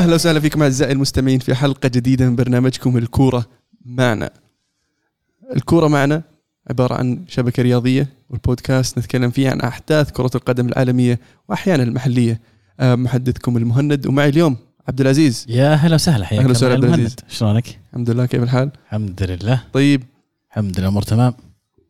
أهلا وسهلا فيكم أعزائي المستمعين في حلقة جديدة من برنامجكم الكورة معنا. الكورة معنا عبارة عن شبكة رياضية والبودكاست نتكلم فيه عن أحداث كرة القدم العالمية وأحيانا المحلية. آه، محدثكم المهند ومعي اليوم عبد العزيز. يا هلا وسهلا حياك أهلا وسهلا الله عبد. العزيز. شلونك؟ الحمد لله كيف الحال؟ الحمد لله طيب الحمد لله امور تمام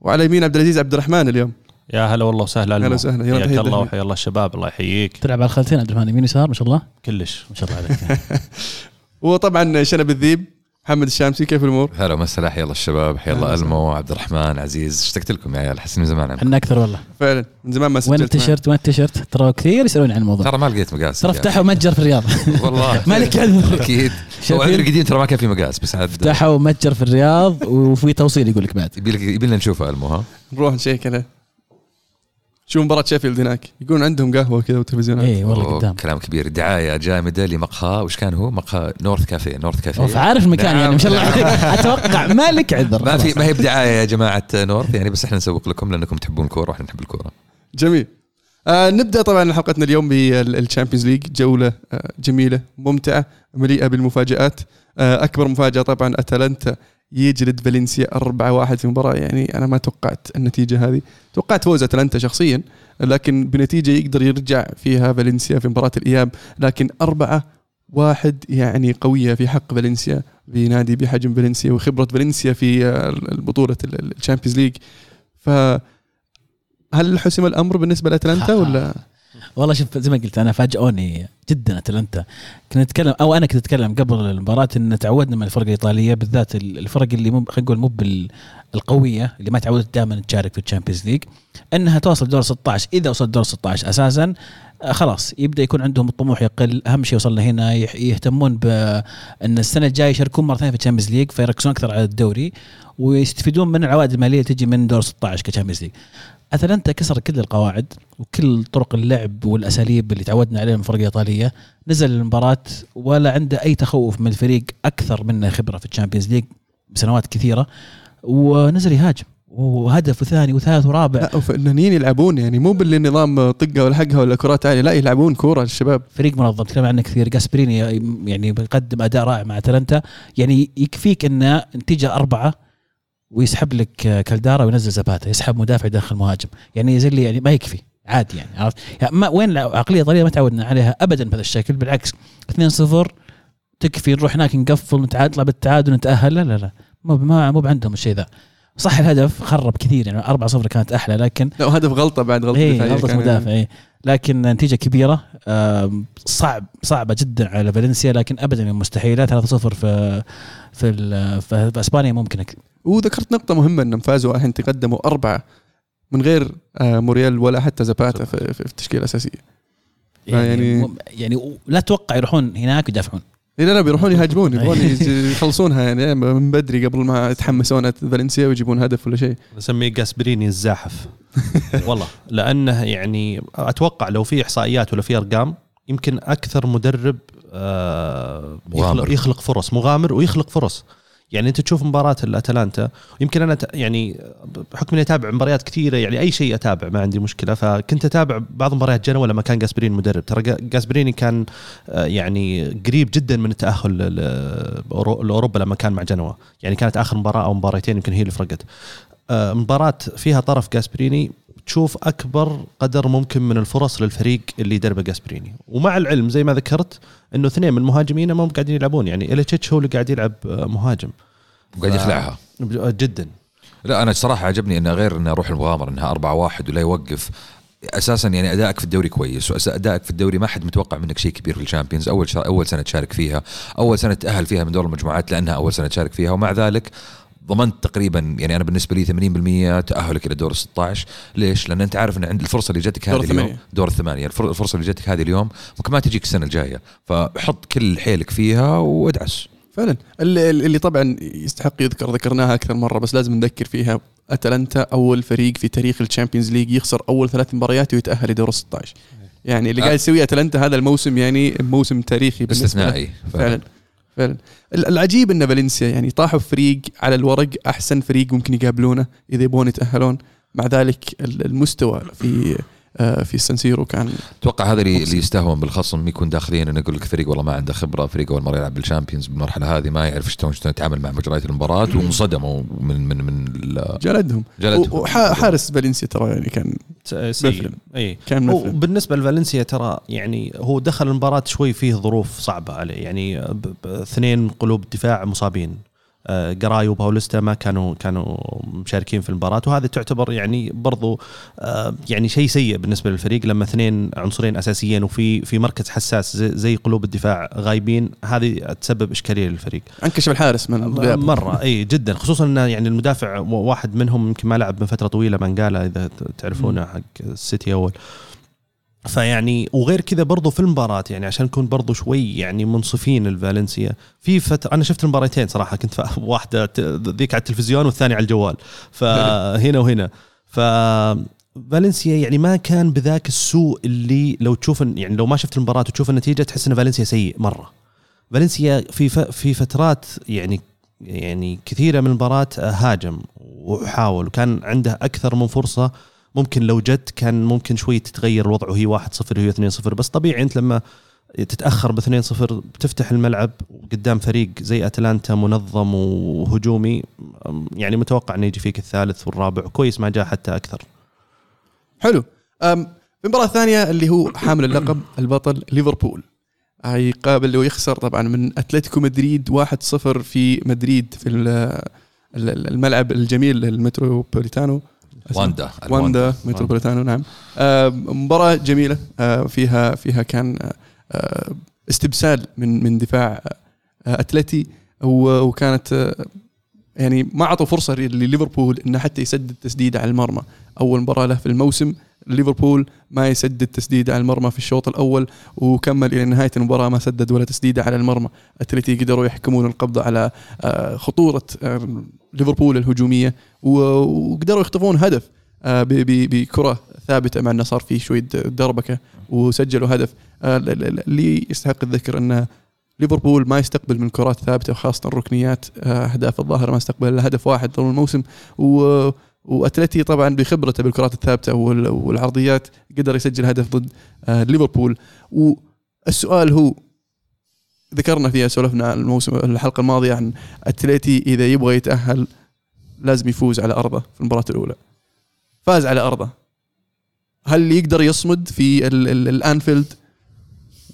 وعلى يمين عبد العزيز عبد الرحمن اليوم. يا هلا والله وسهلا هلا. وسهلا. يلا حياك الله. وحيا الله الشباب الله يحييك. تلعب على الخلتين عبد الرحمن يمين يسار ما شاء الله. كلش. ما شاء الله عليك. وطبعا شنب الذيب محمد الشامسي كيف الأمور؟ هلا ومسهلا حيا الله الشباب حيا الله. المو عبد الرحمن عزيز. اشتقت لكم يا عيال أحس من زمان. إحنا أكثر والله. فعلا. من زمان ما وين سجلت معك. التيشيرت؟ وين التيشيرت؟ ترى كثير يسألوني عن الموضوع. ترى ما لقيت مقاس ترى افتحوا متجر في الرياض. والله. مالك عذر أكيد. هو عذر قديم ترى ما كان في مقاس بس عاد. فتحوا متجر في الرياض وفي توصيل يقول لك بعد. يبي لك يبي لنا نشوفه المو ها؟ نروح نشيك عليه. شو مباراة شيفيلد هناك؟ يقولون عندهم قهوة كذا وتلفزيونات اي والله قدام. كلام كبير. دعاية جامدة لمقهى. وش كان هو؟ مقهى North Cafe North Cafe. أوف، عارف المكان يعني ما شاء الله عليك. أتوقع مالك عذر. ما في. ما هي بدعاية يا جماعة North يعني بس إحنا نسوق لكم لأنكم تحبون الكوره وإحنا نحب الكورة. جميل. آه نبدأ طبعا حلقتنا اليوم بال Champions League جولة آه جميلة ممتعة مليئة بالمفاجآت. آه أكبر مفاجأة طبعا أتلانتا يجلد فالنسيا 4-1 في مباراة. يعني أنا ما توقعت النتيجة هذه. توقعت فوز أتلانتا شخصيا لكن بنتيجة يقدر يرجع فيها فالنسيا في مباراة الإياب. لكن أربعة واحد يعني قوية في حق فالنسيا بنادي بحجم فالنسيا وخبرة فالنسيا في البطولة ال Champions League. ف هل حسم الأمر بالنسبة لأتلانتا ولا؟ والله شوف زي ما قلت أنا فاجئوني جدا اتلانتا كنا نتكلم أو أنا كنت أتكلم قبل المباراة إن تعودنا من الفرق الإيطالية بالذات ال- الفرق اللي مو خلينا نقول مو بال- القوية اللي ما تعودت دائما تشارك في ال Champions League إنها توصل دور 16 إذا وصلت دور 16 أساسا آه، خلاص يبدأ يكون عندهم الطموح يقل. أهم شيء وصلنا هنا يهتمون بان السنة الجاية يشاركون مره ثانية في ال Champions League فيركزون أكثر على الدوري ويستفيدون من العوائد المالية اللي تجي من دور 16 ك Champions League. اتلانتا كسر كل القواعد وكل طرق اللعب والأساليب اللي تعودنا عليها من الفرق الايطاليه نزل المباراة ولا عنده أي تخوف من الفريق أكثر منه خبرة في ال Champions League بسنوات كثيرة ونزل يهاجم. وهدف وثاني وثالث ورابع. لا فنانين يلعبون يعني مو باللي نظام طقة ولا لحقها ولا كرات عالية لا يلعبون كورة الشباب فريق منظم تكلم عنه كثير. جاسبريني يعني بيقدم أداء رائع مع أتلانتا. يعني يكفيك انه نتيجة أربعة ويسحب لك كالدارا وينزل زباتا يسحب مدافع داخل مهاجم. يعني زي اللي يعني ما يكفي عادي يعني عرفت؟ يعني ما وين العقليه الايطاليه ما تعودنا عليها ابدا بهذا الشكل بالعكس. 2-0 تكفي نروح هناك نقفل نتعادل نطلع بالتعادل نتأهل. لا لا لا. مو ما مو عندهم الشيء ذا. صح الهدف خرب كثير يعني 4-0 كانت أحلى لكن لا وهدف غلطة بعد غلطة إيه كان. مدافع إيه. لكن نتيجة كبيرة آم، صعب صعبة جدا على فالنسيا لكن ابدا مستحيلة 3-0 في في في أسبانيا ممكن وذكرت نقطة مهمة انهم فازوا الحين تقدموا أربعة من غير آه، موريال ولا حتى زباتا في, التشكيلة الأساسية. يعني يعني- يعني, يعني لا تتوقع يروحون هناك يدافعون لا لا بيروحون يهاجمون يبغون يخلصونها يعني من بدري قبل ما يتحمسون فالنسيا ويجيبون هدف ولا شيء. نسميه جاسبريني الزاحف. والله لأنه يعني أتوقع لو في إحصائيات ولا في أرقام يمكن أكثر مدرب آه،. يخلق, يخلق فرص مغامر ويخلق فرص. يعني أنت تشوف مباراة الأتلانتا يمكن أنا يعني بحكم إني أتابع مباريات كثيره يعني أي شيء أتابع ما عندي مشكلة. فكنت أتابع بعض مباريات جنوة لما كان جاسبريني مدرب. ترى جا- جاسبريني كان آه، يعني قريب جدا من التأهل لأوروبا لما كان مع جنوة. يعني كانت آخر مباراة أو مباراتين يمكن هي اللي فرقت. آه، مباراة فيها طرف جاسبريني تشوف أكبر قدر ممكن من الفرص للفريق اللي يدربه جاسبريني. ومع العلم زي ما ذكرت إنه اثنين من مهاجمينه ما هم قاعدين يلعبون. يعني إليتشيتش هو اللي قاعد يلعب آه، مهاجم. وقاعد يخلعها. ب- جدا. لا أنا صراحة عجبني إنه غير إنه روح المغامرة إنها 4 1 ولا يوقف. أساسا يعني أدائك في الدوري كويس وادائك في الدوري ما حد متوقع منك شيء كبير في الشامبيونز. أول شا... أول سنة تشارك فيها أول سنة تأهل فيها من دور المجموعات لأنها أول سنة تشارك فيها. ومع ذلك ضمنت تقريبا يعني أنا بالنسبة لي 80% تأهلك إلى دور ال 16 ليش؟ لأن أنت عارف إن عند الفرصة اللي جاتك دور هذه اليوم الثمانية. دور الثمانيه الفر- الفرصة اللي جاتك هذه اليوم ممكن ما تجيك السنة الجاية. فحط كل حيلك فيها وادعس. فعلا. اللي, اللي طبعا يستحق يذكر ذكرناها أكثر مرة بس لازم نذكر فيها. أتلانتا أول فريق في تاريخ ال Champions League يخسر أول ثلاث مباريات ويتأهل لدور 16 يعني اللي آه. قاعد يسويه أتلانتا هذا الموسم يعني موسم تاريخي. استثنائي. فعلا. فعلا. ال- العجيب إن فالنسيا يعني طاحوا فريق على الورق أحسن فريق ممكن يقابلونه إذا يبغون يتأهلون. مع ذلك ال- المستوى في في السان سيرو كان أتوقع هذا اللي يستهون بالخصم يكون داخليا إنه يقول لك فريق والله ما عنده خبرة فريق أول مرة يلعب بال Champions بالمرحلة هذه ما يعرف شلون شلون يتعامل مع مجريات المباراة وانصدموا من من من جلدهم. جلدهم. وحارس فالنسيا ترى يعني كان سيء. مفلم. إي. كان مفلم بالنسبة لفالنسيا ترى يعني هو دخل المباراة شوي فيه ظروف صعبة عليه. يعني اثنين قلوب دفاع مصابين. آه، جراي وباوليستا ما كانوا كانوا مشاركين في المباراة. وهذا تعتبر يعني برضو آه، يعني شيء سيء بالنسبة للفريق لما اثنين عنصرين أساسيين وفي في مركز حساس زي, قلوب الدفاع غايبين. هذه تسبب إشكالية للفريق. انكشف الحارس من غيابه. مرة إي جدا. خصوصا انه يعني المدافع واحد منهم يمكن ما لعب من فترة طويلة مانجالا إذا تعرفونه حق السيتي أول. فيعني وغير كذا برضو في المباراة يعني عشان نكون برضو شوي يعني منصفين لفالنسيا في فترة أنا شفت المباراتين صراحة كنت واحدة ذيك على التلفزيون والثانية على الجوال. فهنا وهنا. ف فالنسيا يعني ما كان بذاك السوء اللي لو تشوف يعني لو ما شفت المباراة وتشوف النتيجة تحس إن فالنسيا سيء مرة. فالنسيا في في فترات يعني يعني كثيرة من المباراة هاجم وحاول وكان عنده أكثر من فرصة ممكن لو جت كان ممكن شوي تتغير الوضع وهي 1-0 وهي 2-0 بس طبيعي أنت لما تتأخر ب 2-0 بتفتح الملعب قدام فريق زي أتلانتا منظم وهجومي يعني متوقع أنه يجي فيك الثالث والرابع. كويس ما جاء حتى أكثر. حلو. في المباراة الثانية اللي هو حامل اللقب البطل ليفربول. يقابل ويخسر طبعا من أتلتيكو مدريد 1-0 في مدريد في ال- ال- الملعب الجميل المتروبوليتانو؟ واندا واندا متروبوليتانو نعم. آه، مباراة جميلة آه، فيها فيها كان آه، استبسال من من دفاع أتلتي وكانت يعني ما أعطوا فرصة لليفربول إنه حتى يسدد تسديده على المرمى. أول مباراة له في الموسم ليفربول ما يسدد تسديده على المرمى في الشوط الأول وكمل إلى نهاية المباراة ما سدد ولا تسديده على المرمى. أتلتي قدروا يحكمون القبض على خطورة ليفربول الهجومية وقدروا يخطفون هدف آه، بكرة ثابتة مع إنه صار في شوية دربكة وسجلوا هدف. آه، اللي يستحق الذكر إنه ليفربول ما يستقبل من كرات ثابتة وخاصة الركنيات آه، أهداف الظاهر ما استقبل إلا هدف واحد طول الموسم. و وأتلتي طبعا بخبرته بالكرات الثابتة وال- والعرضيات قدر يسجل هدف ضد ليفربول. والسؤال هو ذكرنا فيها سولفنا الموسم الحلقة الماضية عن اتلتي إذا يبغى يتأهل لازم يفوز على أرضه في المباراة الأولى. فاز على أرضه. هل يقدر يصمد في ال- ال- الأنفيلد؟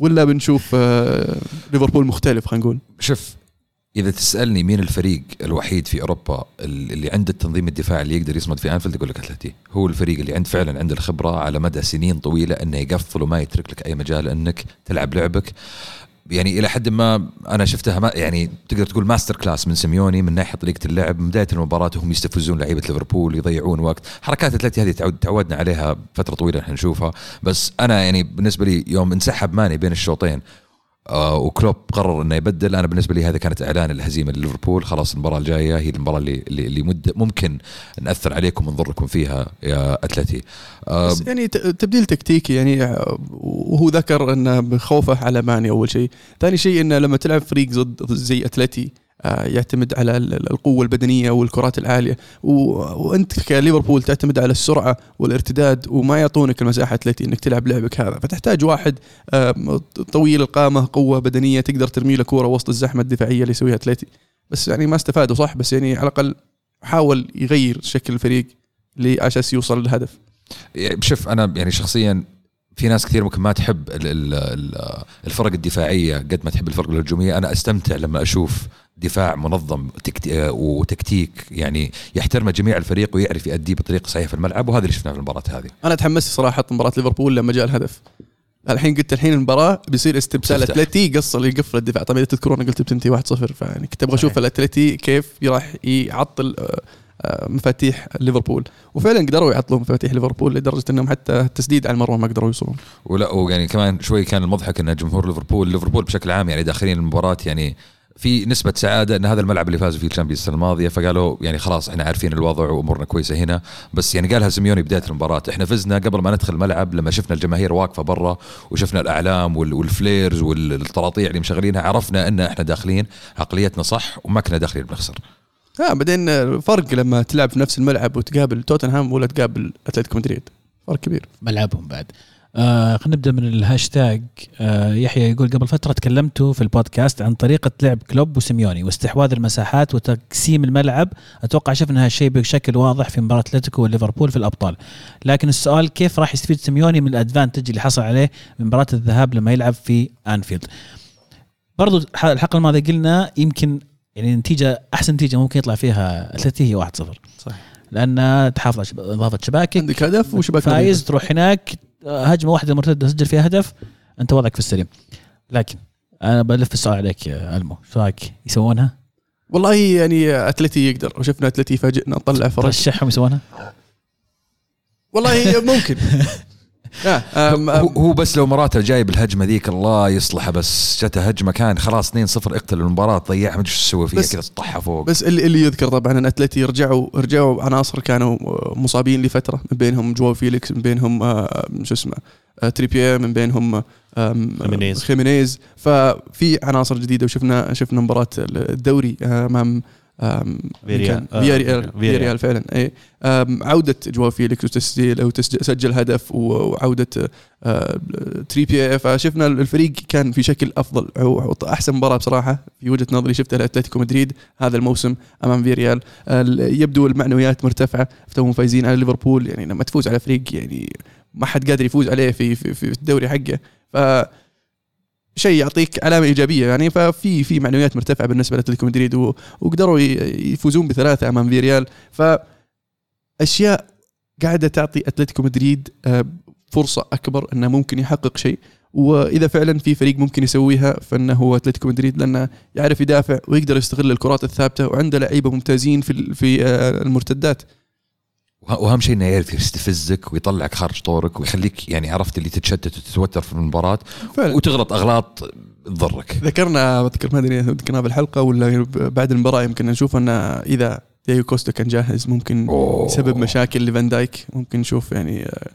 ولا بنشوف آه، ليفربول مختلف خلينا نقول. شوف إذا تسألني مين الفريق الوحيد في أوروبا اللي عنده التنظيم الدفاعي اللي يقدر يصمد في أنفيلد أقول لك اتلتي هو الفريق اللي عند فعلا عنده الخبرة على مدى سنين طويلة إنه يقفل وما يترك لك أي مجال إنك تلعب لعبك. يعني إلى حد ما أنا شفتها يعني تقدر تقول masterclass من سيميوني من ناحية طريقة اللعب. من بداية المباراة هم يستفزون لعيبة ليفربول يضيعون وقت. حركات أتلتي هذه تعود تعودنا عليها فترة طويلة إحنا نشوفها. بس أنا يعني بالنسبة لي يوم انسحب ماني بين الشوطين وكلوب قرر إنه يبدل. أنا بالنسبة لي هذا كانت إعلان الهزيمة لليفربول. خلاص المباراة الجاية هي المباراة اللي اللي, ممكن نأثر عليكم ونضركم فيها يا أتلتي. آه بس يعني تبديل تكتيكي يعني آه، وهو ذكر إنه بخوفه على ماني أول شيء، ثاني شيء إنه لما تلعب فريق ضد زي أتلتي آه، يعتمد على ال- ال- القوة البدنية والكرات العالية. وأنت كليفربول تعتمد على السرعة والارتداد وما يعطونك المساحة اتلتي إنك تلعب لعبك هذا. فتحتاج واحد آه، طويل القامة قوة بدنية تقدر ترمي له كورة وسط الزحمة الدفاعية اللي يسويها اتلتي بس يعني ما استفادوا صح؟ بس يعني على الأقل حاول يغير شكل الفريق لأساس يوصل للهدف. يعني شوف أنا يعني شخصيا في ناس كثير ممكن ما تحب ال- ال- ال- الفرق الدفاعية قد ما تحب الفرق الهجومية. أنا أستمتع لما أشوف دفاع منظم آه، وتكتيك يعني يحترم جميع الفريق ويعرف يأديه بطريقه صحيحه في الملعب وهذا اللي شفناه في المباراة هذه. أنا تحمست صراحة مباراة ليفربول لما جاء الهدف. الحين قلت الحين المباراة بيصير استبسال. أتلتي قصر يقفل الدفاع. طبعا إذا تذكرون قلت بتنتهي 1-0 فيعني كنت أبغى أشوف. الأتلتي كيف راح يعطل آه، آه، مفاتيح ليفربول. وفعلا قدروا يعطلوا مفاتيح ليفربول لدرجة إنهم حتى التسديد على المرمى ما قدروا يوصلون. ولا ويعني كمان شوي كان المضحك إن جمهور ليفربول ليفربول بشكل عام يعني داخلين المباراة يعني في نسبة سعادة إن هذا الملعب اللي فازوا فيه ال Champions السنة الماضية فقالوا يعني خلاص إحنا عارفين الوضع وأمورنا كويسة هنا. بس يعني قالها سيميوني بداية المباراة إحنا فزنا قبل ما ندخل الملعب لما شفنا الجماهير واقفة برا وشفنا الأعلام وال- وال flares والطراطيع اللي مشغلينها عرفنا إن إحنا داخلين عقليتنا صح وما كنا داخلين بنخسر. ها بعدين فرق لما تلعب في نفس الملعب وتقابل توتنهام ولا تقابل أتلتيكو مدريد؟ فرق كبير. ملعبهم بعد. آه خلينا نبدأ من الهاشتاج. آه يحيى يقول قبل فترة تكلمتوا في البودكاست عن طريقة لعب كلوب وسيميوني واستحواذ المساحات وتقسيم الملعب. أتوقع شفنا هالشيء بشكل واضح في مباراة أتلتيكو وليفربول في الأبطال. لكن السؤال كيف راح يستفيد سيميوني من ال advantage اللي حصل عليه من مباراة الذهاب لما يلعب في أنفيلد؟ برضو الحلقة الماضية قلنا يمكن يعني نتيجة أحسن نتيجة ممكن يطلع فيها اتلتي هي 1-0 صحيح. لأن تحافظ على إضافة شباكك. عندك هدف وشباك فايز تروح هناك هجمة واحدة مرتدة سجل فيها هدف أنت وضعك في السليم لكن أنا بلف السؤال عليك يا ألمو شو رايك يسوونها؟ والله يعني أتلتي يقدر وشفنا أتلتي يفاجئنا طلع فرق ترشحهم يسوونها؟ والله ممكن هو بس لو موراتا جاي بالهجمه ذيك الله يصلحه بس جته هجمة كان خلاص 2-0 اقتل المباراة ضيعها ما أدري إيش تسوي فيها كذا طحها فوق. بس اللي, اللي يذكر طبعا أن أتلتي رجعوا رجعوا عناصر كانوا مصابين لفترة من بينهم جواو فيليكس من بينهم آه، شو اسمه آه، تريبير من بينهم خيمينيز. خيمينيز. ففي عناصر جديدة وشفنا شفنا مباراة الدوري آه، أمام آه، فياريال فياريال. فياريال فعلا. اي عودة جواو فيليكس وتسجيل وسجل هدف و- وعودة آه، تريبير فشفنا الفريق كان في شكل أفضل أحسن مباراة بصراحة. في وجهة نظري شفتها لأتلتيكو مدريد. هذا الموسم أمام فياريال ال- يبدو المعنويات مرتفعة. توهم فايزين على ليفربول. يعني لما تفوز على فريق يعني ما حد قادر يفوز عليه في في, في الدوري حقه. ف شيء يعطيك علامة إيجابية يعني ففي في معنويات مرتفعة بالنسبة لاتلتيكو مدريد وقدروا يفوزون بثلاثة أمام فيريال. ف اشياء قاعدة تعطي أتلتيكو مدريد آه، فرصة أكبر إنه ممكن يحقق شيء. وإذا فعلا في فريق ممكن يسويها فإنه هو أتلتيكو مدريد لأنه يعرف يدافع ويقدر يستغل الكرات الثابتة وعنده لعيبة ممتازين في في آه، المرتدات. واهم شيء انه يعرف يستفزك ويطلعك خارج طورك ويخليك يعني عرفت اللي تتشتت وتتوتر في المباراة فعلا وتغلط أغلاط تضرك ذكرنا ذكر ما أدري إذا ذكرناه بالحلقة ولا بعد المباراة يمكن نشوف أن إذا دييجو كوستا كان جاهز ممكن أوه. يسبب مشاكل لفان دايك ممكن نشوف يعني آه،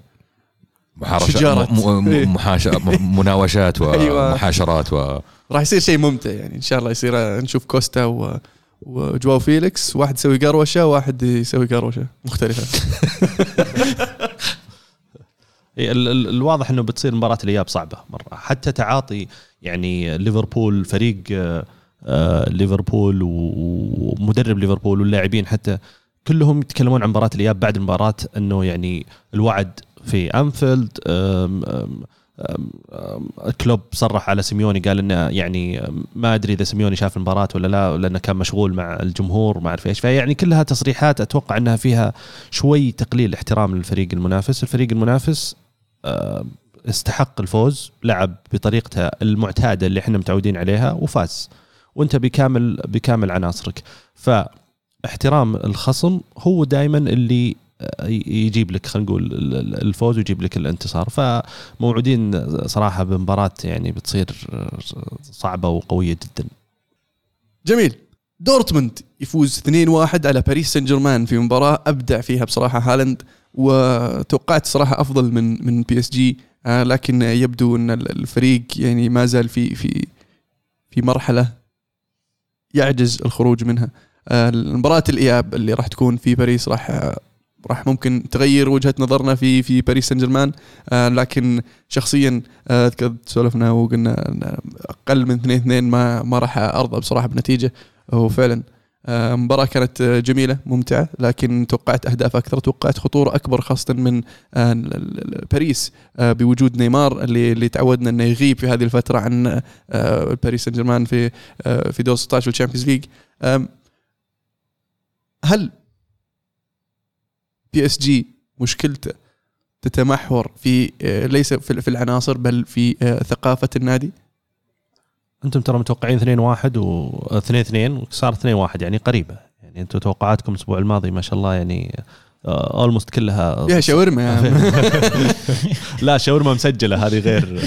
محارشة شجارة. م- م- محاش- م- مناوشات أيوة. ومحارشات و راح يصير شيء ممتع يعني إن شاء الله يصير آه، نشوف كوستا و وجواو فيليكس واحد يسوي قروشة واحد يسوي قروشة. مختلفة. إيه، ال- ال- الواضح إنه بتصير مباراة الإياب صعبة مرة. حتى تعاطي يعني ليفربول فريق آه، آه، ليفربول ومدرب ليفربول واللاعبين حتى كلهم يتكلمون عن مباراة الإياب بعد المباراة إنه يعني الوعد في أنفيلد أم- أم- كلوب صرح على سيميوني قال إنه يعني ما أدري إذا سيميوني شاف المباراة ولا لا لأنه كان مشغول مع الجمهور ما أعرف إيش. فيعني كلها تصريحات أتوقع إنها فيها شوي تقليل احترام للفريق المنافس. الفريق المنافس استحق الفوز لعب بطريقته المعتادة اللي إحنا متعودين عليها وفاز. وأنت بكامل بكامل عناصرك. فاحترام الخصم هو دائما اللي يجيب لك خلينا نقول ال- ال- الفوز ويجيب لك الانتصار. فموعودين صراحة بمباراة يعني بتصير صعبة وقوية جدا. جميل. دورتموند يفوز 2-1 على باريس سان جيرمان في مباراة أبدع فيها بصراحة هالاند وتوقعت صراحة أفضل من من PSG آه، لكن يبدو إن ال- الفريق يعني ما زال في في في مرحلة يعجز الخروج منها. آه، المباراة الإياب اللي راح تكون في باريس راح راح ممكن تغير وجهة نظرنا في في باريس سان جيرمان. آه، لكن شخصيا آه، سولفنا وقلنا أقل من 2 2 ما ما راح أرضى بصراحة بنتيجة. وفعلا آه، مباراة كانت آه، جميلة ممتعة لكن توقعت أهداف أكثر توقعت خطورة أكبر خاصة من آه، باريس. آه، بوجود نيمار اللي اللي تعودنا أنه يغيب في هذه الفترة عن آه، باريس سان جيرمان في آه، في دور 16 وال Champions League هل PSG مشكلته تتمحور في آه، ليس في العناصر بل في آه، ثقافة النادي؟ أنتم ترى متوقعين 2 1 و 2 2 وصار 2 1 يعني قريبة. يعني أنتم توقعاتكم الأسبوع الماضي ما شاء الله يعني almost كلها فيها شاورما يا عم. لا شاورما مسجلة هذه غير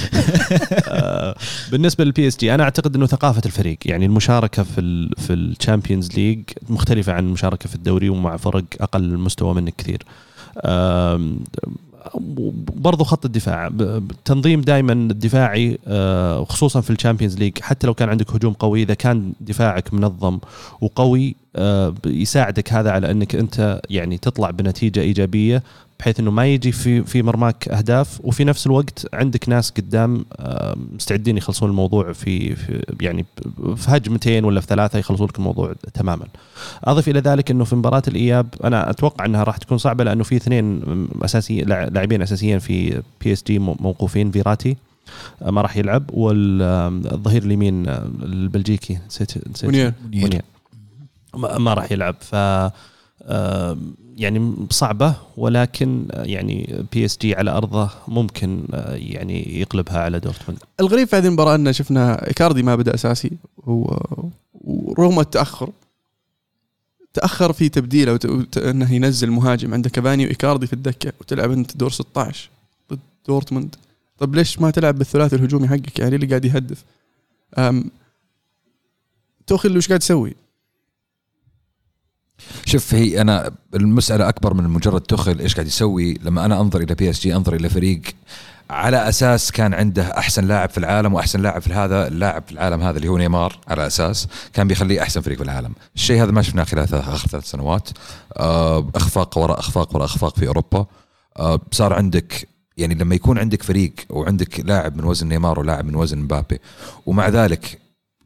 آه، بالنسبة لل PSG أنا أعتقد إنه ثقافة الفريق يعني المشاركة في ال في ال Champions League مختلفة عن المشاركة في الدوري ومع فرق أقل مستوى منك كثير برضو خط الدفاع. التنظيم دائما الدفاعي آه، وخصوصا في ال Champions League حتى لو كان عندك هجوم قوي إذا كان دفاعك منظم وقوي آه، يساعدك هذا على إنك أنت يعني تطلع بنتيجة إيجابية. بحيث إنه ما يجي في في مرماك أهداف. وفي نفس الوقت عندك ناس قدام مستعدين يخلصون الموضوع في, في يعني في هجمتين ولا في ثلاثة يخلصون لك الموضوع تماما. أضف إلى ذلك إنه في مباراة الإياب أنا أتوقع إنها راح تكون صعبة لأنه في اثنين اساسي لاعبين أساسيين في PSG موقوفين فيراتي آه، ما راح يلعب والظهير اليمين آه، البلجيكي. نسيت نسيت. ما ما راح يلعب. ف يعني صعبة ولكن يعني PSG على أرضه ممكن آه، يعني يقلبها على دورتموند الغريب في هذه المباراة أن شفنا إيكاردي ما بدأ أساسي ورغم التاخر تأخر في تبديله. أنه ينزل مهاجم عنده كافاني وإيكاردي في الدكة وتلعب انت دور 16 ضد دورتموند طب ليش ما تلعب بالثلاثي الهجومي حقك يعني اللي قاعد يهدف. توخيل وش قاعد يسوي؟ شوف هي أنا المسألة أكبر من مجرد توخيل إيش قاعد يسوي. لما أنا أنظر إلى PSG أنظر إلى فريق على أساس كان عنده أحسن لاعب في العالم وأحسن لاعب في هذا اللاعب في العالم هذا اللي هو نيمار على أساس كان بيخليه أحسن فريق في العالم، الشيء هذا ما شفناه خلال آخر ثلاث سنوات. آه، إخفاق وراء إخفاق وراء إخفاق في أوروبا. آه، صار عندك يعني لما يكون عندك فريق وعندك لاعب من وزن نيمار ولاعب من وزن مبابي ومع ذلك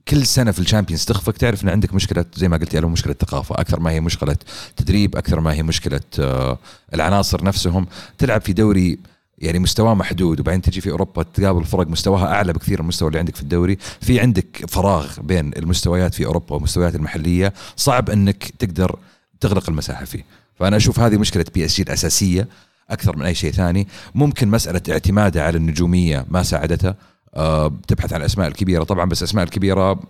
كل سنة في ال Champions تخفق تعرف إن عندك مشكلة زي ما قلت يا مشكلة ثقافة أكثر ما هي مشكلة تدريب أكثر ما هي مشكلة آه، العناصر نفسهم. تلعب في دوري يعني مستواه محدود وبعدين تجي في أوروبا تقابل فرق مستواها أعلى بكثير من المستوى اللي عندك في الدوري. في عندك فراغ بين المستويات في أوروبا والمستويات المحلية. صعب إنك تقدر تغلق المساحة فيه. فأنا أشوف هذه مشكلة PSG الأساسية أكثر من أي شيء ثاني. ممكن مسألة اعتماده على النجومية ما ساعدته. تبحث عن الاسماء الكبيرة. طبعا بس الاسماء الكبيرة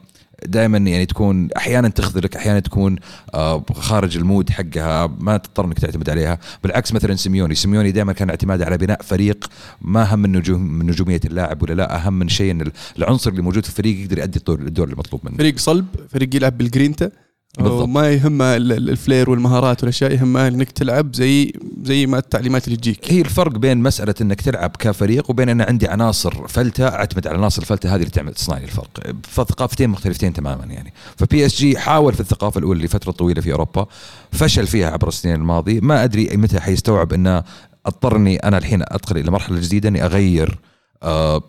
دائما يعني تكون أحيانا تخذلك أحيانا تكون آه، خارج ال mood حقها ما تضطر إنك تعتمد عليها. بالعكس مثلا سيميوني. سيميوني دائما كان اعتماده على بناء فريق ما هم من نجوم من نجومية اللاعب ولا لا. أهم من شيء إن العنصر اللي موجود في الفريق يقدر يؤدي الدور المطلوب منه. فريق صلب فريق يلعب بالجرينتا. بالضبط. وما يهمه ال- ال- flair والمهارات والأشياء يهمه إنك تلعب زي زي ما التعليمات اللي تجيك. هي الفرق بين مسألة إنك تلعب كفريق وبين إن عندي عناصر فلتة أعتمد على عناصر الفلتة هذه اللي تعمل تصنع لي الفرق. فثقافتين مختلفتين تماما يعني. ف PSG حاول في الثقافة الأولى لفترة طويلة في أوروبا فشل فيها عبر السنين الماضية. ما أدري متى حيستوعب إنه أضطرني أنا الحين أدخل إلى مرحلة جديدة إني أغير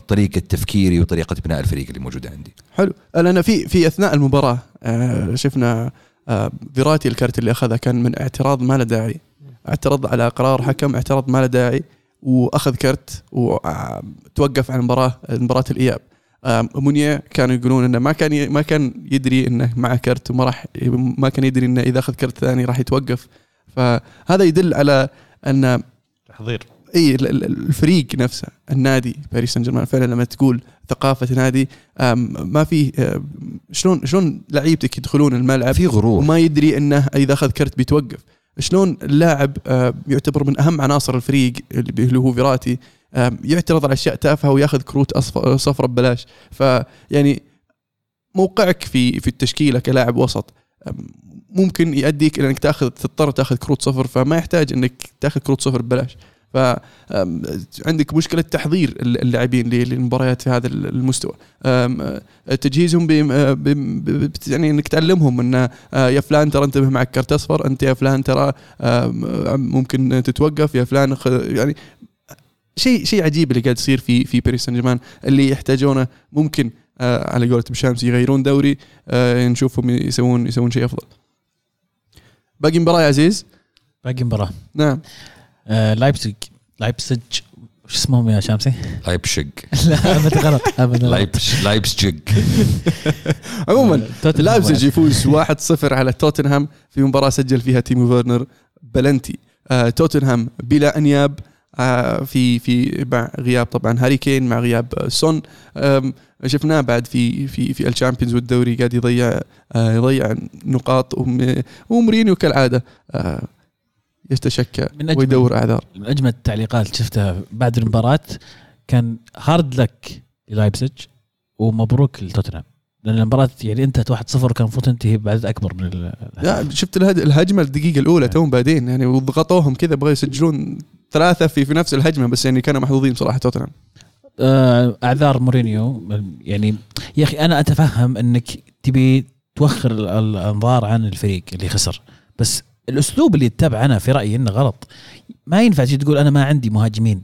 طريقة تفكيري وطريقة بناء الفريق اللي موجودة عندي. حلو. لأن في في أثناء المباراة آه، شفنا آه، فيراتي الكرت اللي اخذه كان من اعتراض ما له داعي. اعترض على قرار حكم اعتراض ما له داعي وأخذ كرت وتوقف عن المباراه مباراة الإياب. آه، مونيا كانوا يقولون إنه ما كان ما كان يدري إنه معه كرت وما راح ما كان يدري إنه إذا أخذ كرت ثاني راح يتوقف. فهذا يدل على أن تحضير. اي ال- ال- الفريق نفسه النادي باريس سان جيرمان فعلا لما تقول ثقافة نادي آم، ما في آم، شلون شلون لعيبتك يدخلون الملعب؟ في غرور. وما يدري إنه إذا أخذ كرت بيتوقف. شلون اللاعب آم، يعتبر من أهم عناصر الفريق اللي هو فيراتي يعترض على أشياء تافهة ويأخذ كروت صفرة ببلاش. فيعني موقعك في في التشكيلة كلاعب وسط ممكن يؤديك إلى إنك تأخذ تضطر تأخذ كروت صفر فما يحتاج إنك تأخذ كروت صفر ببلاش. ف أم، عندك مشكلة تحضير اللاعبين للمباريات في هذا المستوى. تجهيزهم يعني إنك تعلمهم إن أه، يا فلان ترى انتبه معك كرت أصفر أنت يا فلان ترى ممكن تتوقف يا فلان يعني شيء شيء عجيب اللي قاعد يصير في في باريس سان جيرمان اللي يحتاجونه ممكن أه، على قولة أبو شامس يغيرون دوري أه، نشوفهم يسوون يسوون شيء أفضل. باقي مباراة يا عزيز؟ باقي مباراة. نعم. آه لايبزيج. لايبزيج. وش اسمهم يا شامسي؟ لايبشج لا ابدا غلط. لايبش لايبشج عموما توتنهام لايبزيج يفوز 1-0 على توتنهام. في مباراة سجل فيها تيمو فيرنر بلنتي. آه توتنهام بلا أنياب. آه في في مع غياب طبعا هاري كين مع غياب آه، سون شفناه بعد في في في ال Champions والدوري قاعد يضيع آه يضيع نقاط وم- ومورينيو كالعادة. آه أجمل- ويدور أعذار. من أجمل التعليقات اللي شفتها بعد المباراة كان hard luck للايبزيج ومبروك لتوتنهام. لأن المباراة يعني انتهت 1-0 كان المفروض تنتهي بعدد أكبر من لا شفت الهجمة الدقيقة الأولى توم بعدين يعني وضغطوهم كذا بغوا يسجلون ثلاثة في في نفس الهجمة بس يعني كانوا محظوظين صراحة توتنهام. آه، أعذار مورينيو. يعني يا أخي أنا أتفهم إنك تبي توخر ال- الأنظار عن الفريق اللي خسر بس الأسلوب اللي يتبع أنا في رأيي إنه غلط. ما ينفع تجي تقول أنا ما عندي مهاجمين.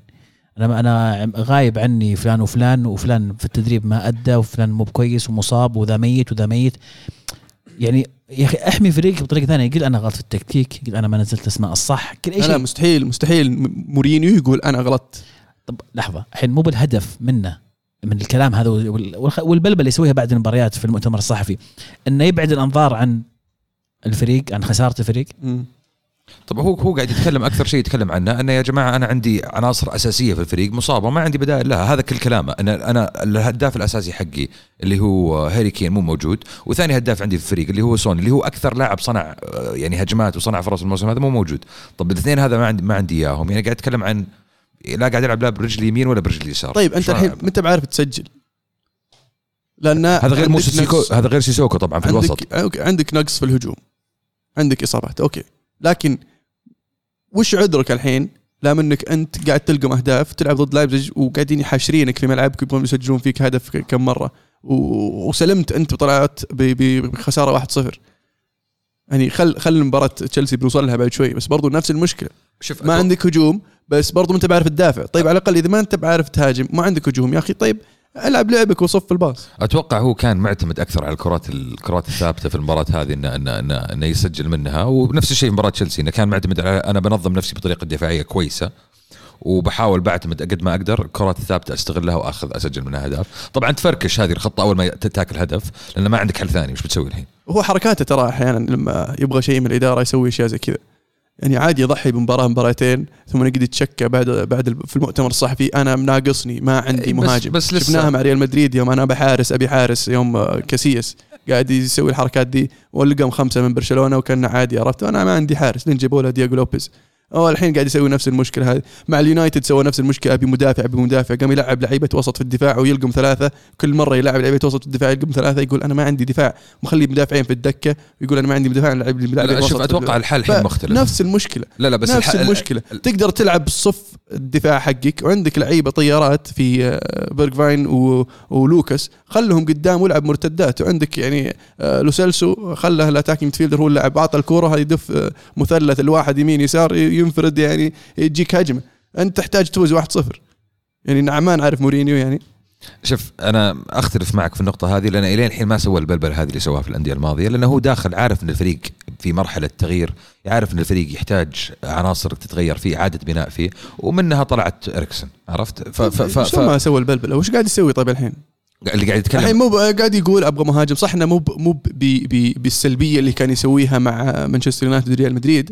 أنا أنا غايب عني فلان وفلان وفلان في التدريب ما أدى وفلان مو بكويس ومصاب وذا ميت وذا ميت. يعني يا أخي أحمي فريقك بطريقة ثانية يقول أنا غلط في التكتيك يقول أنا ما نزلت أسماء الصح كل أي لا, لا شيء. مستحيل مستحيل. مورينيو يقول أنا غلطت طب لحظة الحين مو بالهدف منه من الكلام هذا والبلبله اللي يسويها بعد المباريات في المؤتمر الصحفي إنه يبعد الأنظار عن الفريق عن خسارة الفريق. مم. طب هو هو قاعد يتكلم أكثر شيء يتكلم عنه أنه يا جماعة أنا عندي عناصر أساسية في الفريق مصابة ما عندي بدائل لها هذا كل كلامه. أنا أنا الهداف الأساسي حقي اللي هو هاري كين مو موجود وثاني هداف عندي في الفريق اللي هو سون اللي هو أكثر لاعب صنع آه، يعني هجمات وصنع فرص الموسم هذا مو موجود. طب الاثنين هذا ما عندي ما عندي إياهم يعني قاعد أتكلم عن لا قاعد يلعب لا برجل يمين ولا برجل يسار. طيب أنت الحين؟ ما انت بعارف تسجل؟ لأن هذا غير عندك موسى سيسوكو نقص- هذا غير سيسوكو طبعا في الوسط. عندك okay، عندك نقص في الهجوم. عندك إصابات. okay. لكن وش عذرك الحين؟ لما إنك أنت قاعد تلقم أهداف تلعب ضد لايبزيج وقاعدين يحاشرينك في ملعبك يبغون يسجلون فيك هدف كم مرة. وسلمت أنت وطلعت بخسارة 1-0 يعني خل خل مباراة تشيلسي بنوصل لها بعد شوي بس برضو نفس المشكلة. شوف ما أتوقع- عندك هجوم بس برضو ما أنت بعرف تدافع. طيب على الأقل إذا ما أنت بعرف تهاجم ما عندك هجوم. يا أخي طيب ألعب لعبك وصف الباص. أتوقع هو كان معتمد أكثر على الكرات الكرات الثابتة في المباراة هذه انه انه انه, إنه يسجل منها. ونفس الشيء في مباراة تشيلسي إنه كان معتمد على أنا بنظم نفسي بطريقة دفاعية كويسة وبحاول بعتمد قد ما أقدر الكرات الثابتة أستغلها واخذ أسجل منها أهداف. طبعا تفركش هذه الخطة أول ما تاكل هدف لأن ما عندك حل ثاني وش بتسوي الحين؟ هو حركاته ترى أحيانا لما يبغى شيء من الإدارة يسوي أشياء زي كذا. يعني عادي يضحي بمباراة مباراتين ثم يقعد يتشكى بعد بعد في المؤتمر الصحفي. أنا ناقصني ما عندي بس- مهاجم. بس لسه- شفناها مع ريال مدريد يوم أنا بحارس أبي حارس يوم آه، كاسياس قاعد يسوي الحركات دي ولقم خمسة من برشلونة وكان عادي عرفت؟ أنا ما عندي حارس. لين جابوا له دييغو لوبيز. هو الحين قاعد يسوي نفس المشكلة هذه. مع اليونايتد سوى نفس المشكلة ابي مدافع ابي مدافع قام يلعب لعيبة وسط في الدفاع ويلقم ثلاثة. كل مرة يلعب لعيبة وسط في الدفاع يلقى ثلاثة يقول أنا ما عندي دفاع. مخلي مدافعين في الدكة ويقول أنا ما عندي مدافع لعب لي لا شوف أتوقع الحل الحين مختلف. نفس المشكلة. لا لا بس نفس المشكلة. ال- تقدر تلعب صف الدفاع حقك. وعندك لعيبة طيارات في آه، بيرغفاين و- ولوكاس. خلهم قدام والعب مرتدات. وعندك يعني آه، لوسيلسو خله ال attacking midfielder هو اللاعب اعطى الكورة. هذه يدف آه، مثلث الواحد يمين يسار ينفرد يعني يجيك هجمة. أنت تحتاج تفوز 1-0 يعني نعمان عارف مورينيو يعني. شوف أنا أختلف معك في النقطة هذه لأن الين الحين ما سوى البلبله هذه اللي سواها في الأندية الماضية لأنه هو داخل عارف إن الفريق في مرحلة تغيير يعرف إن الفريق يحتاج عناصر تتغير فيه إعادة بناء فيه ومنها طلعت اريكسن عرفت؟ ف ف ف, شو ما ف سوى البلبله وش قاعد يسوي طيب الحين؟ اللي قاعد الحين يتكلم مو ب- قاعد يقول أبغى مهاجم صح إنه مو مو بالسلبية اللي كان يسويها مع مانشستر يونايتد وريال مدريد.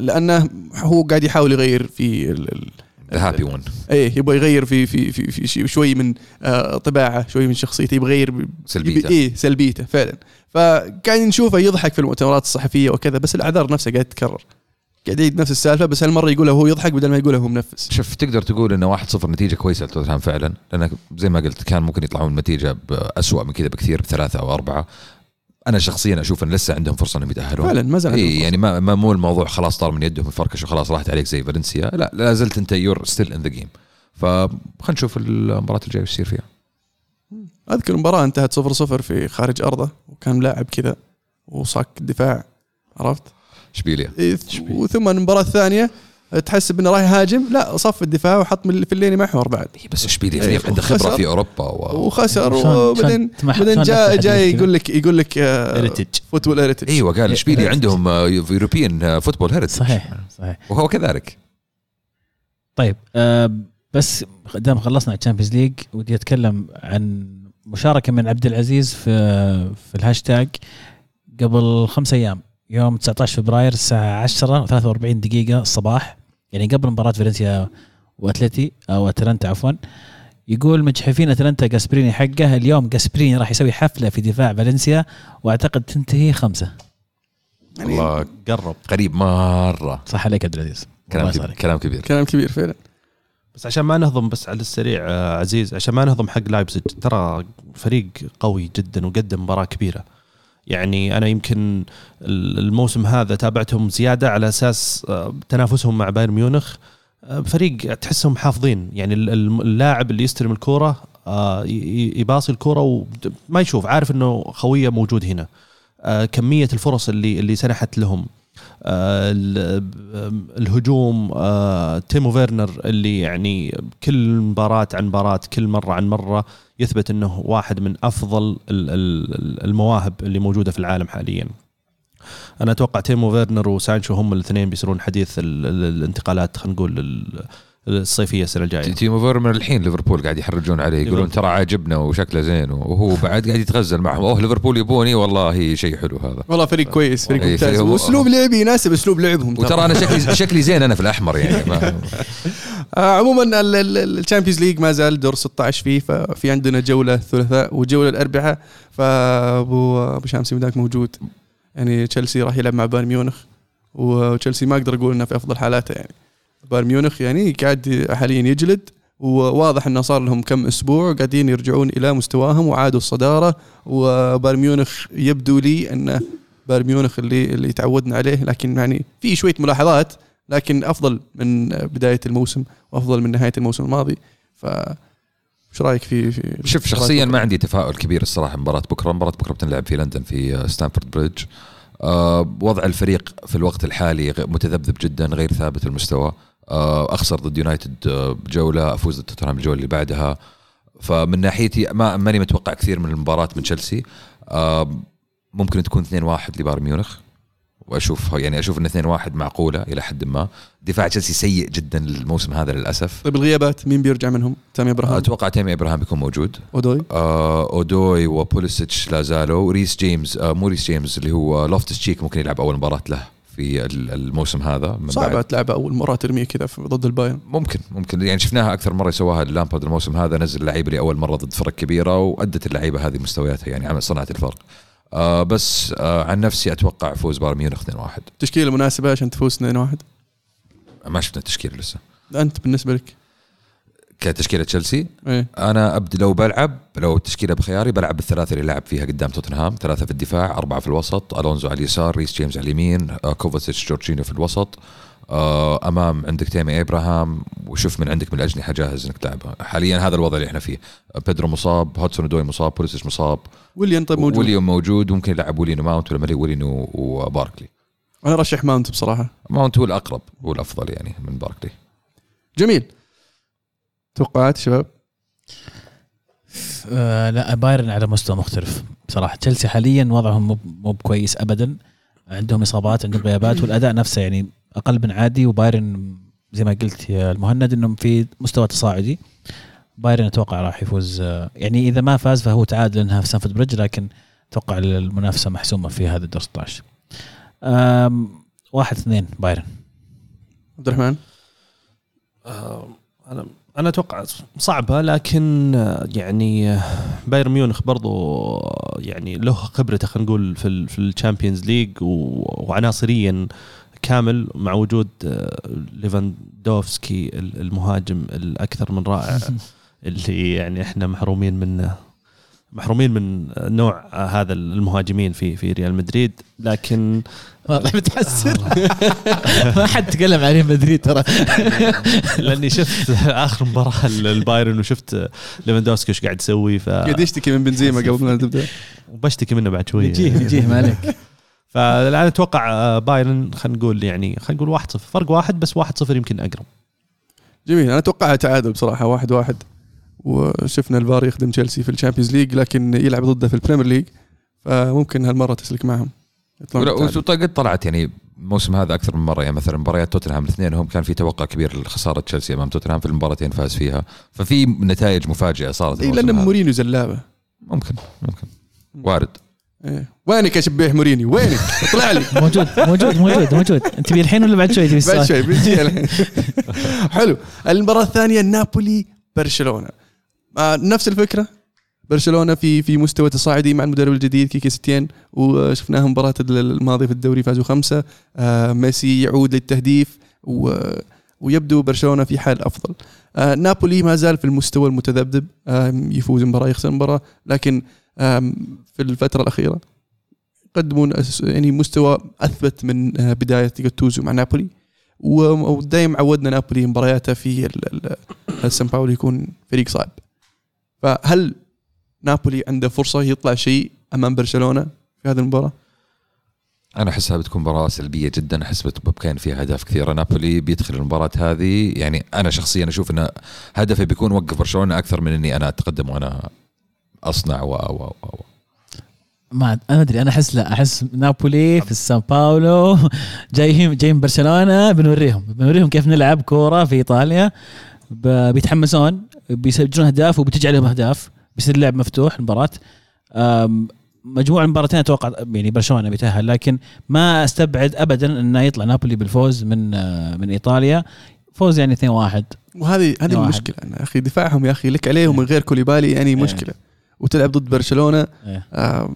لأنه هو قاعد يحاول يغير في ال- ال- هابي ون إيه يبغى يغير في في في, في شوي من آه، طباعه شوي من شخصيته يبغى يغير سلبيته. إيه سلبيته فعلا. فقاعد نشوفه يضحك في المؤتمرات الصحفية وكذا بس الأعذار نفسها قاعد تتكرر قاعد يعيد نفس السالفة بس هالمرة يقولها هو يضحك بدل ما يقولها هو منفس. شوف تقدر تقول إنه 1-0 نتيجة كويسة لتوتنهام فعلا لانك زي ما قلت كان ممكن يطلعون النتيجة بأسوأ من كذا بكثير بثلاثة أو أربعة. أنا شخصيا أشوف إن لسه عندهم فرصة إنهم يتأهلون. فعلا ما زال فرصة. يعني ما, ما مو الموضوع خلاص طار من يدهم الفركش وخلاص راحت عليك زي فالنسيا. لا لا زلت أنت you're still in the game فخلينا نشوف المباراة الجايه وش يصير فيها. أذكر مباراه انتهت 0 0 في خارج أرضه وكان لاعب كذا وصك الدفاع عرفت؟ اشبيليا إيه، وثم المباراة الثانية تحسب انه راح يهاجم لا صف الدفاع وحط من في الليل محور بعد. إيه بس اشبيليا إيه، فريق عنده خبرة. في أوروبا و... وخسر وبعدين بعدين شلون جاي يقول لك يقول لك heritage football heritage أيوه قال اشبيليا عندهم European football heritage صحيح صحيح. وهو كذلك. طيب آه بس دام خلصنا ال Champions League ودي أتكلم عن مشاركة من عبد العزيز في في الهاشتاج قبل خمس أيام. يوم 19 فبراير الساعة 10 43 دقيقة الصباح. يعني قبل مباراة فالنسيا وأتلتي أو أتلانتا عفوا. يقول مجحفين أتلانتا جاسبريني حقه. اليوم جاسبريني راح يسوي حفلة في دفاع فالنسيا. وأعتقد تنتهي خمسة. والله قرب قريب مرة. صح عليك عبد العزيز. كلام الله كبير. كلام كبير. كلام كبير فعلا. بس عشان ما نهضم بس على السريع آه، عزيز عشان ما نهضم حق لايبزيج ترى فريق قوي جدا وقدم مباراة كبيرة. يعني أنا يمكن ال- الموسم هذا تابعتهم زيادة على أساس آه، تنافسهم مع بايرن ميونخ. آه، فريق تحسهم حافظين. يعني ال- ال- اللاعب اللي يستلم الكورة آه، يباصي الكورة وما يشوف عارف إنه خويه موجود هنا. كمية الفرص اللي اللي سنحت لهم. الهجوم آه، تيمو فيرنر اللي يعني كل مباراة عن مباراة كل مرة عن مرة يثبت إنه واحد من أفضل ال- ال- المواهب اللي موجودة في العالم حاليا. أنا أتوقع تيمو فيرنر وسانشو هم الاثنين بيصيرون حديث ال- ال- الانتقالات خلينا نقول الصيفيه السنة الجاية. تيمو فيرنر الحين ليفربول قاعد يحرجون عليه يقولون. ترى عاجبنا وشكله زين وهو بعد قاعد يتغزل معهم. أوه ليفربول يبوني والله شيء حلو هذا. والله فريق كويس فريق إيه، ممتاز. وأسلوب لعبي يناسب أسلوب لعبهم. وترى أنا شكلي شكلي زين أنا في الأحمر يعني ما آه عموما ال Champions League ما زال دور 16 فيه ففي عندنا جولة الثلاثاء وجولة الأربعاء. فابو أبو شامسي ذاك موجود. يعني تشيلسي راح يلعب مع بايرن ميونخ. وتشيلسي ما أقدر أقول إنه في أفضل حالاته يعني. بايرن ميونخ يعني قاعد حاليا يجلد وواضح إنه صار لهم كم أسبوع قاعدين يرجعون إلى مستواهم وعادوا الصدارة. وبايرن ميونخ يبدو لي انه بايرن ميونخ اللي اللي تعودنا عليه لكن يعني في شوية ملاحظات لكن أفضل من بداية الموسم وأفضل من نهاية الموسم الماضي. ف إيش رأيك في, في شوف شخصيا ما عندي تفاؤل كبير الصراحة مباراة بكرة. مباراة بكرة بتنلعب في لندن في ستامفورد بريدج. آه، وضع الفريق في الوقت الحالي متذبذب جدا غير ثابت المستوى. أخسر ضد يونايتد آه، بجولة أفوز ضد توتنهام الجوله اللي بعدها. فمن ناحيتي ما ماني متوقع كثير من المباراة من تشيلسي. آه، ممكن تكون 2-1 لبايرن ميونخ. واشوف يعني أشوف إن 2-1 معقولة إلى حد ما. دفاع تشيلسي سيء جدا الموسم هذا للأسف. طيب الغيابات مين بيرجع منهم؟ تامي إبراهام. أتوقع تامي إبراهام بيكون موجود. أودوي. آه أودوي وبوليسيتش لا زالوا. ريس جيمس آه مو ريس جيمس اللي هو لوفتس تشيك ممكن يلعب أول مباراة له. في ال- الموسم هذا من بعد. تلعبها أول مره ترمية كذا ضد البايرن. ممكن ممكن. يعني شفناها أكثر مرة يسواها لامبارد الموسم هذا نزل اللعيبه لأول مرة ضد فرق كبيرة وأدت اللعيبة هذه مستوياتها يعني عمل صنعت الفرق. آه بس آه عن نفسي أتوقع فوز بايرن ميونخ 2-1 تشكيله مناسبة عشان تفوز 2-1 ما شفنا التشكيلة لسه. أنت بالنسبة لك؟ كتشكيلة تشيلسي. إيه. أنا ابدا لو بلعب لو التشكيلة بخياري بلعب بالثلاثة اللي لعب فيها قدام توتنهام ثلاثة في الدفاع أربعة في الوسط ألونزو على اليسار ريس جيمس على اليمين آه، كوفاسيتش جورجينيو في الوسط آه، أمام عندك تامي إبراهام وشوف من عندك من الأجنحة جاهز إنك تلعبها حاليا هذا الوضع اللي إحنا فيه. بيدرو مصاب هودسون أودوي مصاب بوليسيتش مصاب. ويليان طيب موجود. ويليام موجود ممكن يلعب ويليان وماونت ولا ولا ويليان وباركلي. أنا رشح ماونت بصراحة. ماونت هو الأقرب هو الأفضل يعني من باركلي. جميل. توقعات شباب؟ آه لا بايرن على مستوى مختلف بصراحه تشيلسي حاليا وضعهم مو مو بكويس ابدا. عندهم إصابات عندهم غيابات والأداء نفسه يعني أقل من عادي. وبايرن زي ما قلت يا المهند إنهم في مستوى تصاعدي. بايرن أتوقع راح يفوز آه، يعني إذا ما فاز فهو تعادل لأنها في ستامفورد بريدج لكن أتوقع المنافسة محسومة في هذا الدور 16 آم، واحد اثنين بايرن. عبد الرحمن؟ آه، أنا أنا أتوقع صعبة لكن آه، يعني آه، بايرن ميونخ برضو آه، يعني له خبرته خلينا نقول في في ال Champions League وعناصريا كامل مع وجود ليفاندوفسكي ال- المهاجم الأكثر من رائع اللي يعني إحنا محرومين منه. محرومين من نوع هذا المهاجمين في في ريال مدريد لكن والله متحسر. ما حد تكلم عليه مدريد ترى. لأني شفت آخر مباراة البايرن وشفت ليفاندوفسكي إيش قاعد يسوي ف قاعد يشتكي من بنزيما قبل ما تبدأ. وبشتكي منه بعد شوي. نجيه نجيه ما عليك. فالآن أتوقع آه، بايرن خلينا نقول يعني خلينا نقول 1-0 فرق واحد بس 1-0 يمكن أقرب. جميل أنا اتوقعها تعادل بصراحة واحد واحد. وشفنا الفار يخدم تشيلسي في ال Champions League لكن يلعب ضده في ال Premier League فممكن هالمرة تسلك معهم. وقد طلعت يعني الموسم هذا أكثر من مرة يعني مثلا مباريات توتنهام الاثنين هم كان في توقع كبير لخسارة تشيلسي أمام توتنهام في المباراتين فاز فيها. ففي نتائج مفاجئة صارت اي الموسم لأن. مورينيو زلابة. ممكن ممكن. وارد. إيه. وينك يا شبيح مورينيو؟ وينك؟ اطلع لي. موجود موجود موجود موجود. انت تبي الحين ولا بعد شوي؟ تبي بعد شوي بنجي الحين. حلو. المباراة الثانية نابولي برشلونه نفس الفكرة. برشلونة في في مستوى تصاعدي مع المدرب الجديد كيكي سيتين وشفناها مباراة الماضيه في الدوري فازوا خمسة. آه ميسي يعود للتهديف و ويبدو برشلونة في حال أفضل. آه نابولي ما زال في المستوى المتذبذب. آه يفوز مباراة يخسر مباراة لكن آه في الفترة الأخيرة أس- يعني مستوى أثبت من آه بداية جاتوزو مع نابولي. ودايم عودنا نابولي مبارياته في ال- ال- السان باولو يكون فريق صعب. فهل نابولي عنده فرصة يطلع شيء أمام برشلونة في هذه المباراة؟ أنا أحسها بتكون مباراة سلبية جدا. أحس بت- كان فيها أهداف كثيرة. نابولي بيدخل المباراة هذه. يعني أنا شخصيا أشوف إن هدفي بيكون وقف برشلونة أكثر من إني أنا أتقدم وأنا أصنع و و و ما أنا أدري. أنا أحس لا. أحس نابولي في السان باولو جايين جايين برشلونة بنوريهم. بنوريهم كيف نلعب كورة في إيطاليا. بيتحمسون. بيسجلون أهداف وبتجي عليهم أهداف بيصير اللعب مفتوح المباراة. مجموع المباراتين أتوقع يعني برشلونة بيتأهل لكن ما أستبعد ابدا إنه يطلع نابولي بالفوز من آه، من إيطاليا. فوز يعني 2-1 وهذه هذه واحد. المشكلة يا أخي دفاعهم يا أخي لك عليهم من غير كوليبالي يعني إيه. مشكلة. وتلعب ضد برشلونة. إيه. آه،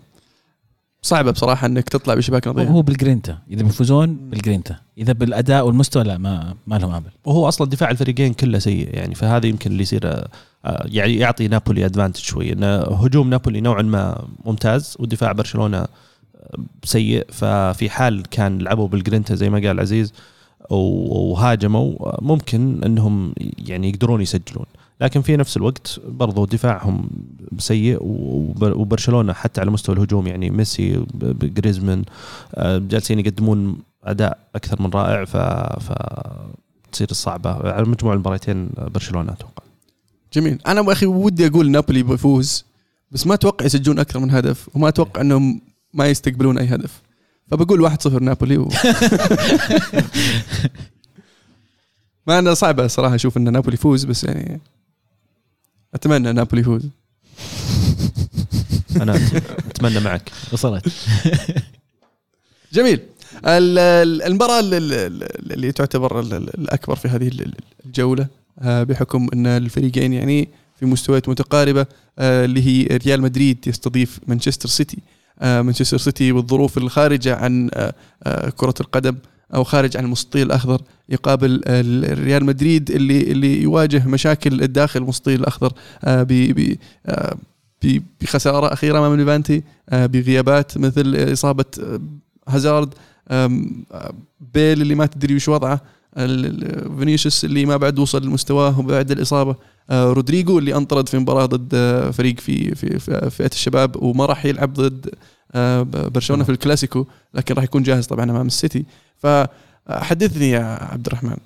صعبة بصراحة إنك تطلع بشباك نظيفه هو بالجرينتا. إذا بيفوزون بالجرينتا. إذا بالأداء والمستوى لا ما ما لهم امل وهو أصلا دفاع الفريقين كله سيء يعني فهذا يمكن اللي يصير آه، يعني يعطي نابولي advantage شوي. إن هجوم نابولي نوعا ما ممتاز ودفاع برشلونة آه، سيء. ففي حال كان لعبوا بالجرينتا زي ما قال عزيز وهاجموا آه، ممكن إنهم يعني يقدرون يسجلون. لكن في نفس الوقت برضو دفاعهم سيء وب- وبرشلونة حتى على مستوى الهجوم يعني ميسي جريزمان آه، جالسين يقدمون أداء أكثر من رائع ف, تصير الصعبة على مجموع المباراتين برشلونة أتوقع. جميل. أنا أخي ودي أقول نابولي بيفوز بس ما أتوقع يسجلون أكثر من هدف وما أتوقع إنهم ما يستقبلون أي هدف. فبقول 1-0 نابولي و... ما أنا صعبة صراحة أشوف إن نابولي يفوز بس يعني أتمنى نابولي يفوز. أنا أتمنى معك. وصلت. جميل. ال- ال- المباراة ال- ال- اللي تعتبر ال- ال- الأكبر في هذه ال- الجولة آه، بحكم أن الفريقين يعني في مستويات متقاربة آه، اللي هي ريال مدريد يستضيف مانشستر سيتي. آه، مانشستر سيتي بالظروف الخارجة عن كرة القدم أو خارج عن المسطيل الأخضر يقابل ال- ريال مدريد اللي اللي يواجه مشاكل الداخل المسطيل الأخضر آه، آه، ب- بخسارة أخيرة أمام ليفانتي آه، بغيابات مثل إصابة آه، هازارد بيل اللي ما تدري وش وضعه فينيسيوس اللي ما بعد وصل لمستواه بعد الإصابة رودريجو اللي انطرد في مباراة ضد فريق في في فئة الشباب وما راح يلعب ضد برشلونة في الكلاسيكو لكن راح يكون جاهز طبعا أمام السيتي. فحدثني يا عبد الرحمن.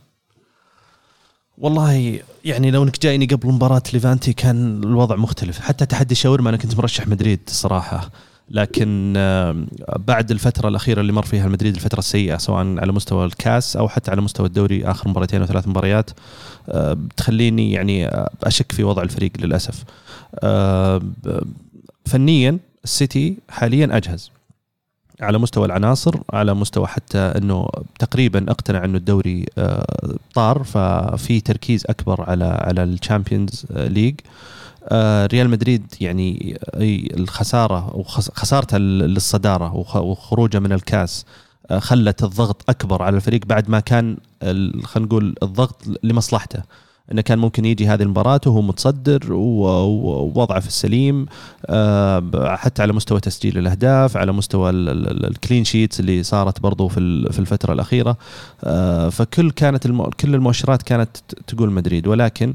والله يعني لو إنك جايني قبل مباراة ليفانتي كان الوضع مختلف. حتى تحدي شاورما أنا كنت مرشح مدريد الصراحه لكن آم، بعد الفترة الأخيرة اللي مر فيها المدريد الفترة السيئة سواء على مستوى الكاس أو حتى على مستوى الدوري آخر مباراتين أو ثلاث مباريات آه، بتخليني يعني آه، أشك في وضع الفريق للأسف. آه، فنيا السيتي حاليا أجهز. على مستوى العناصر على مستوى حتى إنه تقريبا أقتنع إنه الدوري آه، طار ففي تركيز أكبر على على ال Champions League. آه، ريال مدريد يعني الخسارة وخسارته للصدارة وخ- وخروجه من الكاس آه، خلت الضغط أكبر على الفريق بعد ما كان خلينا نقول الضغط لمصلحته. إنه كان ممكن يجي هذه المباراة وهو متصدر ووضعه في السليم آه، حتى على مستوى تسجيل الأهداف على مستوى ال- ال- ال- الكلين شيتس اللي صارت برضو في ال- في الفترة الأخيرة. آه، فكل كانت. كل المؤشرات كانت تقول مدريد. ولكن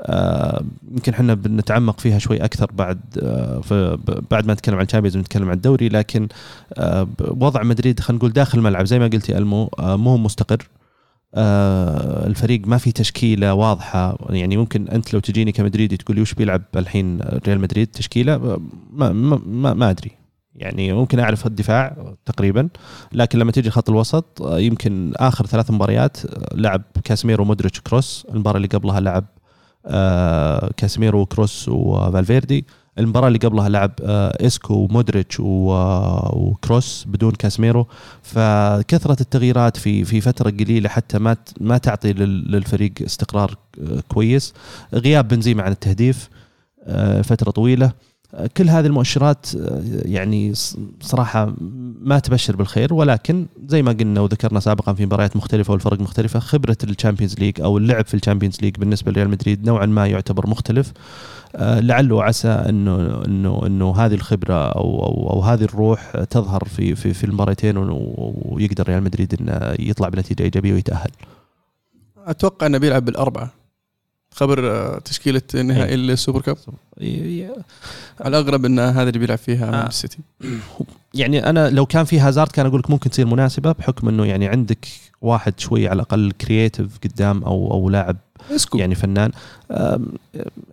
آه، يمكن إحنا بنتعمق فيها شوي أكثر بعد بعد ما نتكلم عن الشامبيونز ونتكلم عن الدوري. لكن وضع مدريد خلينا نقول داخل الملعب. زي ما قلتي المو مو مستقر. الفريق ما في تشكيلة واضحة. يعني ممكن أنت لو تجيني كمدريدي تقول لي وش بيلعب الحين ريال مدريد؟ تشكيلة؟ ما ما ما, ما أدري. يعني ممكن أعرف الدفاع تقريبا لكن لما تيجي خط الوسط آه، يمكن آخر ثلاث مباريات آه، لعب كاسميرو مودريتش كروس المباراة اللي قبلها لعب آه، كاسميرو وكروس وفالفيردي. المباراة اللي قبلها لعب آه، ايسكو ومودريتش و- آه، وكروس بدون كاسميرو فكثرة التغييرات في في فترة قليلة حتى ما ما تعطي لل- للفريق استقرار آه، كويس. غياب بنزيما عن التهديف آه، فترة طويلة. آه، كل هذه المؤشرات آه، يعني صراحة ما تبشر بالخير. ولكن زي ما قلنا وذكرنا سابقا في مباريات مختلفة والفرق مختلفة خبرة ال Champions League أو اللعب في ال Champions League بالنسبة لريال مدريد نوعا ما يعتبر مختلف. آه، لعل وعسى انه انه إنه هذه الخبرة أو أو, أو هذه الروح تظهر في في في المباراتين و- ويقدر ريال مدريد إنه يطلع بنتيجة إيجابية ويتأهل. أتوقع إنه بيلعب بالأربعة. خبر آه، تشكيلة نهائي ال Super Cup. على الأغلب إن هذا اللي بيلعب فيها امام آه. السيتي يعني أنا لو كان في هازارد كان أقول لك ممكن تصير مناسبة بحكم إنه يعني عندك واحد شوي على الأقل creative قدام أو أو لاعب اسكو. يعني فنان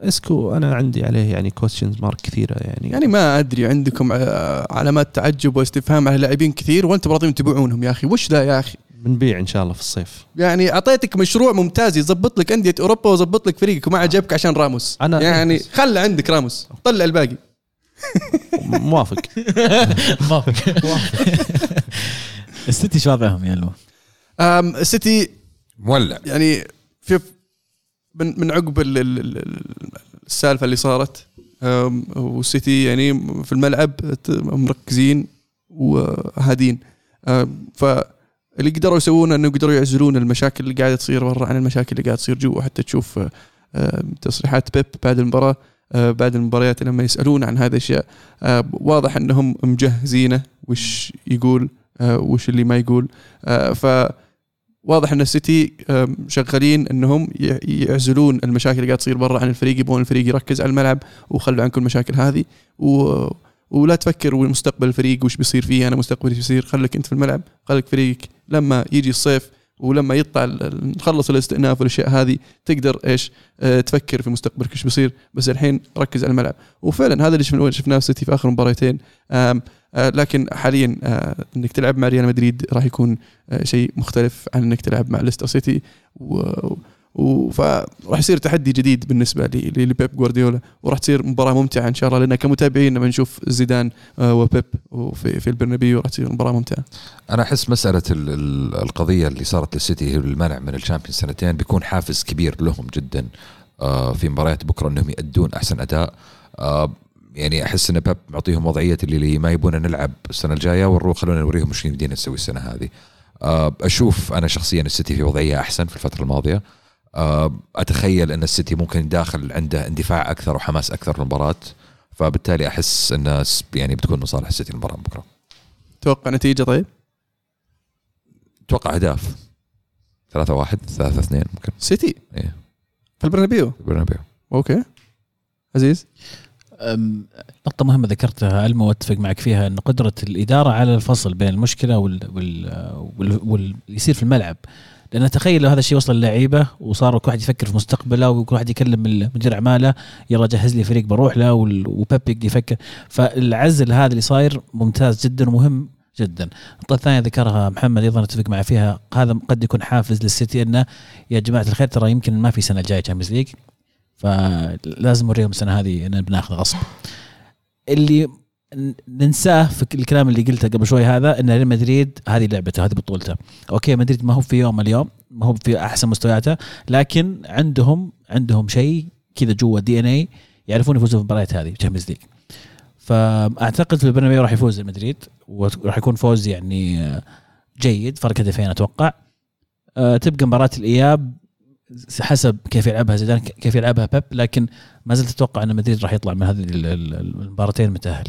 اسكو أنا عندي عليه يعني questions mark كثيرة يعني. يعني ما أدري عندكم آه، علامات تعجب واستفهام على لاعبين كثير وأنتم راضيين تبيعونهم يا أخي. وش ذا يا أخي؟ بنبيع إن شاء الله في الصيف. يعني أعطيتك مشروع ممتاز يظبط لك أندية أوروبا ويظبط لك فريقك وما عجبك عشان راموس. أنا- يعني خلى عندك راموس طلع الباقي. موافق. موافق. السيتي شو وضعهم يا لو؟ السيتي مولع. يعني في من من عقب ال- ال- ال- السالفة اللي صارت. والسيتي يعني في الملعب مركزين وهادين. فاللي قدروا يسوونه إنه قدروا يعزلون المشاكل اللي قاعدة تصير برا عن المشاكل اللي قاعدة تصير جوا. حتى تشوف تصريحات بيب بعد المباراة أه، بعد المباريات لما يسألون عن هذه الأشياء. أه، واضح إنهم مجهزينه وش يقول أه، وش اللي ما يقول. ف واضح إن السيتي شغالين إنهم يعزلون المشاكل اللي قاعدة تصير برا عن الفريق يبغون الفريق يركز على الملعب وخلوا عنكم المشاكل هذه. و... ولا تفكر مستقبل الفريق وش بيصير فيه أنا مستقبلي بيصير خليك أنت في الملعب خليك فريقك لما يجي الصيف ولما يطلع نخلص الاستئناف والأشياء هذه تقدر إيش آه تفكر في مستقبلك إيش بيصير. بس الحين ركز على الملعب. وفعلا هذا اللي شفناه شفناه في السيتي في آخر مباراتين آه، لكن حاليا آه، إنك تلعب مع ريال مدريد راح يكون آه، شيء مختلف عن إنك تلعب مع ليستر سيتي. و- فراح يصير تحدي جديد بالنسبة لبيب جوارديولا وراح تصير مباراة ممتعة إن شاء الله لأن كمتابعين لما نشوف زيدان آه، وبيب وفي في البرنابيو راح تصير مباراة ممتعة. أنا أحس مسألة ال- ال- القضية اللي صارت للسيتي المنع من ال Champions سنتين بيكون حافز كبير لهم جدا آه، في مباريات بكرة إنهم يأدون أحسن أداء. آه، يعني أحس إن بيب معطيهم وضعية اللي, ما يبون نلعب السنة الجاية ونروح خلونا نوريهم وش يمدينا نسوي السنة هذه. أشوف أنا شخصيا السيتي في وضعية أحسن في الفترة الماضية. أتخيل أن السيتي ممكن داخل عنده اندفاع أكثر وحماس أكثر في المباراه فبالتالي أحس أن س- يعني بتكون من صالح السيتي المباراه بكرة. توقع نتيجة طيب؟ أتوقع أهداف. 3 1 3 2 ممكن. سيتي؟ إيه. في البرنابيو؟ برنابيو okay. عزيز؟ نقطة مهمة ذكرتها ألمو واتفق معك فيها أن قدرة الإدارة على الفصل بين المشكلة وال وال وال واللي يصير في الملعب. لأن تخيل لو هذا الشيء وصل للعيبة وصار كل واحد يفكر في مستقبله وكل واحد يكلم مدير أعماله يلا جهز لي فريق بروح له وبيب يفكر. فالعزل هذا اللي صاير ممتاز جدا ومهم جدا. النقطة الثانية ذكرها محمد أيضا أتفق معه فيها. هذا قد يكون حافز للسيتي أنه يا جماعة الخير ترى يمكن ما في سنة الجاية Champions League فلازم نوريهم السنة هذه ان بناخذ غصب. اللي ننساه في الكلام اللي قلته قبل شوي هذا إن ريال مدريد هذه لعبته هذه بطولته. أوكي مدريد ما هو في يوم اليوم ما هو في أحسن مستوياته لكن عندهم عندهم شيء كذا جوا DNA يعرفون يفوزون في المباريات هذه Champions League فأعتقد في البرنابيو راح يفوز مدريد وراح يكون فوز يعني آه، جيد فرق هدفين أتوقع. آه، تبقى مباراة الإياب حسب كيف يلعبها زيدان كيف يلعبها بيب لكن ما زلت أتوقع إن مدريد راح يطلع من هذه ال- ال- المباراتين متأهل.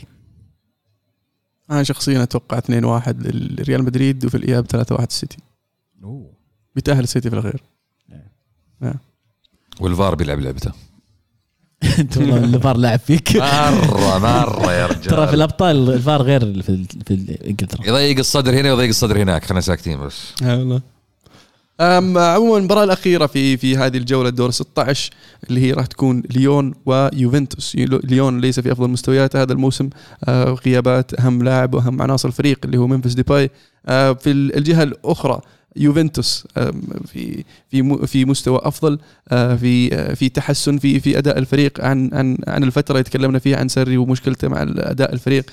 أنا شخصيا أتوقع 2 1 لريال مدريد وفي الإياب 3 1 السيتي. بيتأهل السيتي في الأخير. والفار بيلعب لعبته. أنت والله الفار لاعب فيك. مرة مرة يا رجال. ترى في الأبطال الفار غير في في إنجلترا. يضيق الصدر هنا ويضيق الصدر هناك. خلينا ساكتين بس. والله عموما المباراة الأخيرة في في هذه الجولة دور 16 اللي هي راح تكون ليون ويوفنتوس. ليون ليس في أفضل مستوياته هذا الموسم. آه، غيابات أهم لاعب وأهم عناصر الفريق اللي هو منفس ديباي. آه، في ال- الجهة الأخرى يوفنتوس في في في مستوى أفضل. آه، في في تحسن في في أداء الفريق عن عن عن الفترة اللي تكلمنا فيها عن سري ومشكلته مع اداء الفريق.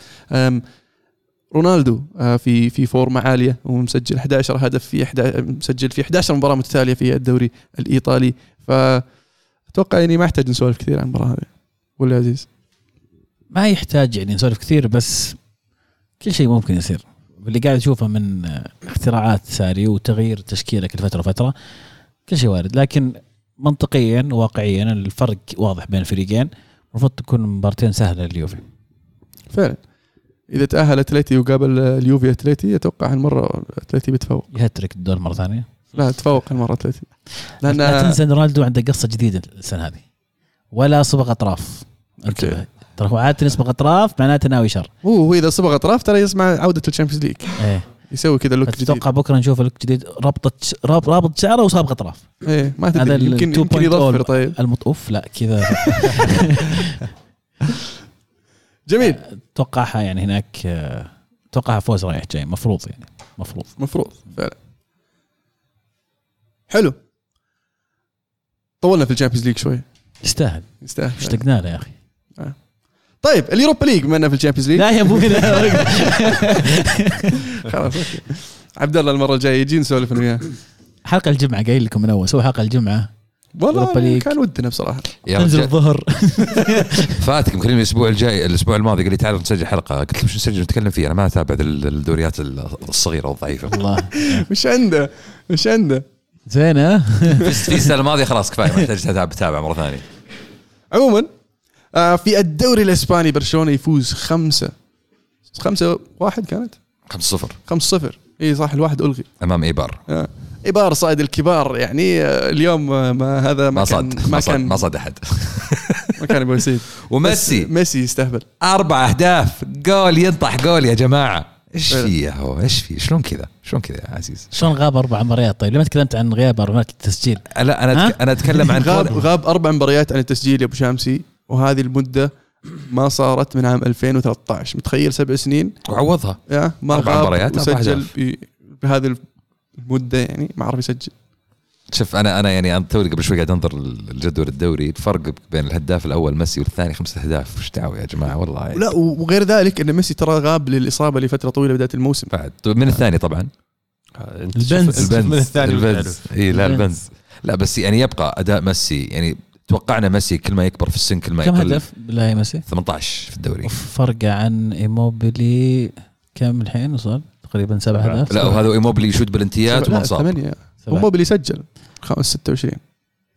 رونالدو آه، في في فورمة عالية ومسجل 11 هدف في 11 مسجل في 11 مباراة متتالية في الدوري الإيطالي. فاتوقع يعني ما احتاج نسولف كثير عن المباراة هذه. ولا عزيز؟ ما يحتاج يعني نسولف كثير بس كل شيء ممكن يصير. اللي قاعد اشوفه من اختراعات ساري وتغيير تشكيله كل فترة وفترة كل شيء وارد. لكن منطقيا واقعيا الفرق واضح بين الفريقين. المفروض تكون مباراتين سهلة لليوفي. فعلا. إذا تأهل اتلتي وقابل اليوفي اتلتي أتوقع هالمره اتلتي بيتفوق يهتريك الدور مرة ثانية. لا تفوق هالمره اتلتي لا لأن تنسى إن رونالدو عنده قصة جديدة السنة هذه. ولا صبغ أطراف. انتبه ترى هو عادة يصبغ أطراف معناته ناوي شر. هو هو إذا صبغ أطراف ترى يسمع عودة ال Champions League. إيه. يسوي كذا look جديد. أتوقع بكرة نشوف look جديد. ربطه ش- راب- رابط شعره وسابق أطراف. إيه ما تدري يمكن 2.0 يمكن يظفر طيب. المط اوف لا كذا. جميل. اتوقعها يعني هناك آه، اتوقعها فوز رايح جاي. مفروض يعني. مفروض. مفروض فعلا. حلو. طولنا في الشامبيونز ليج شوي. يستاهل. يستاهل. اشتقنا له يا أخي. طيب اليوروبا ليج بما في الشامبيونز ليج. لا يا أبوي لا. خلاص عبد الله المرة الجاية يجي نسولف أنا وياه. حلقة الجمعة قايل لكم من أول سوي حلقة الجمعة. والله ليج. كان ودنا بصراحة. يا تنزل الظهر. فاتك مكلمني الأسبوع الجاي الأسبوع الماضي قال لي تعال نسجل حلقة. قلت له شو نسجل نتكلم فيه؟ أنا ما أتابع الدوريات الصغيرة والضعيفة. والله مش عنده؟ مش عنده؟ زين ها؟ في السنة الماضية خلاص كفاية ما يحتاج تتابع تتابع مرة ثانية. عموما آه في الدوري الإسباني برشلونة يفوز خمسة. خمسة واحد كانت؟ 5 0 خمسة صفر. إي صح الواحد ألغي. أمام إيبار. آه. ايبار صائد الكبار. يعني آه، اليوم آه، ما هذا ما, ما كان صد ما كان ما صد أحد. ما كان ابو يسيد وميسي. ميسي يستهبل. أربع أهداف. جول ينطح جول يا جماعة. إيش. في يا هو؟ إيش في؟ شلون كذا؟ شلون كذا يا عزيز؟ شلون غاب أربع مباريات؟ طيب لما تكلمت عن غياب أربع التسجيل لا أنا؟ أتك... أنا أتكلم عن غاب غاب أربع مباريات عن التسجيل يا أبو شامسي وهذه المدة ما صارت من عام 2013 متخيل سبع سنين؟ وعوضها. يا ما غاب مباريات، وسجل بهذه المدة يعني ما عرف يسجل. شوف أنا أنا يعني أنا توني قبل شوي قاعد أنظر الجدول الدوري الفرق بين الهداف الأول ميسي والثاني خمسة أهداف. وش دعوة يا جماعة؟ والله. لا وغير ذلك إن ميسي ترى غاب للإصابة لفترة طويلة بداية الموسم. بعد. من الثاني طبعا؟ أنت البنز. شوف- من الثاني البنز. إي لا البنز. البنز. لا بس يعني يبقى أداء ميسي يعني توقعنا ميسي كل ما يكبر في السن كل ما كم يقل. هدف بالله يا ميسي؟ 18 في الدوري. فرقه عن إيموبيلي كم الحين وصل؟ تقريبا سبع سبعة. اهداف لا وهذا ايموبلي يشوت بلنتيات وما لا انصاب ثمانية. موبيلي سجل خمس 26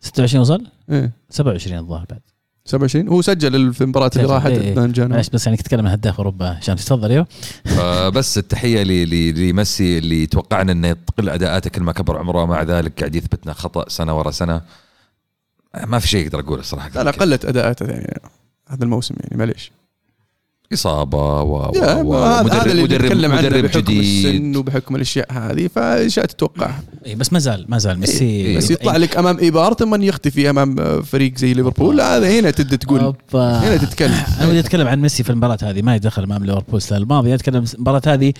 26 وصل؟ إيه. 27 الظاهر بعد. 27 هو سجل في المباراة اللي. راحت إيه، إيه. معلش بس يعني تتكلم عن هداف أوروبا. عشان تفضل أيوه فبس التحية ل- ل- لميسي اللي توقعنا إنه تقل أداءاته كل ما كبر عمره. ومع ذلك قاعد يثبتنا خطأ سنة ورا سنة. ما في شيء أقدر أقوله الصراحه لا لا قلت أداءاته يعني هذا الموسم يعني معليش. إصابة و, يا و... ما هذا هذا اللي مدرب مدرب بحكم السن جديد وبحكم الأشياء هذه فاشياء تتوقعها اي إيه، بس ما زال ما زال ميسي إيه، بس يطلع لك أمام ايبار ثم يختفي أمام فريق زي ليفربول. لا هذا هنا تبدأ تقول. أوبا. هنا تتكلم. أنا ودي أتكلم عن ميسي في المباراة هذه. ما يدخل أمام ليفربول السنة الماضية. أتكلم المباراة هذه.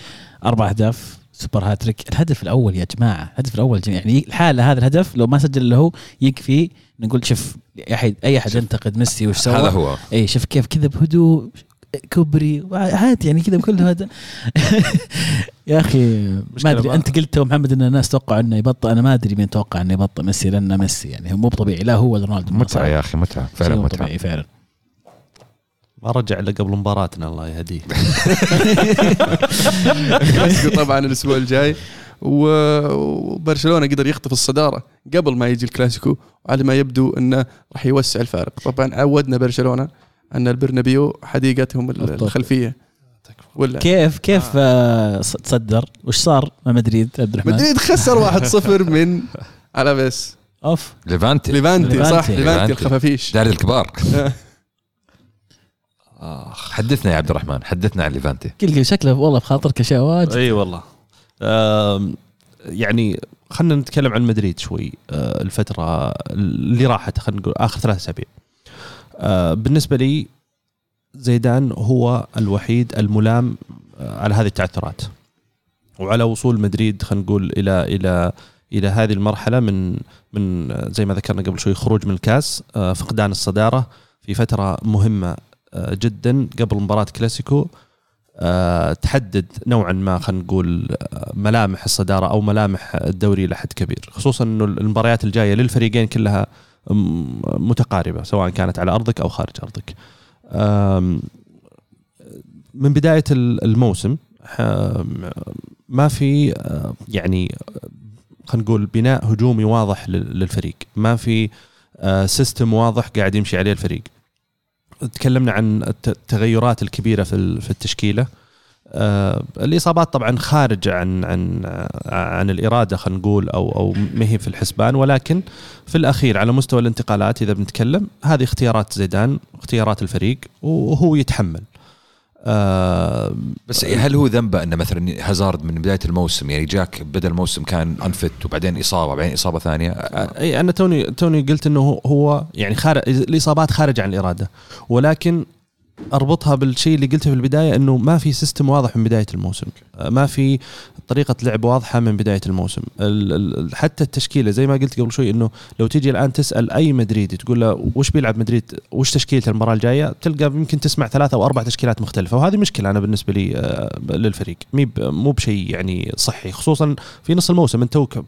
أربع أهداف super hat-trick. الهدف الأول يا جماعة الهدف الأول جميع. يعني الحاله هذا الهدف لو ما سجل الا هو يكفي نقول شوف أي احد أي أحد ينتقد ميسي وش سوى. هذا هو. اي شوف كيف كذا بهدوء كبري عادي يعني كذا بكل هذا. يا أخي ما أدري أنت قلت يا محمد إن الناس توقعوا إنه يبطل أنا ما أدري مين توقع إنه يبطل ميسي لأنه ميسي يعني هو مو طبيعي لا هو ولا رونالدو. متعة يا أخي متعة فعلا متعة. طبيعي فعلا. ما رجع إلا قبل مباراتنا الله يهديه. الكلاسيكو طبعا الأسبوع الجاي. وبرشلونة قدر يخطف الصدارة قبل ما يجي الكلاسيكو وعلى ما يبدو إنه راح يوسع الفارق. طبعا عودنا برشلونة أن البرنابيو حديقتهم. الخلفية. ولا؟ كيف كيف آه. تصدر؟ وش صار مع مدريد عبد الرحمن؟ مدريد خسر 1-0 من ألافيس. أوف. ليفانتي. ليفانتي صح؟ ليفانتي. الخفافيش. دار الكبار. حدثنا يا عبد الرحمن حدثنا عن ليفانتي. قل شكله والله بخاطرك اشياء واجد. إي والله. يعني خلينا نتكلم عن مدريد شوي. آه، الفترة اللي راحت خلينا نقول آخر ثلاث أسابيع. آه، بالنسبة لي زيدان هو الوحيد الملام آه، على هذه التعثرات. وعلى وصول مدريد خلينا نقول إلى إلى إلى هذه المرحلة من من آه، زي ما ذكرنا قبل شوي خروج من الكاس آه، فقدان الصدارة في فترة مهمة آه، جدا قبل مباراة كلاسيكو. آه، تحدد نوعا ما خلينا نقول آه، ملامح الصدارة أو ملامح الدوري إلى حد كبير. خصوصا إنه المباريات الجاية للفريقين كلها متقاربة سواء كانت على أرضك أو خارج أرضك. من بداية ال- الموسم ما في آه، يعني آه، خلينا نقول بناء هجومي واضح لل- للفريق، ما في آه، system واضح قاعد يمشي عليه الفريق. تكلمنا عن الت- التغيرات الكبيرة في ال- في التشكيلة آه الإصابات طبعا خارجه عن عن عن الإرادة خلينا نقول أو أو ما هي في الحسبان. ولكن في الأخير على مستوى الانتقالات إذا بنتكلم هذه اختيارات زيدان اختيارات الفريق وهو يتحمل. آه بس هل هو ذنبه انه مثلا هازارد من بداية الموسم يعني جاك بدأ الموسم كان unfit وبعدين إصابة بعدين إصابة ثانية؟ أي أنا توني توني قلت إنه هو يعني خارج الإصابات خارج عن الإرادة. ولكن أربطها بالشيء اللي قلته في البداية إنه ما في system واضح من بداية الموسم. ما في طريقة لعب واضحة من بداية الموسم. حتى التشكيلة زي ما قلت قبل شوي إنه لو تيجي الآن تسأل أي مدريدي تقول له وش بيلعب مدريد؟ وش تشكيله المباراة الجاية؟ تلقى يمكن تسمع ثلاثة أو أربع تشكيلات مختلفة وهذه مشكلة أنا بالنسبة لي آه، للفريق. مو بشيء يعني صحي خصوصا في نص الموسم انت توك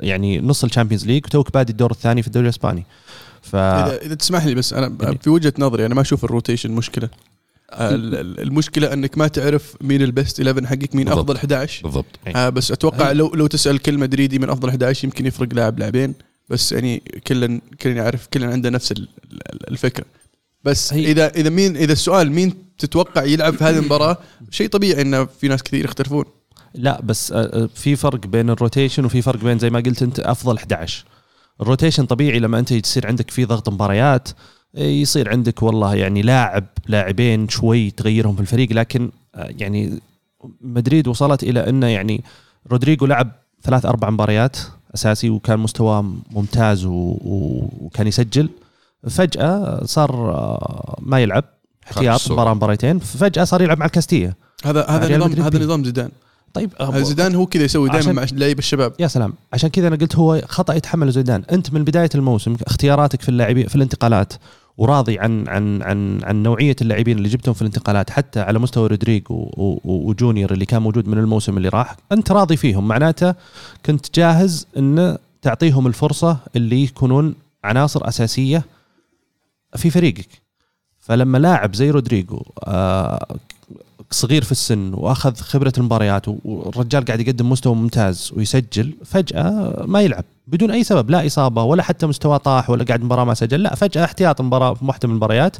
يعني نص ال Champions League وتوك بادي الدور الثاني في الدوري الإسباني. ف اذا, إذا تسمح لي بس أنا في وجهة نظري أنا ما أشوف ال rotation مشكلة. المشكلة أنك ما تعرف مين ال best 11 حقك مين بالضبط. أفضل 11 بالضبط. آه بس أتوقع لو لو تسأل كل مدريدي من أفضل 11 يمكن يفرق لاعب لاعبين بس يعني كلنا كلنا يعرف كلنا عنده نفس الفكرة. بس هي اذا إذا مين إذا السؤال مين تتوقع يلعب في هذه المباراة شيء طبيعي انه في ناس كثير يختلفون. لا بس آه، آه، في فرق بين ال rotation وفي فرق بين زي ما قلت أنت أفضل 11 ال rotation طبيعي لما انت يصير عندك في ضغط مباريات يصير عندك والله يعني لاعب لاعبين شوي تغيرهم في الفريق لكن آه، يعني مدريد وصلت إلى انه يعني رودريجو لعب ثلاث أربع مباريات أساسي وكان مستواه ممتاز وكان يسجل. فجأة صار آه، ما يلعب احتياط مباراة مباريتين فجأة صار يلعب مع الكاستيه هذا هذا نظام هذا نظام زيدان. طيب زيدان هو كذا يسوي دائما مع لعيبه الشباب. يا سلام. عشان كذا أنا قلت هو خطأ يتحمله زيدان. أنت من بداية الموسم اختياراتك في اللاعبين في الانتقالات وراضي عن عن عن عن نوعية اللاعبين اللي جبتهم في الانتقالات حتى على مستوى رودريجو وجونيور اللي كان موجود من الموسم اللي راح أنت راضي فيهم. معناته كنت جاهز إن تعطيهم الفرصة اللي يكونون عناصر أساسية في فريقك. فلما لاعب زي رودريجو آه صغير في السن وأخذ خبرة المباريات والرجال قاعد يقدم مستوى ممتاز ويسجل فجأة ما يلعب. بدون أي سبب لا إصابة ولا حتى مستوى طاح ولا قاعد مباراة ما سجل لا فجأة احتياط مباراه في واحدة من المباريات.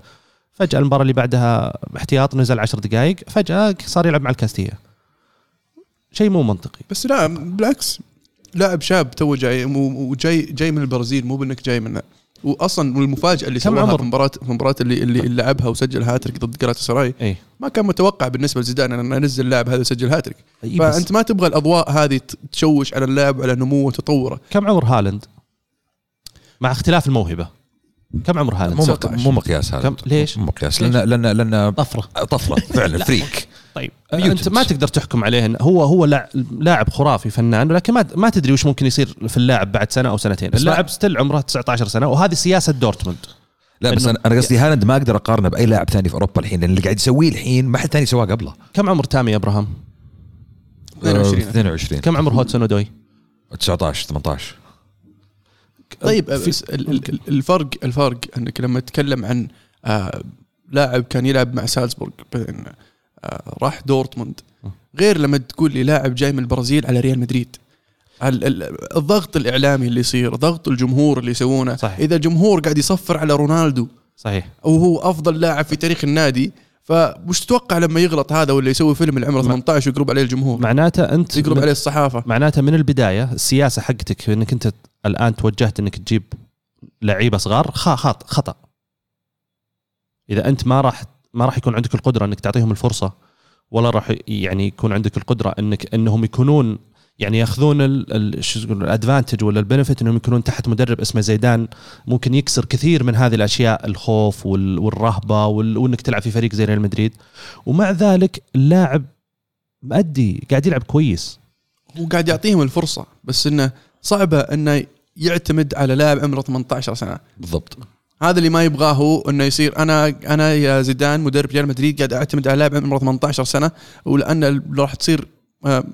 فجأة المباراة اللي بعدها احتياط نزل 10 دقائق فجأة صار يلعب مع الكاستية. شيء مو منطقي. بس لا بالعكس لاعب شاب تو جاي وجاي جاي من البرازيل مو بأنك جاي من واصلا والمفاجاه اللي سواها في مباراه في المباراه اللي اللي لعبها وسجل هاتريك ضد جالطة سراي أي. ما كان متوقع بالنسبة لزيدان أن انزل اللاعب هذا يسجل هاتريك. فأنت ما تبغى الأضواء هذه تشوش على اللاعب وعلى نموه وتطوره. كم عمر هالاند؟ مع اختلاف الموهبة. كم عمر هالاند؟ مو مو مقياس هالاند. ليش؟ مو مقياس. لأن لأن لأن طفرة. طفرة فعلا freak. طيب. أنت ما تقدر تحكم عليه هو هو لاعب خرافي فنان ولكن ما ما تدري وش ممكن يصير في اللاعب بعد سنة أو سنتين. اللاعب still عمره 19 سنة وهذه سياسة دورتموند. لا بس أنا أنا قصدي هالاند ما أقدر أقارنه بأي لاعب ثاني في أوروبا الحين لأن اللي قاعد يسويه الحين ما حد ثاني سواه قبله. كم عمر تامي أبراهام؟ 22 22 كم عمر هودسون أودوي؟ 19 18 طيب الفرق الفرق إنك لما تتكلم عن آه لاعب كان يلعب مع سالزبورغ آه، راح دورتموند. غير لما تقول لي لاعب جاي من البرازيل على ريال مدريد. الضغط الإعلامي اللي يصير ضغط الجمهور اللي يسوونه. صحيح. إذا الجمهور قاعد يصفر على رونالدو صحيح. وهو أفضل لاعب في تاريخ النادي فوش تتوقع لما يغلط هذا ولا يسوي فيلم العمر 18 ويقرب عليه الجمهور؟ معناته أنت يقرب عليه الصحافة. معناته من البداية السياسة حقتك إنك أنت الآن توجهت إنك تجيب لعيبة صغار خطا إذا أنت ما راح ما راح يكون عندك القدرة إنك تعطيهم الفرصة ولا راح يعني يكون عندك القدرة إنك إنهم يكونون يعني يأخذون شو الأدفانتج ولا البنفيت إنهم يكونون تحت مدرب اسمه زيدان. ممكن يكسر كثير من هذه الأشياء الخوف والرهبة وإنك تلعب في فريق زي ريال مدريد. ومع ذلك اللاعب مأدي قاعد يلعب كويس. وقاعد يعطيهم الفرصة بس إنه صعبة إنه يعتمد على لاعب عمره 18 سنة. بالضبط. هذا اللي ما يبغاه هو إنه يصير. أنا أنا يا زيدان مدرب ريال مدريد قاعد أعتمد على لاعب عمره 18 سنة ولأن راح تصير آه،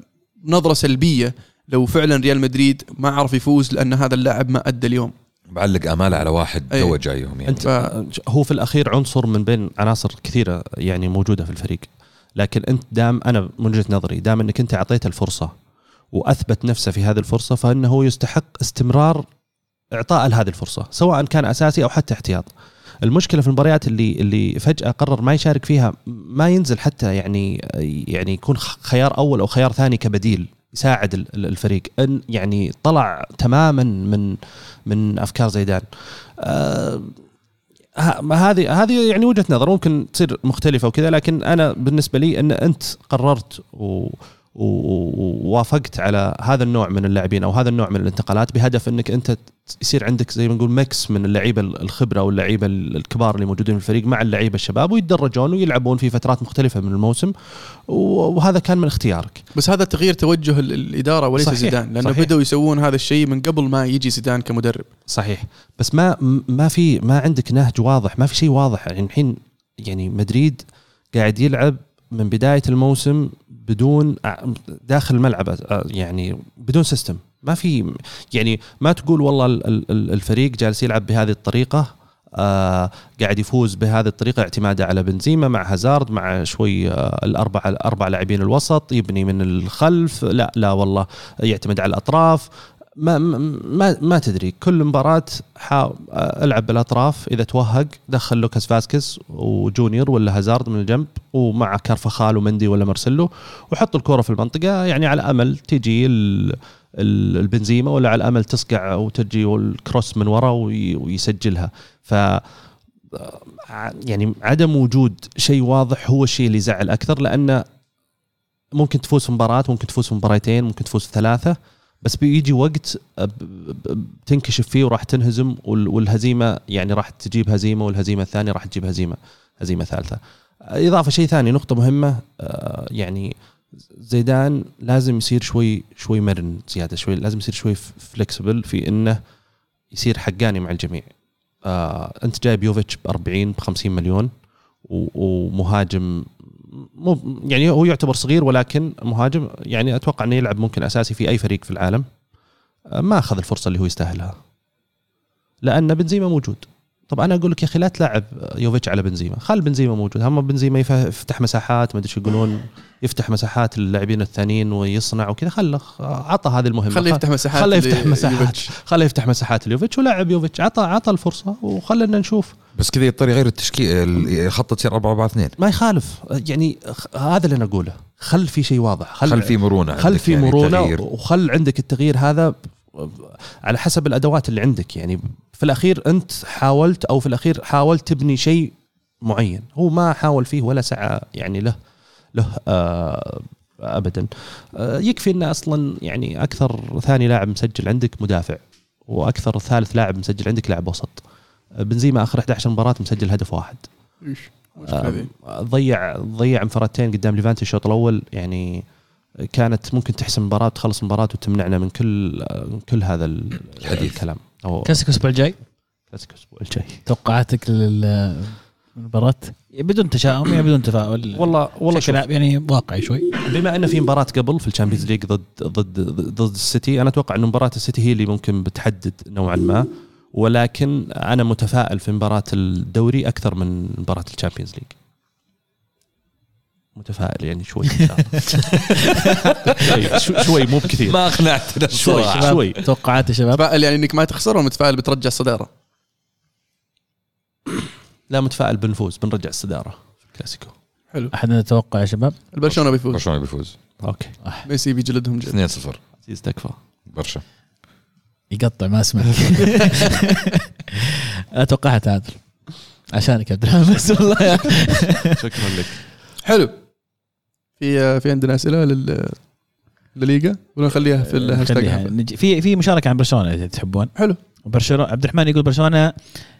نظرة سلبية لو فعلا ريال مدريد ما عرف يفوز لأن هذا اللاعب ما أدى اليوم. معلق اماله على واحد أيه. تو جايهم يعني. أنت ف... هو في الأخير عنصر من بين عناصر كثيرة يعني موجودة في الفريق. لكن أنت دام أنا من وجهة نظري دام إنك أنت اعطيته الفرصة وأثبت نفسه في هذه الفرصة فإنه يستحق استمرار إعطاء هذه الفرصة سواء كان أساسي أو حتى احتياط. المشكلة في المباريات اللي اللي فجأة قرر ما يشارك فيها ما ينزل حتى يعني يعني يكون خيار أول أو خيار ثاني كبديل يساعد ال- ال- الفريق. إن يعني طلع تماما من من أفكار زيدان. ه- ما هذه هذه يعني وجهة نظر ممكن تصير مختلفة وكذا لكن أنا بالنسبة لي إن أنت قررت و- ووافقت على هذا النوع من اللاعبين أو هذا النوع من الانتقالات بهدف إنك أنت يصير عندك زي ما نقول ميكس من اللعيبة الخبرة واللعيبة الكبار اللي موجودين في الفريق مع اللعيبة الشباب ويتدرجون ويلعبون في فترات مختلفة من الموسم. وهذا كان من اختيارك. بس هذا تغيير توجه ال- الإدارة وليس صحيح، زيدان لأنه صحيح. بدأوا يسوون هذا الشيء من قبل ما يجي زيدان كمدرب. صحيح. بس ما ما في ما عندك نهج واضح ما في شيء واضح. يعني الحين يعني مدريد قاعد يلعب من بداية الموسم بدون داخل الملعب يعني بدون سيستم ما في يعني ما تقول والله ال- ال- الفريق جالس يلعب بهذه الطريقة آه قاعد يفوز بهذه الطريقة اعتمادا على بنزيما مع هازارد مع شوي آه الأربع الأربع لاعبين الوسط يبني من الخلف. لا لا والله يعتمد على الأطراف. ما ما ما تدري. كل مباراة. ألعب بالأطراف. إذا توهق دخل لوكاس فاسكيز وجونيور ولا هازارد من الجنب ومع كارفخال ومندي ولا مارسيلو وحط الكره في المنطقة. يعني على امل تجي ال... ال- البنزيما ولا على امل تصقع وتجي ال cross من ورا وي... ويسجلها. ف يعني عدم وجود شيء واضح هو الشيء اللي يزعل أكثر لأنه ممكن تفوز في مباراة ممكن تفوز في مباراتين ممكن تفوز في ثلاثة. بس بيجي وقت بتنكشف فيه وراح تنهزم وال- والهزيمة يعني راح تجيب هزيمة والهزيمة الثانية راح تجيب هزيمة هزيمة ثالثة. إضافة شيء ثاني نقطة مهمة آه، يعني زيدان لازم يصير شوي شوي مرن زيادة شوي لازم يصير شوي فلكسبل في إنه يصير حقاني مع الجميع. آه أنت جايب يوفيتش ب 40 ب 50 مليون ومهاجم مو يعني هو يعتبر صغير ولكن مهاجم. يعني أتوقع إنه يلعب ممكن أساسي في أي فريق في العالم. آه، ما أخذ الفرصة اللي هو يستاهلها. لأن بنزيما موجود. طب أنا أقول لك يا أخي لا تلعب يوفيتش على بنزيما. خل بنزيما موجود. هم بنزيما يف- يفتح مساحات ما أدري شو يقولون يفتح مساحات للاعبين الثانيين ويصنع وكذا. خله عطى هذه المهمة. خليه يفتح مساحات خليه يفتح مساحات. خليه يفتح مساحات ليوفيتش ولعب يوفيتش. عطى عطى الفرصة وخلنا نشوف. بس كذا يضطر يغير التشكيل خطه تصير 4 4 2 ما يخالف. يعني هذا اللي أنا أقوله. خل في شيء واضح. خل في مرونة خل عندك في يعني مرونة تغيير. وخل عندك التغيير هذا على حسب الأدوات اللي عندك يعني. في الأخير أنت حاولت أو في الأخير حاولت تبني شيء معين. هو ما حاول فيه ولا سعى يعني له له آه ابدا. آه يكفي انه أصلا يعني أكثر ثاني لاعب مسجل عندك مدافع وأكثر ثالث لاعب مسجل عندك لاعب وسط. آه، بنزيما آخر 11 مباراة مسجل هدف واحد. ذي. آه، ضيع ضيع انفرادتين قدام ليفانتي الشوط الأول يعني كانت ممكن تحسم مباراة تخلص مباراة وتمنعنا من كل من كل هذا ال- الحديث. الكلام. أو كلاسيكو الأسبوع الجاي؟ كلاسيكو الأسبوع الجاي. توقعاتك للمباراة؟ بدون تشاؤم يعني بدون تفاؤل. والله والله شوف. يعني واقعي شوي. بما أن في مباراة قبل في الشامبيونز ليج ضد ضد ضد السيتي أنا أتوقع أن مباراة السيتي هي اللي ممكن بتحدد نوعا ما. ولكن أنا متفائل في مباراة الدوري أكثر من مباراة الشامبيونز ليج. متفائل يعني شوي إن شاء الله. شوي- شو- شوي مو بكثير. ما اقنعتنا شوي شوي. توقعات يا شباب؟ متفائل يعني إنك ما تخسر ولا متفائل بترجع الصدارة؟ لا متفائل بنفوز بنرجع الصدارة في الكلاسيكو. حلو. أحد يتوقع يا شباب؟ البرشلونة بيفوز. برشلونه بيفوز. okay. ميسي بيجلدهم جلد 2 0 عزيز تكفى. برشا. يقطع ما أسمع. أتوقعها تعادل. عشانك يا عبد الرحمن بس والله. شكرا لك. حلو. في في عندنا أسئلة لل للليغا؟ ولا نخليها في الهاشتاج في في مشاركة عن برشلونة إذا تحبون. حلو. برشلونه عبد الرحمن يقول برشلونة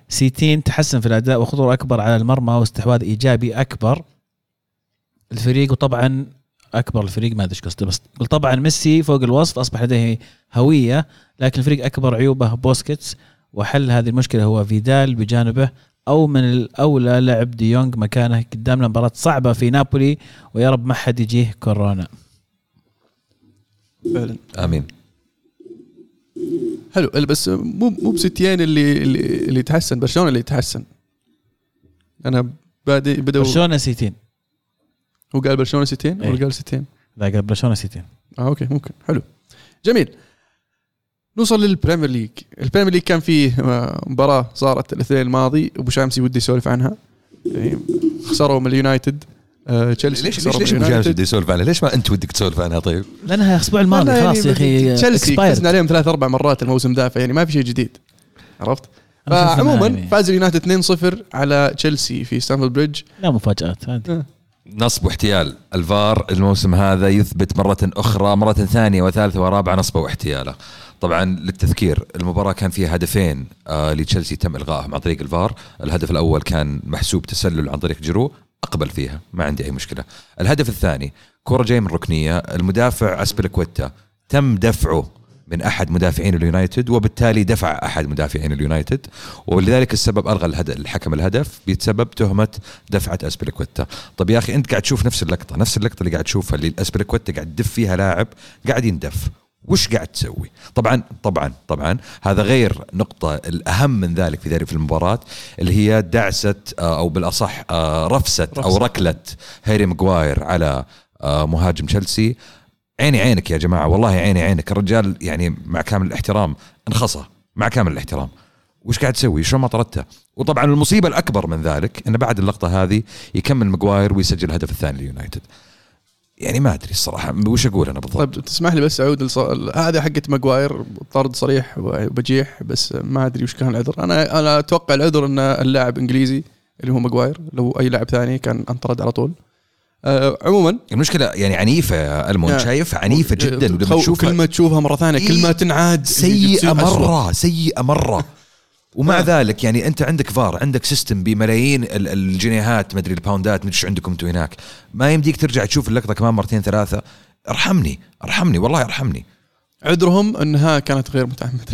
سيتين تحسن في الأداء وخطورة أكبر على المرمى واستحواذ إيجابي أكبر. الفريق وطبعا أكبر الفريق ما أدري إيش قصده بس طبعا ميسي فوق الوصف أصبح لديه هوية لكن الفريق أكبر عيوبه بوسكيتس وحل هذه المشكلة هو فيدال بجانبه أو من الأولى لعب ديونج مكانه قدامنا مباراه صعبة في نابولي ويا رب ما حد يجيه كورونا. فعلا. آمين. حلو. بس مو مو بستيان اللي اللي, اللي يتحسن. برشلونة اللي يتحسن. أنا بادئ بدأوا. برشلونة سيتين. هو قال برشلونة ستين إيه. ولا قال ستين؟ لا قال برشلونة سيتين. آه okay ممكن. حلو. جميل. نوصل للبريمير ليج البريمير ليج كان فيه آه، مباراة صارت الاثنين الماضي أبو شامسي ودي يسولف عنها يعني خسروا من اليونايتد آه، تشيلسي ليش ليش اليونايتد. بده يسولف عنها؟ ليش ما أنت ودك تسولف عنها طيب؟ لأنها الأسبوع الماضي خلاص يا يعني أخي تشيلسي. فزنا عليهم ثلاث أربع مرات الموسم ذا فيعني ما في شيء جديد عرفت؟ فعموما يعني فاز اليونايتد 2-0 على تشيلسي في ستانفورد بريدج لا مفاجآت هذه نصب واحتيال. الفار الموسم هذا يثبت مرة أخرى مرة ثانية وثالثة ورابعة نصبه واحتياله. طبعا للتذكير المباراة كان فيها هدفين آه لتشيلسي تم إلغائهم عن طريق الفار. الهدف الأول كان محسوب تسلل عن طريق جيرو أقبل فيها ما عندي أي مشكلة. الهدف الثاني كرة جاية من ركنية المدافع أسبيليكويتا تم دفعه من أحد مدافعين اليونايتد وبالتالي دفع أحد مدافعين اليونايتد ولذلك السبب ألغى الهدف الحكم الهدف بسبب تهمة دفعة اسبليكويتا طب يا أخي أنت قاعد تشوف نفس اللقطة نفس اللقطة اللي قاعد تشوفها اللي اسبليكويتا قاعد تدف فيها لاعب قاعد يندف وش قاعد تسوي؟ طبعا طبعا طبعا هذا غير نقطة الأهم من ذلك في ذلك في المباراة اللي هي دعسة آه، أو بالأصح آه، رفسة أو رفسة. ركلة هاري ماجواير على آه، مهاجم تشيلسي عيني عينك يا جماعة والله عيني عينك. الرجال يعني مع كامل الاحترام انخصى مع كامل الاحترام. وش قاعد تسوي؟ شلون ما طردته؟ وطبعا المصيبة الأكبر من ذلك انه بعد اللقطة هذه يكمل ماجواير ويسجل الهدف الثاني لليونايتد يعني ما أدري الصراحة وش أقول أنا بالضبط؟ طيب تسمح لي بس أعود لص... هذه حقت ماجواير طرد صريح وبجيح بس ما أدري وش كان العذر. أنا أنا أتوقع العذر إن اللاعب إنجليزي اللي هو ماجواير لو أي لاعب ثاني كان أنطرد على طول. أه عموما. المشكلة يعني عنيفة يا ألمون يا. شايف؟ عنيفة جدا ولما تشوفها. كل ما تشوفها مرة ثانية كل ما إيه، تنعاد سيئة. مرة سيئة مرة. ومع آه. ذلك يعني أنت عندك فار عندك system بملايين ال- الجنيهات مدري الباوندات مدري إيش عندكم أنتم هناك. ما يمديك ترجع تشوف اللقطة كمان مرتين ثلاثة. ارحمني ارحمني والله ارحمني. عذرهم أنها كانت غير متعمدة.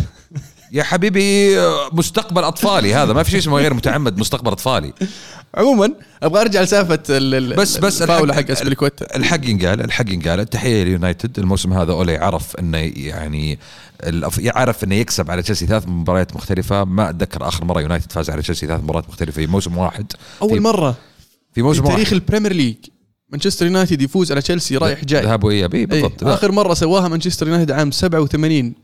يا حبيبي مستقبل أطفالي هذا. ما في شيء اسمه غير متعمد مستقبل أطفالي. عموما أبغى أرجع لسالفة ال- ال- بس- بس الفاول الحق- حق اسبليكويتا الحق ينقال الحق ينقال. التحية لليونايتد الموسم هذا أولي عرف إنه يعني يعرف إنه يكسب على تشيلسي ثلاث مباريات مختلفة. ما أتذكر آخر مرة يونايتد فاز على تشيلسي ثلاث مباريات مختلفة. في موسم واحد. أول في- مرة في في موسم تاريخ واحد. البريمير ليج مانشستر يونايتد يفوز على تشيلسي رايح جاي. ذهاب وإياب. إي إيه. بالضبط. آخر مرة سواها مانشستر يونايتد عام 87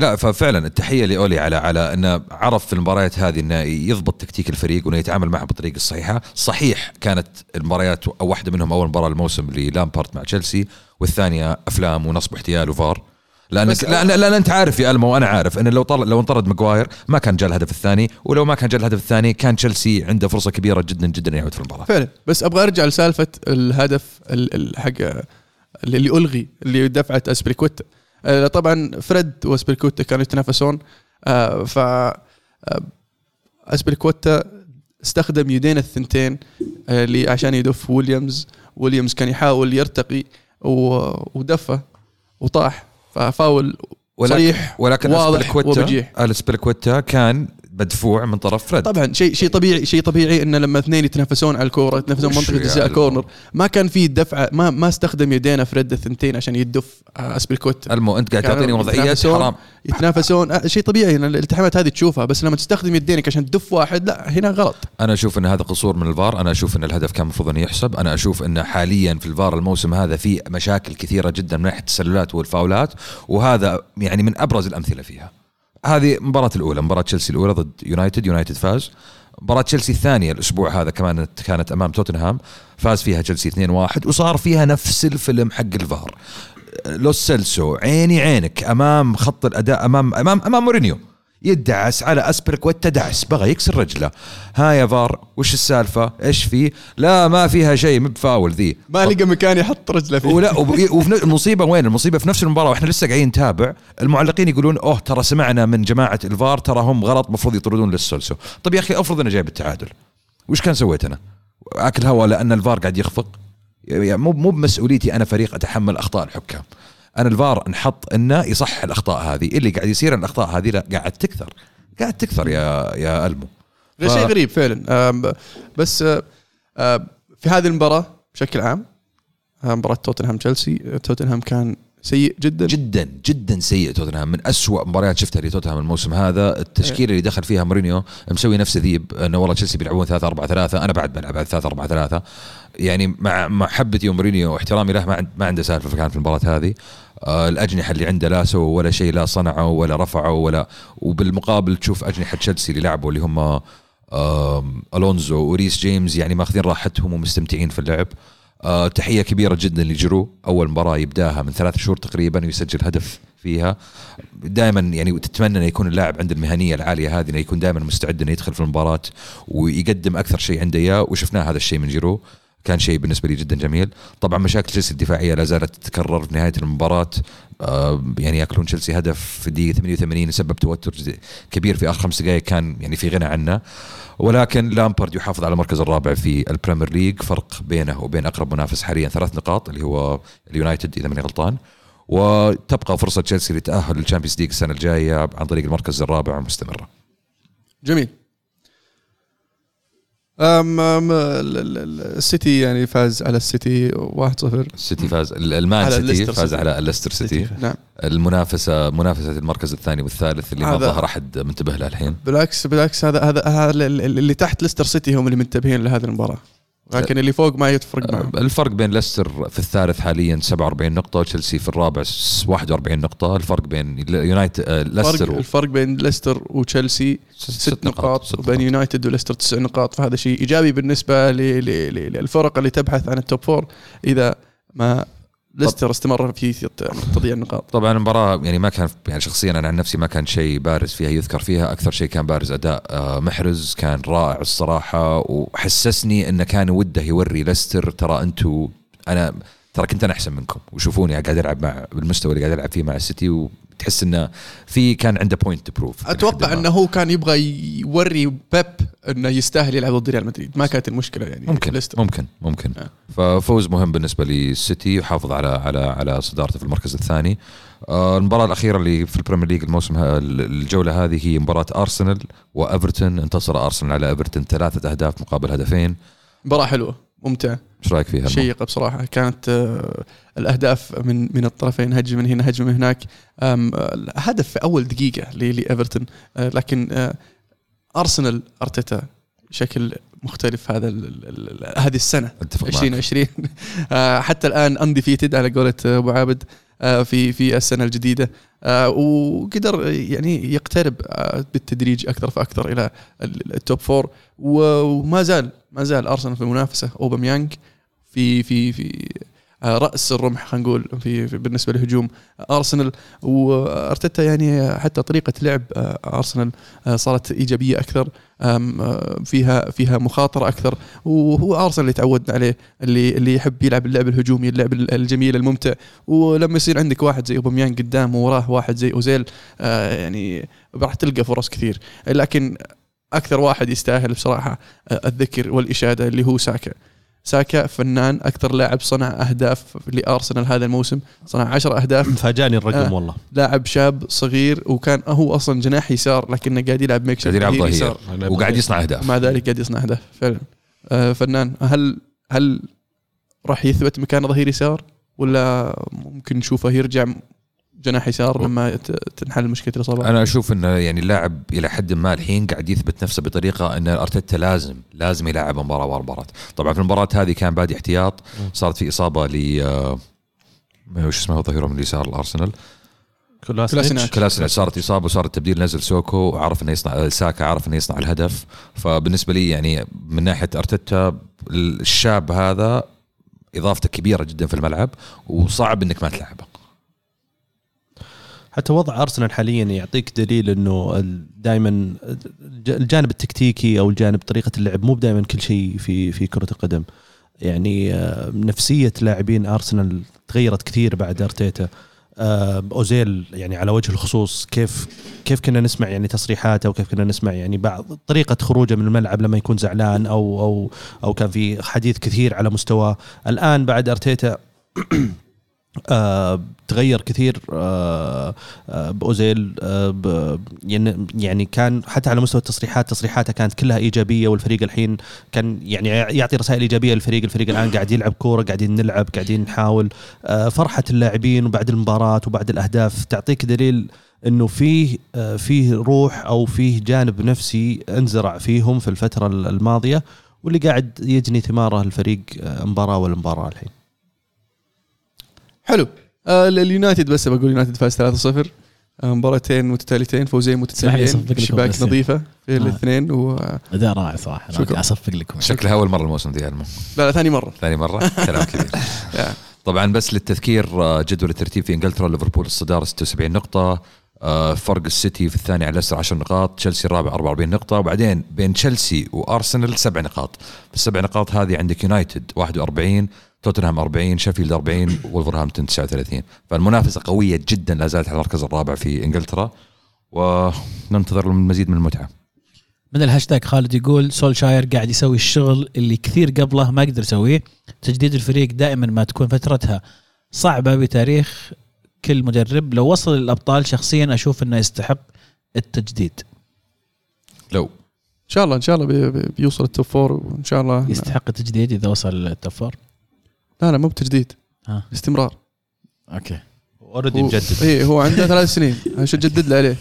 لا ففعلا التحية لأولي على على انه عرف في المباريات هذه أنه يضبط تكتيك الفريق وأنه يتعامل معه بالطريقة الصحيحة، صحيح كانت المباريات أو واحدة منهم أول مباراة الموسم للامبارد مع تشيلسي والثانية أفلام ونصب واحتيال وفار. لانك لأن, لأن أنت عارف يا ألمو وأنا عارف انه لو طلع لو انطرد ماجواير ما كان جاء الهدف الثاني ولو ما كان جاء الهدف الثاني كان تشيلسي عنده فرصة كبيرة جدا جدا يعود في المباراة. فعلا. بس أبغى أرجع لسالفة الهدف ال- ال- حق اللي ألغي اللي دفعت أسبريكوتا. آه، طبعا فريد واسبريكوتا كانوا يتنافسون آه، ف آه، اسبريكوتا استخدم يدين الثنتين آه، اللي عشان يدف ويليامز. ويليامز كان يحاول يرتقي ودفه وطاح ففاول صريح ولكن واضح وبجيح كان مدفوع من طرف فريد طبعا شيء شيء طبيعي شيء طبيعي إن لما اثنين يتنافسون على الكورة يتنافسون منطقة جزاء؟ كورنر ما كان في دفعه ما ما استخدم يدينا فريد الثنتين عشان يدف آه، اسبليكويتا ألمو أنت قاعد تعطيني يتنافسون. حرام. يتنافسون. آه، شيء طبيعي إن الالتحامات هذه تشوفها بس لما تستخدم يدينك عشان تدف واحد لا هنا غلط. أنا أشوف إن هذا قصور من الفار. أنا أشوف إن الهدف كان المفروض انه يحسب. أنا أشوف إن حاليا في الفار الموسم هذا في مشاكل كثيرة جدا من ناحية التسللات والفاولات وهذا يعني من أبرز الأمثلة فيها. هذه المباراة الأولى مباراة تشيلسي الأولى ضد يونايتد. يونايتد فاز. مباراة تشيلسي الثانية الأسبوع هذا كمان كانت أمام توتنهام. فاز فيها تشيلسي 2-1 وصار فيها نفس الفيلم حق الفار. لو سيلسو عيني عينك أمام خط الأداء أمام أمام أمام مورينيو. يدعس على اسبركويتا دعس بغى يكسر رجله. ها يا فار وش السالفة؟ إيش فيه لا ما فيها شيء مب فاول ذي. ما لقى مكان يحط رجله فيه. ولا والمصيبه وين؟ المصيبة في نفس المباراة وإحنا لسه قاعدين نتابع. المعلقين يقولون أوه ترى سمعنا من جماعة الفار ترى هم غلط المفروض يطردون لو سيلسو طيب يا أخي أفرض أنا جايب التعادل. وش كان سويت أنا؟ أكل هوا لأن الفار قاعد يخفق؟ يعني مو مو بمسؤوليتي أنا فريق أتحمل أخطاء الحكام. أنا الفار انحط انه يصحح الأخطاء هذه. اللي قاعد يصير الأخطاء هذه لا قاعد تكثر. قاعد تكثر يا يا ألمو. ف- شيء غريب فعلا. بس في هذه المباراة بشكل عام مباراة توتنهام تشيلسي توتنهام كان سيء جدا؟ جدا جدا سيء توتنهام. من أسوأ مباريات شفتها لتوتنهام الموسم هذا. التشكيلة اللي دخل فيها مورينيو مسوي نفس ذيب إنه والله تشيلسي بيلعبون 3 4 3 أنا بعد بلعب 3 4 3 يعني مع محبتي ومورينيو واحترامي له ما عند ما عنده سالفة كان في المباراة هذه. آه الأجنحة اللي عنده لا سووا ولا شيء لا صنعوا ولا رفعوا ولا. وبالمقابل تشوف أجنحة تشيلسي اللي لعبوا اللي هم ألونزو وريس جيمس يعني ماخذين راحتهم ومستمتعين في اللعب. آه تحية كبيرة جدا لجيرو. أول مباراة يبداها من ثلاث شهور تقريبا ويسجل هدف فيها. دائما يعني تتمنى إنه يكون اللاعب عنده المهنية العالية هذه إنه يكون دائما مستعد إنه يدخل في المباراة ويقدم أكثر شيء عنده إياه. وشفناه هذا الشيء من جيرو. كان شيء بالنسبة لي جدا جميل. طبعا مشاكل تشيلسي الدفاعية لا زالت تتكرر في نهاية المباراة. آه يعني يأكلون تشيلسي هدف في الدقيقة 88 سبب توتر كبير في آخر خمس دقائق كان يعني في غنى عنه. ولكن لامبارد يحافظ على المركز الرابع في البريمير ليج. فرق بينه وبين أقرب منافس حاليا ثلاث نقاط اللي هو اليونايتد إذا ماني غلطان. وتبقى فرصة تشيلسي للتاهل للشامبيونز ليج السنة الجاية عن طريق المركز الرابع مستمرة. جميل. أم أم ال- ال- ال- السيتي يعني فاز على السيتي 1-0 السيتي فاز المان سيتي ليستر فاز. على الليستر سيتي. نعم. المنافسة منافسة المركز الثاني والثالث اللي ما ظهر أحد منتبه له الحين. بالعكس بالعكس هذا هذا هذا ال- ال- اللي تحت ليستر سيتي هم اللي منتبهين لهذه المباراة. لكن اللي فوق ما يتفرق معهم الفرق بين ليستر في الثالث حاليا 47 نقطة وتشيلسي في الرابع س- 41 نقطة. الفرق بين يونايتد الفرق, ليستر و- الفرق بين ليستر وتشيلسي ست نقاط وبين يونايتد وليستر تسع نقاط. فهذا شيء إيجابي بالنسبة للفرق اللي تبحث عن ال top four إذا ما ليستر استمر في تضييع النقاط. طبعا المباراة يعني ما كان يعني شخصيا أنا عن نفسي ما كان شيء بارز فيها يذكر فيها. أكثر شيء كان بارز أداء آه، محرز كان رائع الصراحة وحسسني إنه كان وده يوري ليستر. ترى أنتم أنا ترى كنت أنا أحسن منكم. وشوفوني قاعد ألعب مع بالمستوى اللي قاعد ألعب فيه مع السيتي وتحس إنه في كان عنده point to prove أتوقع إنه هو كان يبغى يوري بيب إنه يستاهل يلعب ضد ريال مدريد. ما كانت المشكلة يعني ممكن ليستر. ممكن ممكن. آه. ففوز مهم بالنسبة للسيتي يحافظ على على على صدارته في المركز الثاني. آه، المباراة الأخيرة اللي في البريمير ليج الموسم الجولة هذه هي مباراة أرسنال وإيفرتون. انتصر أرسنال على إيفرتون ثلاثة أهداف مقابل هدفين. مباراة حلوة. ممتعه إيش رأيك فيها؟ شيقة بصراحة. كانت آه، الأهداف من من الطرفين هجمه من هنا هجمه من هناك. آه، هدف في أول دقيقة لإيفرتون. آه، لكن أرسنال أرتيتا بشكل مختلف هذا ال- ال- ال- هذه السنة أتفق معك. 2020 آه، حتى الآن أنديفيتد على قولة أبو عابد. في في السنة الجديدة. آه، وقدر يعني يقترب آه، بالتدريج أكثر فأكثر إلى ال- ال top four وما زال ما زال أرسنال في المنافسة. أوباميانج في في في آه، رأس الرمح خلينا نقول في, بالنسبة لهجوم أرسنال. وأرتيتا يعني حتى طريقة لعب آه، أرسنال آه، صارت إيجابية أكثر آه، فيها فيها مخاطرة أكثر. وهو أرسنال اللي تعودنا عليه اللي اللي يحب يلعب اللعب الهجومي اللعب الجميل الممتع. ولما يصير عندك واحد زي أوباميانج قدام ووراه واحد زي أوزيل آه، يعني راح تلقى فرص كثير. لكن أكثر واحد يستاهل بصراحة آه، الذكر والإشادة اللي هو ساكا. ساكا فنان أكثر لاعب صنع أهداف لارسنال هذا الموسم. صنع 10 أهداف. فاجاني الرقم آه. والله. لاعب شاب صغير وكان هو أصلا جناح يسار لكنه قاعد يلعب ميكس قاعد يلعب ظهير. وقاعد يصنع أهداف. ومع ذلك قاعد يصنع أهداف فعلا. آه، فنان هل هل راح يثبت مكان ظهير يسار؟ ولا ممكن نشوفه يرجع جناح يسار لما تنحل مشكله الاصابات أنا أشوف إنه يعني اللاعب إلى حد ما الحين قاعد يثبت نفسه بطريقة إن أرتيتا لازم لازم يلعب مباراة ورا مباراة. طبعا في المباراة هذه كان بادي احتياط صارت في إصابة ل آه، وش اسمه الظهير من اليسار الأرسنال. كولاسيناتش صارت إصابة وصارت تبديل نزل سوكو وعرف إنه يصنع ساكا عرف إنه يصنع الهدف. فبالنسبة لي يعني من ناحية أرتيتا الشاب هذا إضافته كبيرة جدا في الملعب وصعب إنك ما تلعبه. حتى وضع أرسنال حاليا يعطيك دليل إنه دائما الجانب التكتيكي أو الجانب طريقة اللعب مو دائما كل شيء في في كرة القدم. يعني آه، نفسية لاعبين أرسنال تغيرت كثير بعد أرتيتا. آه، أوزيل يعني على وجه الخصوص كيف كيف كنا نسمع يعني تصريحاته وكيف كنا نسمع يعني بعض طريقة خروجه من الملعب لما يكون زعلان أو أو أو كان في حديث كثير على مستواه. الآن بعد أرتيتا آه تغير كثير آه آه بأوزيل آه يعني يعني كان حتى على مستوى التصريحات تصريحاته كانت كلها إيجابية والفريق الحين كان يعني يعطي رسائل إيجابية للفريق الفريق الآن قاعد يلعب كورة قاعدين نلعب قاعدين نحاول. آه فرحة اللاعبين وبعد المباراة وبعد الأهداف تعطيك دليل إنه فيه آه فيه روح أو فيه جانب نفسي انزرع فيهم في الفترة الماضية واللي قاعد يجني ثماره الفريق مباراة ورا مباراة الحين. حلو. آه ال- اليونايتد بس بقول اليونايتد فاز 3-0 آه، مباراتين متتاليتين فوزين متتاليين شباك. نظيفة في آه. الاثنين و أداء رائع صراحة. أصفق لكم. شكلها أول مرة الموسم علمه لا لا ثاني مرة. ثاني مرة؟ كلام كبير. طبعا بس للتذكير جدول الترتيب في إنجلترا ليفربول الصدارة 76 نقطة. فرق السيتي في الثاني على اليسار 10 نقاط. تشيلسي الرابع 44 نقطة. وبعدين بين تشيلسي وأرسنال سبع نقاط. في السبع نقاط هذه عندك يونايتد 41 توتنهام 40 شيفيلد 40 وولفرهامبتون 39 فالمنافسة قوية جدا لا زالت على المركز الرابع في إنجلترا. وننتظر المزيد من المتعة. من الهاشتاج خالد يقول سولشاير قاعد يسوي الشغل اللي كثير قبله ما قدر يسويه. تجديد الفريق دائما ما تكون فترتها صعبة بتاريخ كل مدرب. لو وصل للأبطال شخصيا أشوف أنه يستحق التجديد. لو. إن شاء الله إن شاء الله بي- بي- بيوصل ال top four وإن شاء الله يستحق التجديد إذا وصل ال top four لا لا مو بتجديد. ها. استمرار okay. already هو مجدد. اي هو عنده ثلاث سنين. عشان اجدد له عليه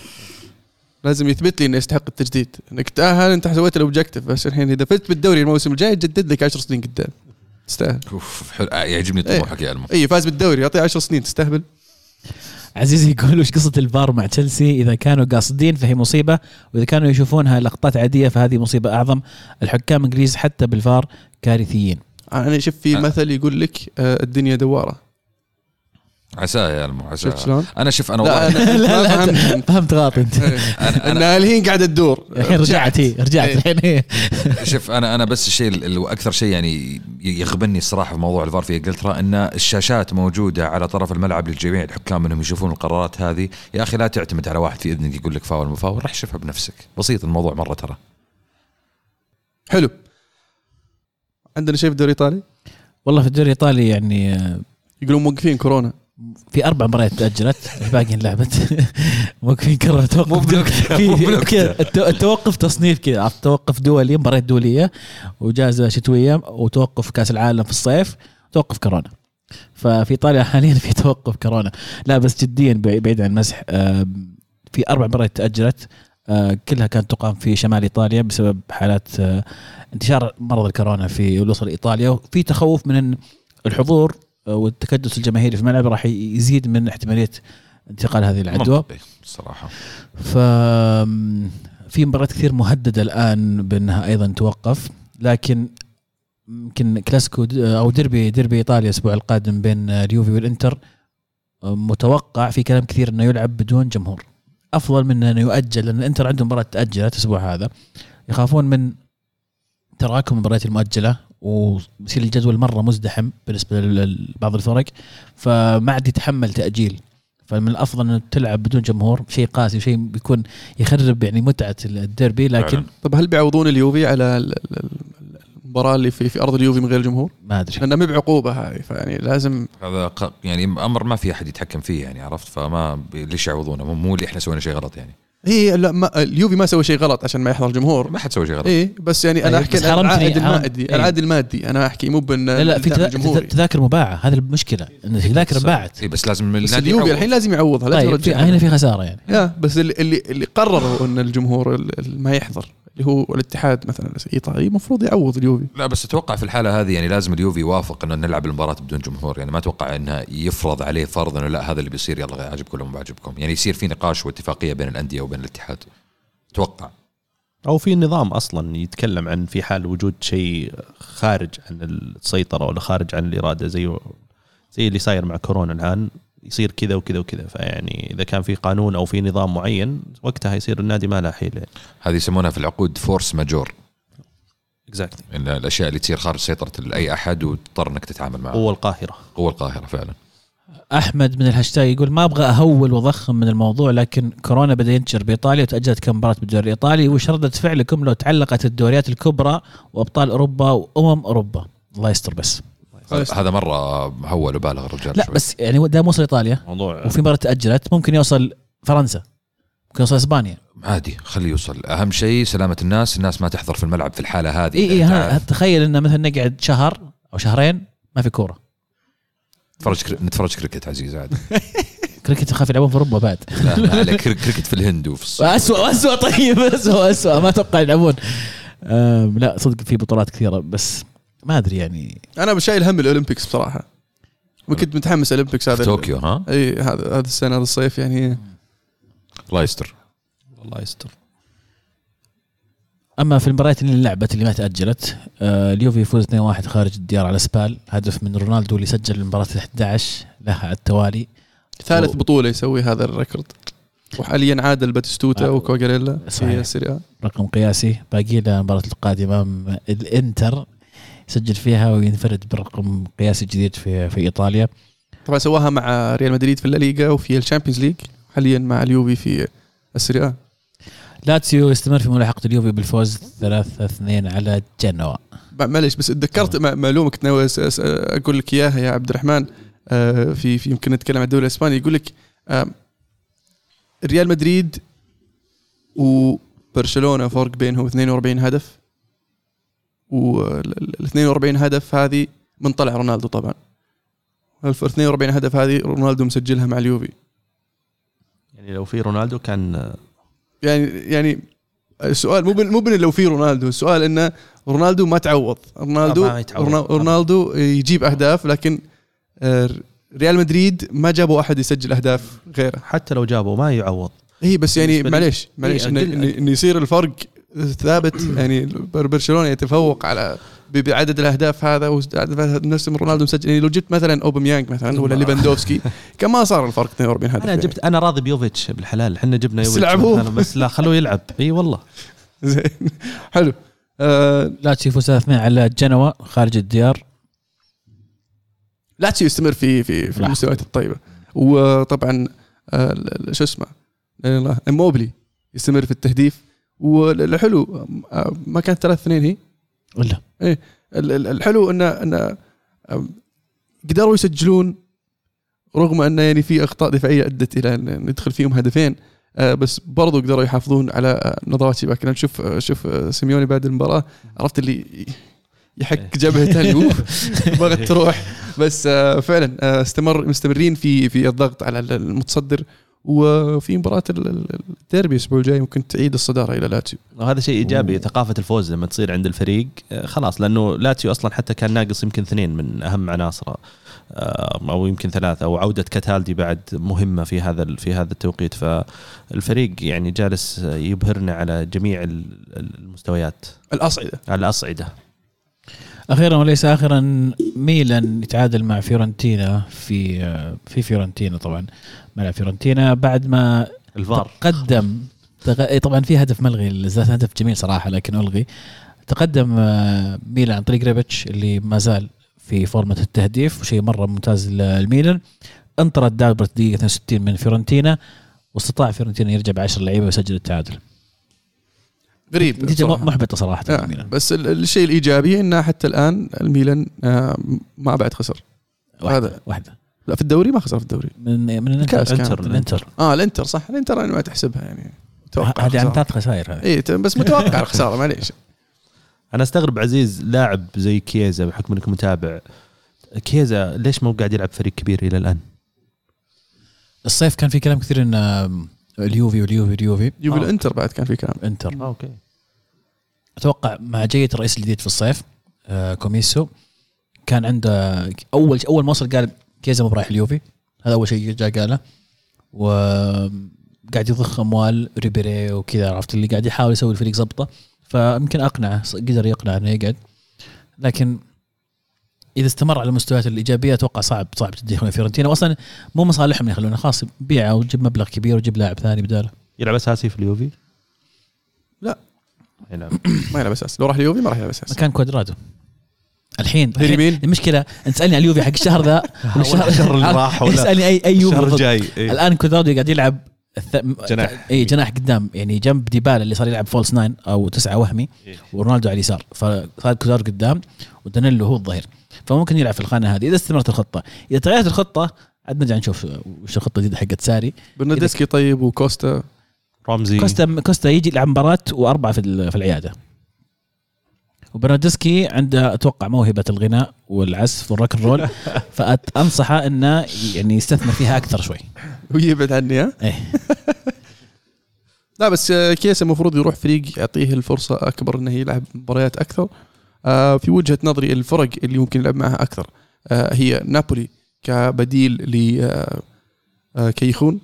لازم يثبت لي إنه يستحق التجديد. انك تاهل أنت سويت ال objective بس الحين إذا فزت بالدوري الموسم الجاي جدد لك 10 سنين قدام. تستاهل. أوف حلو. آه، يعجبني إيه. طموحك يا المو اي فاز بالدوري يعطيه 10 سنين. تستهبل. عزيزي يقول وش قصة الفار مع تشيلسي؟ إذا كانوا قاصدين فهي مصيبة وإذا كانوا يشوفونها لقطات عادية فهذه مصيبة أعظم. الحكام الإنجليز حتى بالفار كارثيين. أنا شوف في أه. مثل يقول لك آه، الدنيا دوارة. عساه يا المو عساه شفت شلون؟ أنا شوف أنا والله. لا، لا، فهمت فهمت غلط أنت. أنا أنا انها الحين قاعدة تدور. الحين رجعت هي رجعت إيه. الحين هي. شوف أنا أنا بس الشيء اللي أكثر شيء يعني يغبني الصراحة في موضوع الفار في إنجلترا إن الشاشات موجودة على طرف الملعب للجميع الحكام إنهم يشوفون القرارات هذه. يا أخي لا تعتمد على واحد في إذنك يقول لك فاول مو فاول راح شوفها بنفسك. بسيط الموضوع مرة ترى. حلو. عندنا شيء في الدوري الإيطالي؟ والله في الدوري الإيطالي يعني يقولون موقفين كورونا. في أربع مباريات تأجلت الباقي انلعبت موقفين كره توقف مو التوقف تصنيف كذا توقف دولي مباريات دولية وجائزه شتوية وتوقف كأس العالم في الصيف توقف كورونا. ففي إيطاليا حاليا في توقف كورونا. لا بس جديا بعي- بعيد عن المزح. في أربع مباريات تأجلت. كلها كانت تقام في شمال إيطاليا بسبب حالات آه، انتشار مرض الكورونا في وصل ايطاليا وفي تخوف من الحضور آه، والتكدس الجماهيري في الملعب راح يزيد من احتمالية انتقال هذه العدوى الصراحه ف في مباريات كثير مهددة الآن بأنها أيضا توقف لكن يمكن كلاسيكو أو ديربي ديربي إيطاليا الأسبوع القادم بين اليوفي والإنتر متوقع في كلام كثير إنه يلعب بدون جمهور. أفضل من انه يؤجل لأن الإنتر عندهم مباراة تأجلت الأسبوع هذا يخافون من تراكم المباريات المؤجلة ويصير الجدول مرة مزدحم بالنسبة لبعض الفرق فما عاد يتحمل تأجيل فمن الأفضل انه تلعب بدون جمهور شيء قاسي شيء بيكون يخرب يعني متعة الديربي لكن. طب هل بيعوضون اليوفي على المباراة اللي في في أرض اليوفي من غير جمهور؟ ما أدري لأنها ما بعقوبة هذه فيعني لازم هذا ق- يعني أمر ما في أحد يتحكم فيه يعني عرفت فما ليش يعوضونه مو- مو اللي إحنا سوينا شيء غلط يعني هي لا ما اليوفي ما سوى شيء غلط عشان ما يحضر الجمهور ما حد سوى شيء غلط اي بس يعني أنا أيوة، أحكي العائد المادي إيه. العائد المادي أنا أحكي مو بإن لا لا في. تذاكر مباعة هذه المشكلة إن التذاكر انباعت اي بس لازم بس اليوفي. الحين لازم يعوضها لا طيب في ترجعها. هنا في خسارة يعني يا بس اللي اللي, اللي قرروا إن الجمهور ال- ال- ما يحضر اللي هو الاتحاد مثلا. الايطالي المفروض يعوض اليوفي. لا بس أتوقع في الحالة هذه يعني لازم اليوفي يوافق إنه نلعب المباراة بدون جمهور. يعني ما أتوقع إنه يفرض عليه فرض إنه لا هذا اللي بيصير يلا عاجبكم ولا مو عاجبكم يعني يصير في نقاش واتفاقية بين الأندية وبين الاتحاد. أتوقع. أو في نظام أصلا يتكلم عن في حال وجود شيء خارج عن السيطرة ولا خارج عن الإرادة زي زي اللي صاير مع كورونا الآن. يصير كذا وكذا وكذا. فيعني إذا كان في قانون أو في نظام معين وقتها يصير النادي ما له حيل هذه يسمونها في العقود force majeure exactly إن الأشياء اللي تصير خارج سيطرة اي أحد وتضطر إنك تتعامل معها. قوة القاهرة. قوة القاهرة فعلا. أحمد من الهاشتاج يقول ما أبغى أهول واضخم من الموضوع لكن كورونا بدأ ينتشر بإيطاليا وتأجلت كم مباراة بالدوري الإيطالي وش رده فعلكم لو تعلقت الدوريات الكبرى وأبطال أوروبا وأمم أوروبا. الله يستر بس. هذا مرة هول وبالغ الرجال لا شوي. بس يعني دام وصل إيطاليا. موضوع وفي مباراة تأجلت. ممكن يوصل فرنسا. ممكن يوصل إسبانيا. عادي خليه يوصل. أهم شيء سلامة الناس. الناس ما تحضر في الملعب في الحالة هذه. إي إي. تخيل إنه مثلا نقعد شهر أو شهرين ما في كورة. نتفرج كري... نتفرج كريكت عزيز عادي. كريكت يخاف يلعبون في أوروبا بعد. لا ما عليك كري- كريكت في الهند وفي الصين. واسوء واسوء طيب اسوء اسوء ما أتوقع يلعبون. لا صدق في بطولات كثيرة بس ما أدري يعني. أنا شايل هم ال Olympics بصراحة. وكنت متحمس ال Olympics هذا طوكيو ها؟ إي هذا هذا السنة هذا الصيف يعني. الله يستر الله يستر أما في المباريات اللي لعبت اللي ما تأجلت آه، اليوفي يفوز 2-1 خارج الديار على سبال. هدف من رونالدو اللي سجل المباراة ال 11 لها على التوالي. ثالث و- بطولة يسوي هذا ال record. وحاليا عادل باتيستوتا آه، وكوالياريلا. في السيريا. رقم قياسي. باقي له المباراة القادمة أمام الانتر يسجل فيها وينفرد برقم قياسي جديد في في إيطاليا. طبعا سواها مع ريال مدريد في الليغا وفي ال Champions League حاليا مع اليوفي في السيريا لاتسيو يستمر في ملاحقة اليوفي بالفوز 3-2 على جنوا. معليش بس تذكرت مع- معلومة كنت ناوي أقول لك إياها يا عبد الرحمن آه، في في يمكن نتكلم عن الدوري الإسباني. يقول لك آه، ريال مدريد وبرشلونه فرق بينهم 42 هدف. وال 42 هدف هذه من طلع رونالدو طبعا. ال 42 هدف هذه رونالدو مسجلها مع اليوفي. يعني لو في رونالدو كان يعني يعني السؤال مو مو بن لو في رونالدو السؤال إنه رونالدو ما تعوض. رونالدو ما يتعوض. رونا- رونالدو يجيب أهداف لكن آه، ريال مدريد ما جابوا أحد يسجل أهداف غيره. حتى لو جابوا ما يعوض. هي بس يعني معليش معليش إيه، انه إنه يصير الفرق ثابت يعني بر- برشلونة يتفوق على بعدد الأهداف هذا وعدد نفس رونالدو مسجل يعني لو جبت مثلا أوباميانج مثلا ولا ليفاندوفسكي كان ما صار الفرق 42 هدف أنا. جبت أنا راضي بيوفيتش بالحلال إحنا جبنا بس يوفيتش لعبوه. مثلاً، بس لا خلوه يلعب. إي والله. زين. حلو. آه لاتسيو يفوز 3-2 على جنوا خارج الديار. لاتسيو يستمر في في في. المستويات الطيبة. وطبعا آه، شو اسمه؟ إموبلي يستمر في التهديف. والحلو ما كانت 3 2 هي؟ ولا ال- الحلو انه انه قدروا يسجلون رغم انه يعني في أخطاء دفاعية أدت إلى إن ندخل فيهم هدفين آه، بس برضو قدروا يحافظون على آه، نظافه شباك لأن شوف آه، شوف سيميوني بعد المباراة عرفت اللي يحك جبهته اللي بغت تروح. بس فعلا استمر مستمرين في في الضغط على المتصدر. وفي مباراة ال- ال- الديربي الأسبوع الجاي ممكن تعيد الصدارة إلى لاتسيو وهذا شيء إيجابي أوه. ثقافة الفوز لما تصير عند الفريق آه، خلاص لأنه لاتسيو أصلا حتى كان ناقص يمكن اثنين من أهم عناصره آه، أو يمكن ثلاثة أو عودة كاتالدي بعد مهمة في هذا في هذا التوقيت. فالفريق يعني جالس يبهرنا على جميع ال- المستويات. الأصعدة. على الأصعدة. أخيرا وليس اخرا ميلان يتعادل مع فيورنتينا في في فيورنتينا طبعا. ملعب فيورنتينا بعد ما الفار. تقدم تغ... إيه طبعا في هدف ملغي هدف جميل صراحة لكن ألغي. تقدم آه، ميلان عن طريق ريبيتش اللي ما زال في فورمة التهديف وشيء مرة ممتاز للميلان انطرد دالبرت دقيقة 62 من فيورنتينا واستطاع فيورنتينا يرجع ب 10 لعيبة ويسجل التعادل. غريب نتيجه بصراحة. محبطة صراحة. آه، ميلان بس ال- الشيء الإيجابي إنه حتى الآن الميلان آه، ما بعد خسر. واحدة هذا. واحدة. لا في الدوري ما خسر في الدوري. من من الإنتر كانت. الإنتر آه الإنتر صح. الإنتر يعني ما تحسبها يعني. متوقع هذه عن الخسارة. ثلاث خسائر هذه. اي بس متوقع الخساره معليش أنا أستغرب عزيز لاعب زي كيزا بحكم إنك متابع. كيزا ليش ما هو قاعد يلعب فريق كبير إلى الآن؟ الصيف كان في كلام كثير إن آم، اليوفي واليوفي واليوفي. يوفي آه. الانتر بعد كان في كلام. انتر. okay. أتوقع مع جية الرئيس الجديد في الصيف آه كوميسو كان عنده أول أول ما وصل قال كيزا مو برايح اليوفي. هذا أول شيء جاء قاله. وقاعد يضخ أموال ريبيري وكذا عرفت؟ اللي قاعد يحاول يسوي الفريق زبطة. فيمكن أقنعه قدر يقنع إنه يقعد. لكن إذا استمر على المستويات الإيجابية أتوقع صعب صعب تدخلون فيورنتينا واصلا مو مصالحهم يخلونه خلاص بيعه وجيب مبلغ كبير وجيب لاعب ثاني بداله يلعب أساسي في اليوفي؟ لا. يلعب ما يلعب أساس لو راح اليوفي ما راح يلعب أساس مكان كوادرادو الحين هي اليمين؟ المشكلة أنت تسألني على اليوفي حق الشهر ذا الشهر اللي راح ولا اسالني اي أي يوفي الشهر. الجاي إيه. الآن كوادرادو قاعد يلعب الث... جناح. اي جناح قدام يعني جنب ديبالا اللي صار يلعب false nine أو تسعة وهمي إيه. ورونالدو على اليسار فصار كوادرادو قدام ودانيلو هو الظهير فممكن يلعب في الخانة هذه. إذا استمرت الخطة. إذا تغيرت الخطة عاد نرجع نشوف وش الخطة الجديدة حقت ساري. برنادسكي طيب وكوستا؟ رمزي. كوستا كوستا يجي يلعب مباراة وأربعة في ال- في العيادة. وبرناردسكي عنده أتوقع موهبة الغناء والعزف وال rock roll فانصحه إنه يعني يستثمر فيها أكثر شوي. ويبعد عني ها؟ إيه. لا بس كيس المفروض يروح فريق يعطيه الفرصة أكبر إنه يلعب مباريات أكثر. في وجهة نظري الفرق اللي ممكن يلعب معها أكثر آه، هي نابولي كبديل ل آه، آه، كيخون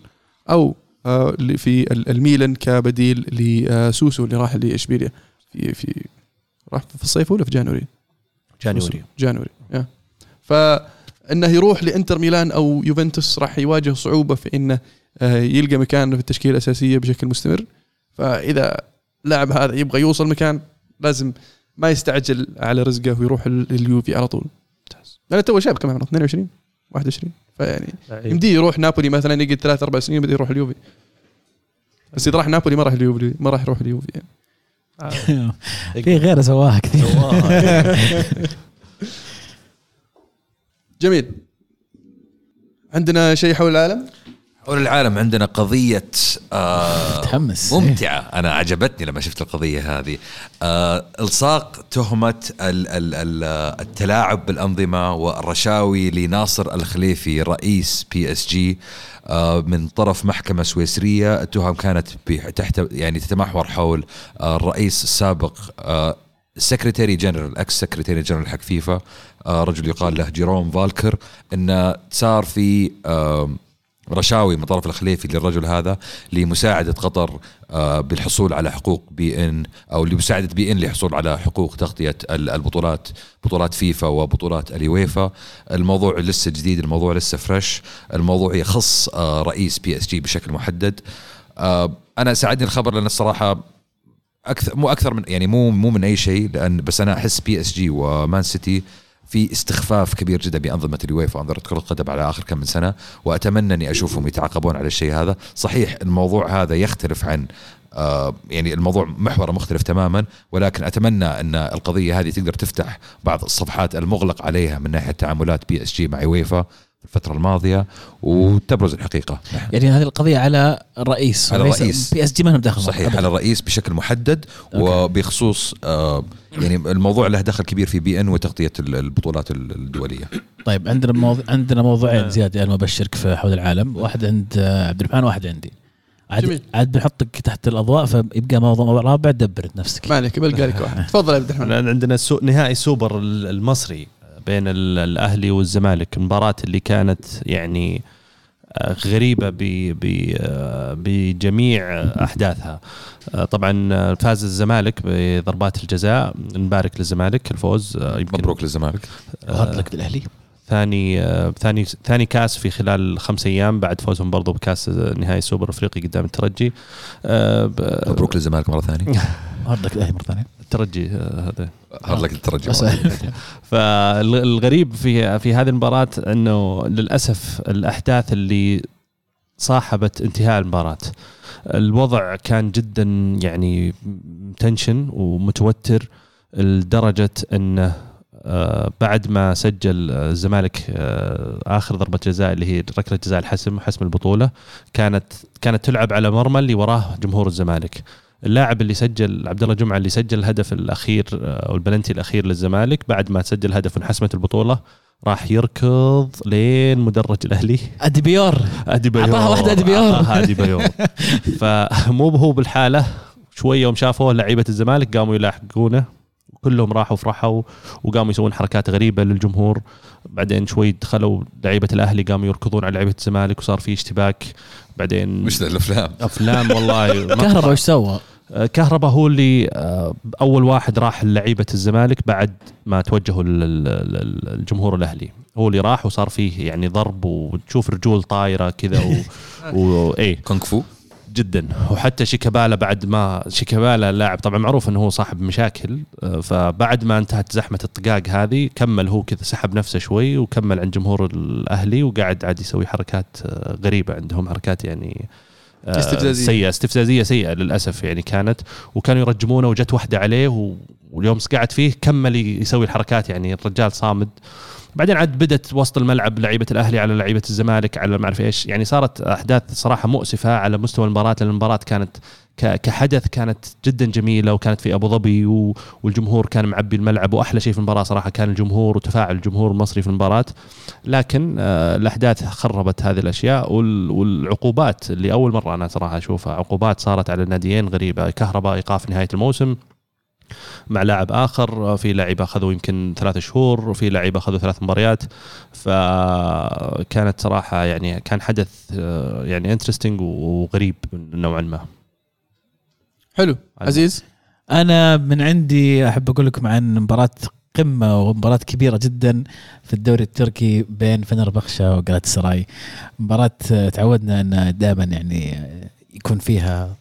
أو آه، في ال- الميلان كبديل لسوسو اللي راح لإشبيليا في في راح في الصيف ولا في جانوري؟ جانيوري جانوري يا. فإنه يروح لإنتر ميلان أو يوفنتوس راح يواجه صعوبة في إنه آه، يلقى مكان في التشكيلة الأساسية بشكل مستمر فإذا لاعب هذا يبغى يوصل مكان لازم ما يستعجل على رزقه ويروح ال- اليوفي على طول. لأنه تو شاب كم عمره 22 21 فيعني يمديه يروح نابولي مثلا يقعد ثلاث أربع سنين بعدين يروح اليوفي. بس إذا راح نابولي ما راح اليوفي ما راح يروح اليوفي يعني. في غيره سواها كثير. جميل. عندنا شيء حول العالم؟ حول العالم عندنا قضية آه متحمس. ممتعة. أنا عجبتني لما شفت القضية هذه. آه إلصاق تهمة ال ال ال التلاعب بالأنظمة والرشاوي لناصر الخليفي رئيس PSG آه من طرف محكمة سويسرية. التهم كانت تحت يعني تتمحور حول آه الرئيس السابق آه ال secretary general ex secretary general حق فيفا. آه رجل يقال له جيروم فالكر. انه صار في رشاوي من طرف الخليفي للرجل هذا لمساعدة قطر آه، بالحصول على حقوق beIN أو لمساعدة beIN للحصول على حقوق تغطية ال- البطولات بطولات فيفا وبطولات اليويفا. الموضوع لسه جديد الموضوع لسه fresh. الموضوع يخص آه، رئيس PSG بشكل محدد. آه، أنا أسعدني الخبر لأن الصراحة أكثر مو أكثر من يعني مو مو من أي شيء لأن بس أنا أحس PSG ومان سيتي في استخفاف كبير جدا بأنظمة اليويفا وانظمه كرة القدم على آخر كم من سنة وأتمنى أني أشوفهم يتعاقبون على الشيء هذا، صحيح الموضوع هذا يختلف عن آه يعني الموضوع محوره مختلف تماما ولكن أتمنى أن القضية هذه تقدر تفتح بعض الصفحات المغلق عليها من ناحية تعاملات PSG مع يويفا في الفترة الماضية وتبرز الحقيقة. يعني هذه القضية على الرئيس. على الرئيس. PSG ما لهم دخل. صحيح. على الرئيس بشكل محدد أوكي. وبخصوص آه يعني الموضوع له دخل كبير في beIN وتغطية ال- البطولات ال- الدولية. طيب عندنا موضوع عندنا موضوعين زيادة أنا ببشرك في حول العالم. واحد عند آه، عبد الرحمن وواحد عندي. عاد جميل. عاد بنحطك تحت الأضواء فيبقى موضوع رابع دبر نفسك. ما عليك بلقى لك واحد. تفضل يا عبد الرحمن. عندنا السو... نهائي سوبر ال- المصري. بين ال- الأهلي والزمالك. المباراه اللي كانت يعني آه، غريبة ب... ب... آه، بجميع أحداثها. آه، طبعا فاز الزمالك بضربات الجزاء. نبارك للزمالك الفوز مبروك للزمالك. hard luck الاهلي ثاني ثاني ثاني كاس في خلال خمس أيام بعد فوزهم برضو بكاس نهائي السوبر الافريقي قدام الترجي. مبروك للزمالك مرة ثانية. hard luck الاهلي مرة ثانية. الترجي آه، هذا. hard luck الترجي. فالغريب في في هذه المباراة إنه للأسف الأحداث اللي صاحبت انتهاء المباراة. الوضع كان جدا يعني تنشن ومتوتر لدرجة إنه آه، بعد ما سجل الزمالك آه، آخر ضربة جزاء اللي هي ركلة جزاء الحسم حسم البطولة كانت كانت تلعب على مرمى اللي وراه جمهور الزمالك. اللاعب اللي سجل عبد الله جمعة اللي سجل الهدف الأخير آه، أو البلنتي الأخير للزمالك بعد ما سجل هدف وانحسمت البطولة راح يركض لين مدرج الأهلي. أديبيور. اديبايور أعطاها واحدة أديبايور. أعطاها اديبايور فمو هو بالحالة. شوية يوم شافوه لعيبة الزمالك قاموا يلاحقونه. كلهم راحوا فرحوا وقاموا يسوون حركات غريبة للجمهور. بعدين شوي دخلوا لعيبة الأهلي قاموا يركضون على لعيبة الزمالك وصار في اشتباك. بعدين مش الأفلام. أفلام والله. كهرباء وش سوى؟ آه، كهربا هو اللي آه، أول واحد راح لعيبة الزمالك بعد ما توجهوا الجمهور الأهلي. هو اللي راح وصار فيه يعني ضرب وتشوف رجول طايرة كذا و... و... إيه. كونغ فو. جدا. وحتى شيكابالا بعد ما شيكابالا اللاعب طبعا معروف إنه هو صاحب مشاكل آه، فبعد ما انتهت زحمة الطقاق هذه كمل هو كذا سحب نفسه شوي وكمل عند جمهور الأهلي وقاعد عاد يسوي حركات آه، غريبة عندهم حركات يعني آه، استفزازية. سيئة استفزازية سيئة للأسف يعني كانت. وكانوا يرجمونه وجت واحدة عليه واليوم قعد فيه كمل يسوي الحركات يعني الرجال صامد. بعدين عاد بدت وسط الملعب لعيبة الأهلي على لعيبة الزمالك على ما أعرف إيش. يعني صارت أحداث صراحة مؤسفة على مستوى المباراة لأن المباراة كانت كحدث كانت جدا جميلة وكانت في أبو ظبي والجمهور كان معبي الملعب وأحلى شيء في المباراة صراحة كان الجمهور وتفاعل الجمهور المصري في المباراة. لكن آه، الأحداث خربت هذه الأشياء وال- والعقوبات اللي أول مرة أنا صراحة أشوفها عقوبات صارت على الناديين غريبة كهرباء إيقاف نهاية الموسم مع لاعب آخر في لاعب أخذوا يمكن ثلاثة شهور وفي لاعب أخذوا ثلاث مباريات. فكانت صراحة يعني كان حدث آه، يعني انترستنج وغريب نوعا ما. حلو. عزيز. أنا من عندي أحب أقول لكم عن مباراة قمة ومباراة كبيرة جدا في الدوري التركي بين فنربخشة وقلات سراي مباراة آه، تعودنا أن دائما يعني آه، يكون فيها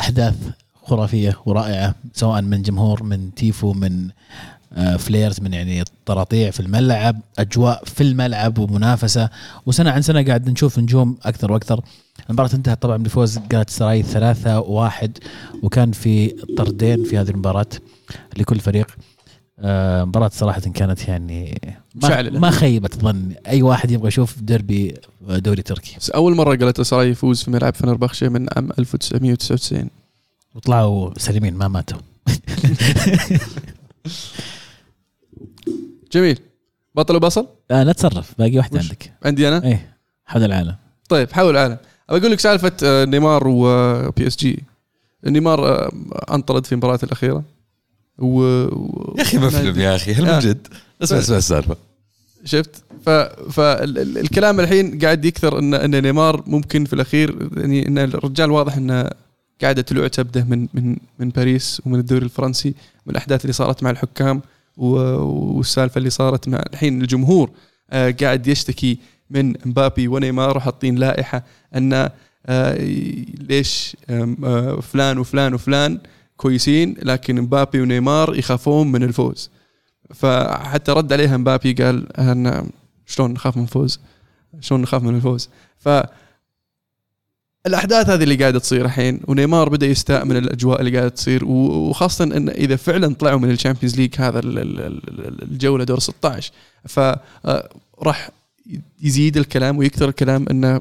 أحداث خرافية ورائعة سواء من جمهور من تيفو من آه، فليرز من يعني طراطيع في الملعب أجواء في الملعب ومنافسة. وسنة عن سنة قاعد نشوف نجوم أكثر وأكثر. المباراة انتهت طبعا بفوز قلات سراي ثلاثة واحد وكان في طردين في هذه المباراة لكل فريق. آه، مباراة صراحة كانت يعني ما. ما خيبت ظن أي واحد يبغى يشوف ديربي دوري تركي. أول مرة قالت سراي يفوز في ملعب فنربخشة من عام 1999 وطلعوا سليمين ما ماتوا. جميل. بطل وبصل؟ آه لا تصرف باقي واحدة وش؟ عندك. عندي أنا؟ إيه حول العالم. طيب حول العالم. ابى أقول لك سالفة آه، نيمار و PSG نيمار آه، أنطرد في المباراه الأخيرة. و... و... يا أخي مفلم يا أخي هل آه. من جد؟ اسمع اسمع السالفة. شفت؟ ف... فالكلام الحين قاعد يكثر إن إن نيمار ممكن في الأخير يعني إن الرجال واضح إنه قاعدة طلوع تبده من من من باريس ومن الدوري الفرنسي من الأحداث اللي صارت مع الحكام والسالفة اللي صارت مع الحين الجمهور آه، قاعد يشتكي من مبابي ونيمار وحاطين لائحة أن آه، ليش آه، فلان وفلان وفلان كويسين لكن مبابي ونيمار يخافون من الفوز. فحتى رد عليها مبابي قال شلون نخاف من الفوز؟ شلون نخاف من الفوز؟ ف الأحداث هذه اللي قاعدة تصير الحين ونيمار بدأ يستاء من الأجواء اللي قاعدة تصير وخاصة إن إذا فعلا طلعوا من ال Champions League هذا ال- ال- ال- الجولة دور 16 فراح يزيد الكلام ويكثر الكلام ان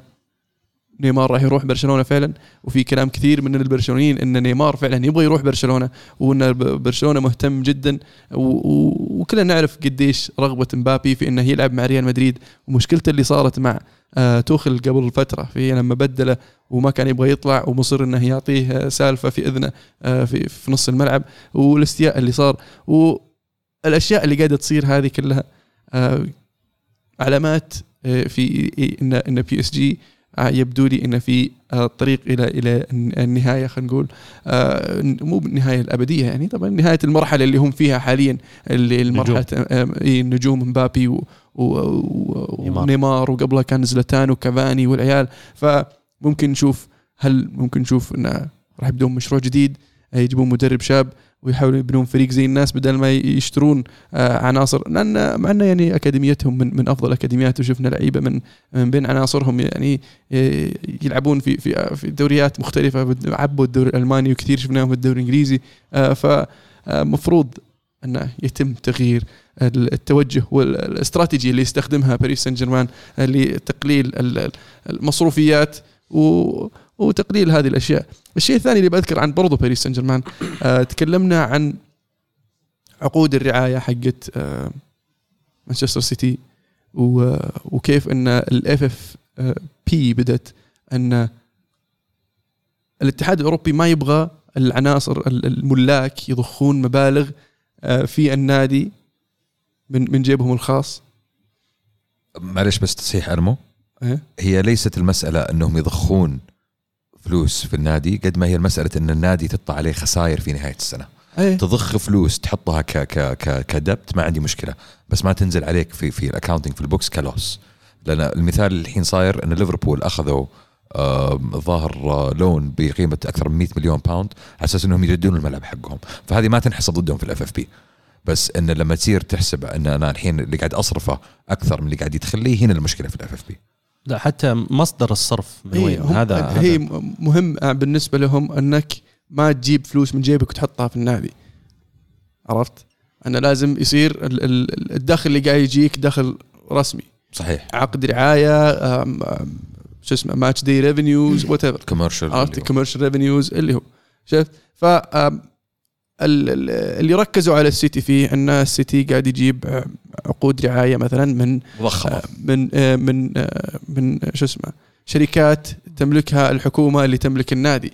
نيمار راح يروح برشلونة فعلا. وفي كلام كثير من البرشلونيين إن نيمار فعلا يبغى يروح برشلونة وإن برشلونة مهتم جدا. وكلنا نعرف قديش رغبة مبابي في إنه يلعب مع ريال مدريد. ومشكلته اللي صارت مع آه، توخل قبل فترة في لما بدله وما كان يبغى يطلع ومصر إنه يعطيه آه، سالفة في إذنه آه، في في نص الملعب. والاستياء اللي صار. والأشياء اللي قاعدة تصير هذه كلها علامات في إن إن PSG يبدو لي إن في آه، طريق إلى إلى النهاية خلينا نقول آه، مو بالنهاية الأبدية يعني طبعا نهاية المرحلة اللي هم فيها حاليا اللي المرحلة آه، نجوم مبابي. ونيمار وقبلها كان زلتان وكافاني والعيال فممكن نشوف هل ممكن نشوف انه راح يبدون مشروع جديد آه، يجيبون مدرب شاب ويحاولوا يبنون فريق زي الناس بدل ما يشترون آه، عناصر لأن مع إنه يعني أكاديميتهم من من أفضل ااكاديميات وشفنا لعيبة من من بين عناصرهم يعني آه، يلعبون في في في دوريات مختلفة عبوا الدوري الألماني وكثير شفناهم في الدوري الإنجليزي فمفروض انه يتم تغيير التوجه والاستراتيجي اللي يستخدمها باريس سان جيرمان لتقليل ال- المصروفيات وتقليل هذه الأشياء. الشيء الثاني اللي بذكر عن برضو باريس سان جيرمان آه تكلمنا عن عقود الرعاية حقت آه مانشستر سيتي و- وكيف إن ال FFP بدت إن الاتحاد الأوروبي ما يبغى العناصر ال- الملاك يضخون مبالغ آه، في النادي من من جيبهم الخاص معلش بس تصحيح أرمو إيه؟ هي ليست المسألة إنهم يضخون فلوس في النادي قد ما هي المسألة إن النادي تطلع عليه خسائر في نهاية السنة. إيه. تضخ فلوس تحطها ك ك ك ك debt ما عندي مشكلة. بس ما تنزل عليك في في ال accounting في ال books loss. لأن المثال اللي الحين صاير إن ليفربول أخذوا ظاهر آه، loan بقيمة أكثر من 100 مليون pound على أساس إنهم يجددون الملعب حقهم. فهذه ما تنحسب ضدهم في ال FFP بس إن لما تصير تحسب إن أنا الحين اللي قاعد أصرفه أكثر من اللي قاعد يدخل لي هنا المشكلة في الاف اف بي لا حتى مصدر الصرف من هي وين؟ هذا هي هذا مهم بالنسبة لهم أنك ما تجيب فلوس من جيبك وتحطها في النادي. عرفت؟ أنا لازم يصير ال- ال- الدخل اللي قاعد يجيك دخل رسمي. صحيح. عقد رعاية شو اسمه match day revenues whatever commercial عرفت commercial revenues اللي هو. شفت ف اللي ركزوا على السيتي فيه إن السيتي قاعد يجيب عقود رعاية مثلا من مضخمة. من آه، من آه، من شو اسمه شركات تملكها الحكومة اللي تملك النادي.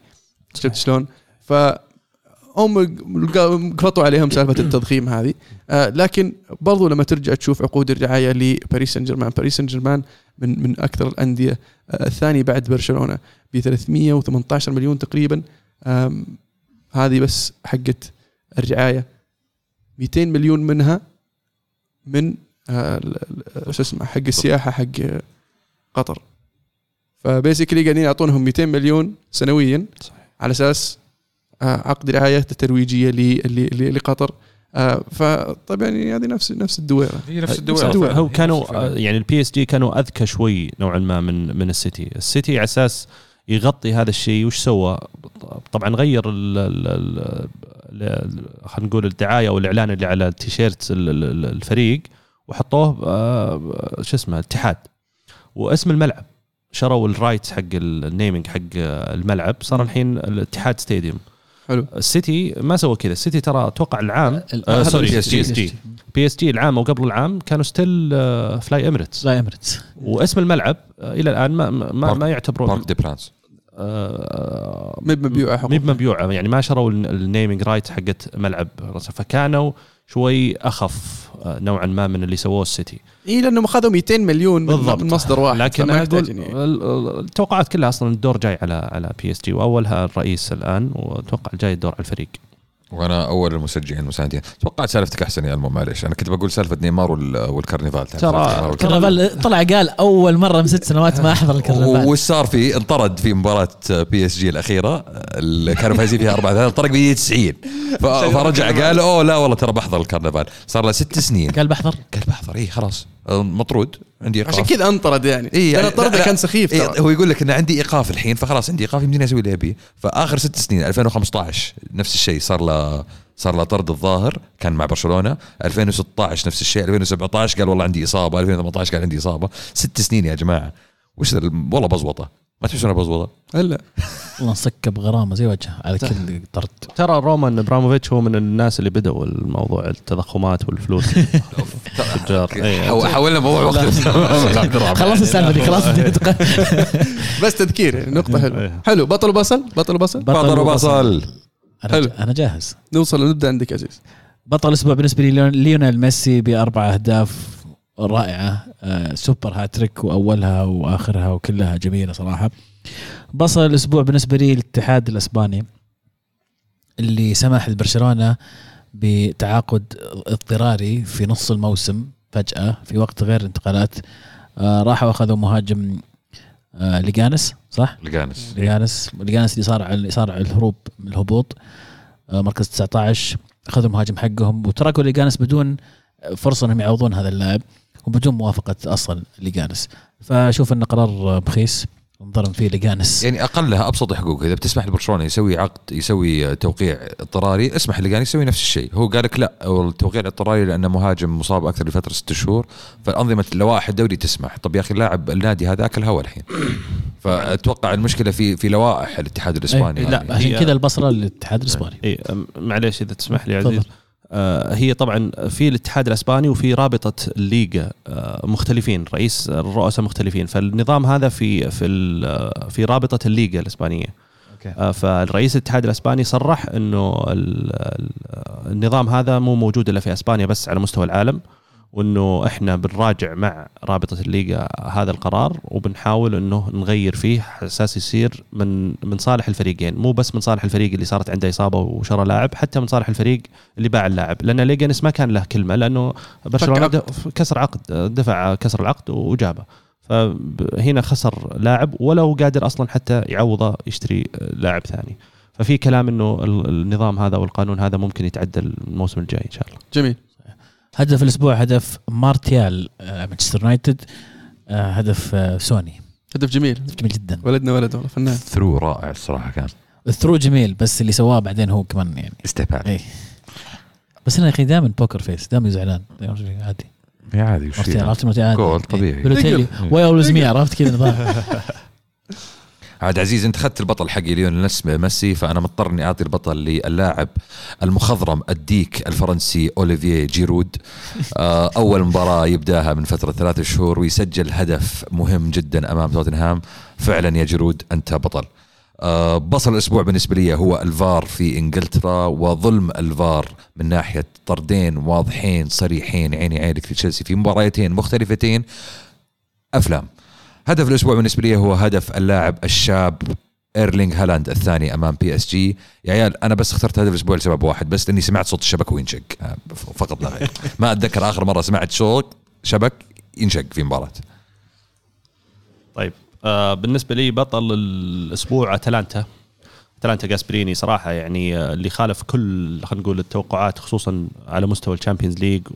شفت شلون؟ ف هم قلطوا عليهم سالفة التضخيم هذه. آه، لكن برضو لما ترجع تشوف عقود الرعاية لباريس سان جيرمان باريس سان جيرمان من من أكثر الأندية آه، الثاني بعد برشلونة ب 318 مليون تقريبا. هذه بس حقت الرعاية. 200 مليون منها من آه، شو اسمه حق السياحة حق قطر. فبيسكلي قاعدين يعطونهم 200 مليون سنويا صحيح. على أساس آه، عقد رعاية ترويجيه لقطر. آه، فطب يعني هذه نفس نفس الدويرة. هي نفس الدول. الدول هو كانوا يعني ال PSG كانوا أذكى شوي نوعا ما من من السيتي، السيتي على أساس يغطي هذا الشيء وش سوى؟ طبعا غير خلينا نقول الدعاية أو الإعلان اللي على التيشيرت ال- ال- الفريق وحطوه شو اسمه؟ اتحاد. واسم الملعب. شروا ال rights حق ال naming حق الملعب. صار الحين الاتحاد stadium حلو السيتي ما سوى كذا السيتي ترى أتوقع العام ال- آه هذا sorry. PSG PSG العام أو قبل العام كانوا still Fly Emirates لا Emirates واسم الملعب آه، إلى الآن ما ما, ما, يعتبرون بارك دي برانس آه، مب مبيوعه حقوق. مب مبيوعه يعني ما شروا ال naming right حقت ملعب. فكانوا شوي أخف آه، نوعا ما من اللي سووه السيتي اي لانهم اخذوا 200 مليون من- بالضبط. من مصدر واحد لكن أنا أقول التوقعات كلها أصلا الدور جاي على على PSG وأولها الرئيس الآن وأتوقع الجاي الدور على الفريق وأنا أول المشجعين المساندين. توقعت سالفتك أحسن يا ألمو معلش أنا كنت بقول سالفة نيمار وال- والكرنفال ترى-. الكرنفال طلع قال أول مرة من ست سنوات ما أحضر الكرنفال وش صار فيه انطرد في مباراة PSG الأخيرة. اللي كانوا فايزين فيها 4 3 طرق بي 90 ف- فرجع قال أوه لا والله ترى بحضر الكرنفال صار له ست سنين. قال بحضر. قال بحضر اي خلاص. مطرود عندي إيقاف. عشان كذا انطرد يعني. إي لأن يعني لا. كان سخيف إيه ترى. هو يقول لك إن عندي إيقاف الحين فخلاص عندي إيقاف يمديني أسوي اللي أبيه. فآخر ست سنين 2015 نفس الشيء صار له صار له طرد الظاهر كان مع برشلونة. 2016 نفس الشيء. 2017 قال والله عندي إصابة. 2018 قال عندي إصابة. ست سنين يا جماعة. وش والله بزوطة. ما تحسون بزوطه هلا. والله نسكب غرامه زي وجهه على كل طرد. ترى رومان ابراموفيتش هو من الناس اللي بدأوا الموضوع التضخمات والفلوس. التجار إيه. حو- حولنا موضوع وقت. خلص السالفة دي خلاص. بس تذكير نقطة حلوة. إيه. حلو بطل وبصل بطل وبصل بطل وبصل حلو. أنا أنا جاهز. نوصل نبدأ عندك عزيز. بطل الأسبوع بالنسبة لي ليون- ليونيل ميسي بأربع أهداف. رائعة آه، super hat-trick وأولها وآخرها وكلها جميلة صراحة. بصل الأسبوع بالنسبة لي الاتحاد الأسباني اللي سمح لبرشلونة بتعاقد اضطراري في نص الموسم فجأة في وقت غير انتقالات آه، راحوا أخذوا مهاجم آه، ليجانس صح؟ لقانس ليجانس. ليجانس اللي صار اللي يصارع على الهروب من الهبوط مركز 19 أخذوا المهاجم حقهم وتركوا ليجانس بدون فرصة إنهم يعوضون هذا اللاعب. وبدون موافقة أصلا ليجانس فأشوف انه قرار بخيس انظلم فيه ليجانس يعني اقلها أبسط حقوق. إذا بتسمح لبرشلونة يسوي عقد يسوي توقيع اضطراري اسمح لليجانس يسوي نفس الشيء. هو قال لك لا التوقيع الاضطراري لأنه مهاجم مصاب أكثر لفترة ست شهور. فالانظمه لوائح الدوري تسمح. طب يا أخي اللاعب النادي هذا أكل هوا الحين. فأتوقع المشكلة في في لوائح الاتحاد الإسباني. إيه، يعني. لا عشان هي- كذا البصرة للاتحاد الإسباني. اي معليش إذا تسمح لي. عزيز. هي طبعا في الاتحاد الأسباني وفي رابطة الليغا آه مختلفين رئيس الرؤساء مختلفين. فالنظام هذا في في آه، في رابطة الليغا الإسبانية. آه فالرئيس الاتحاد الأسباني صرح إنه ال- ال- النظام هذا مو موجود إلا في أسبانيا بس على مستوى العالم. وإنه إحنا بنراجع مع رابطة الليغا هذا القرار وبنحاول إنه نغير فيه على أساس يصير من من صالح الفريقين مو بس من صالح الفريق اللي صارت عنده إصابة وشرى لاعب حتى من صالح الفريق اللي باع اللاعب لأن ليجنس ما كان له كلمة لأنه برشلونة كسر عقد دفع كسر العقد وجابه. فهنا خسر لاعب ولا هو قادر أصلا حتى يعوضه يشتري لاعب ثاني. ففي كلام إنه ال- النظام هذا والقانون هذا ممكن يتعدل الموسم الجاي إن شاء الله. جميل. هدف الأسبوع هدف مارتيال آه، مانشستر يونايتد آه، هدف آه، سوني. هدف جميل. جميل جدا. ولدنا ولد والله فنان. through رائع الصراحة كان. ال through جميل بس اللي سواه بعدين هو كمان يعني. استهبال اي بس أنا يا أخي دائما poker face دائما زعلان. عادي. يا عادي وش عرفت؟ عرفت مرتين عادي. جول طبيعي. بالوتيلي why always me عرفت كذا. عاد عزيز انت اخذت البطل حقي ليون ميسي فأنا مضطر اني أعطي البطل للاعب المخضرم الديك الفرنسي اوليفيه جيرود. آه، أول مباراة يبدأها من فترة ثلاثة شهور ويسجل هدف مهم جدا أمام توتنهام. فعلا يا جيرود أنت بطل. آه، بصل الأسبوع بالنسبة لي هو الفار في إنجلترا وظلم الفار من ناحية طردين واضحين صريحين عيني عينك لتشيلسي في مباراتين مختلفتين. أفلام. هدف الأسبوع بالنسبة لي هو هدف اللاعب الشاب ايرلينج هالاند الثاني أمام PSG يا عيال أنا بس اخترت هدف الأسبوع لسبب واحد بس لاني سمعت صوت الشبك وينشق. آه، فقط لا غير. ما أتذكر آخر مرة سمعت صوت شبك ينشق في مباراة. طيب آه بالنسبة لي بطل الأسبوع أتلانتا. أتلانتا جاسبريني صراحة يعني آه، اللي خالف كل خلينا نقول التوقعات خصوصا على مستوى ال Champions League.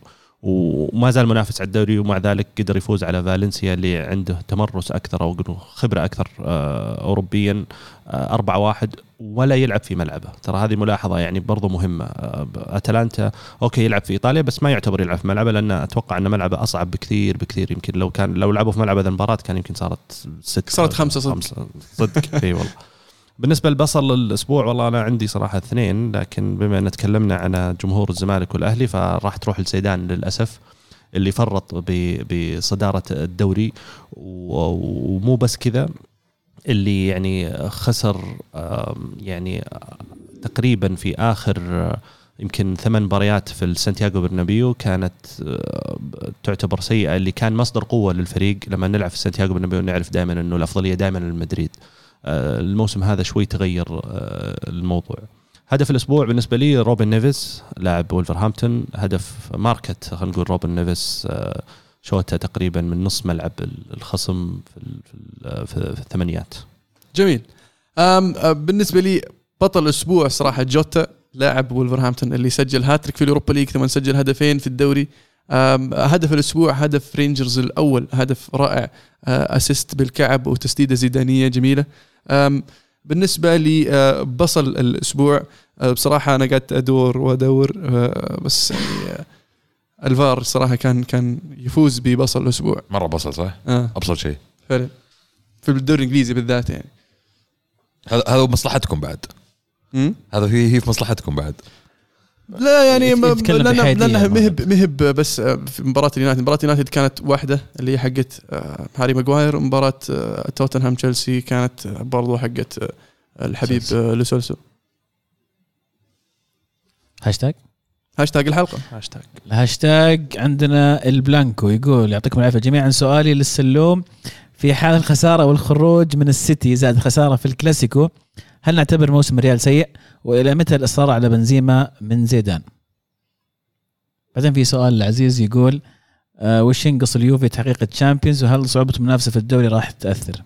وما زال منافس على الدوري ومع ذلك قدر يفوز على فالنسيا اللي عنده تمرس أكثر أو خبرة أكثر آه، اوروبيا آه، 4 1 ولا يلعب في ملعبه. ترى هذه ملاحظة يعني برضو مهمة. آه، أتلانتا أوكي يلعب في إيطاليا بس ما يعتبر يلعب في ملعبه لأن أتوقع أن ملعبه أصعب بكثير بكثير. يمكن لو كان لو لعبوا في ملعب هذه المباراة كان يمكن صارت ست صارت خمسة صدق. خمسة صدق. إي والله. بالنسبة لبصل الأسبوع والله أنا عندي صراحة اثنين لكن بما إن تكلمنا عن جمهور الزمالك والأهلي فراح تروح لسيدان للأسف اللي فرط بصدارة الدوري ومو بس كذا اللي يعني خسر يعني تقريبا في آخر يمكن ثمان مباريات في السانتياغو برنابيو كانت تعتبر سيئة اللي كان مصدر قوة للفريق لما نلعب في سانتياغو برنابيو نعرف دائما إنه الأفضلية دائما للمدريد آه، الموسم هذا شوي تغير آه، الموضوع. هدف الأسبوع بالنسبة لي روبن نيفيس لاعب ولفرهامبتون هدف ماركة خلينا نقول روبن نيفيس آه، شوته تقريبا من نص ملعب الخصم في في ال- في في الثمانيات جميل. بالنسبة لي بطل الأسبوع صراحة جوتا لاعب وولفرهامبتون اللي سجل هاتريك في ال Europa League ثم سجل هدفين في الدوري. هدف الأسبوع هدف رينجرز الأول هدف رائع أه، assist بالكعب وتسديدة زيدانية جميلة. بالنسبة لي أه، الأسبوع أه، بصراحة أنا قعدت أدور وأدور أه، بس يعني أه، الفار صراحة كان كان يفوز ببصل الأسبوع. مرة بصل صح؟ آه. أبسط شيء. فعلا. في الدوري الإنجليزي بالذات يعني. هذا هذا مصلحتكم بعد? هذا هي هي في مصلحتكم بعد. لا يعني لانها ما- مهب مهب بس آه، في مباراة اليونايتد. مباراة اليونايتد كانت واحدة اللي هي حقت آه، هاري ماجواير ومباراه آه، توتنهام تشيلسي كانت برضو حقت الحبيب لو سيلسو هاشتاج؟ هاشتاج الحلقة. هاشتاج. الهاشتاج عندنا البلانكو يقول يعطيكم العافية جميعا. سؤالي للسلوم في حال الخسارة والخروج من السيتي زائد الخساره في الكلاسيكو هل نعتبر موسم الريال سيء؟ وإلى متى الإصرار على بنزيما من زيدان؟ بعدين في سؤال العزيز يقول آه وش ينقص اليوفي تحقيق ال Champions؟ وهل صعوبة المنافسه في الدوري راح تاثر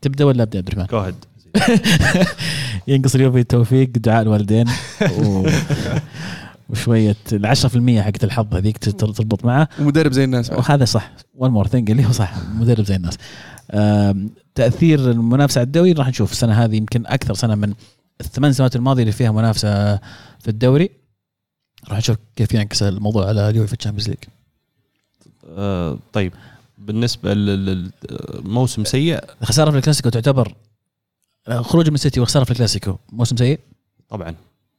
تبدأ ولا أبدأ عبد الرحمن؟ ينقص اليوفي التوفيق دعاء الوالدين. و... وشوية ال 10% حقت الحظ هذيك تربط معه. ومدرب زي الناس. وهذا صح. One more thing اللي هو صح. مدرب زي الناس. تأثير المنافسة على الدوري راح نشوف. السنة هذه يمكن أكثر سنة من الثمان سنوات الماضية اللي فيها منافسة في الدوري راح نشوف كيف ينعكس الموضوع على اليوفي في ال Champions League. آه طيب بالنسبة للموسم سيء؟ الخساره في الكلاسيكو تعتبر خروج من السيتي وخسارة في الكلاسيكو. موسم سيء؟ طبعا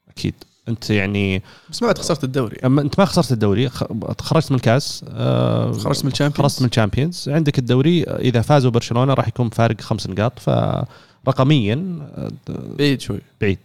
أكيد. أنت يعني بس ما بعد خسرت الدوري. أما أنت ما خسرت الدوري خ- خرجت من الكاس آه خرجت من ال Champions. خرجت من ال Champions عندك الدوري إذا فازوا برشلونة راح يكون فارق خمس نقاط فرقميا آه، بعيد شوي. بعيد.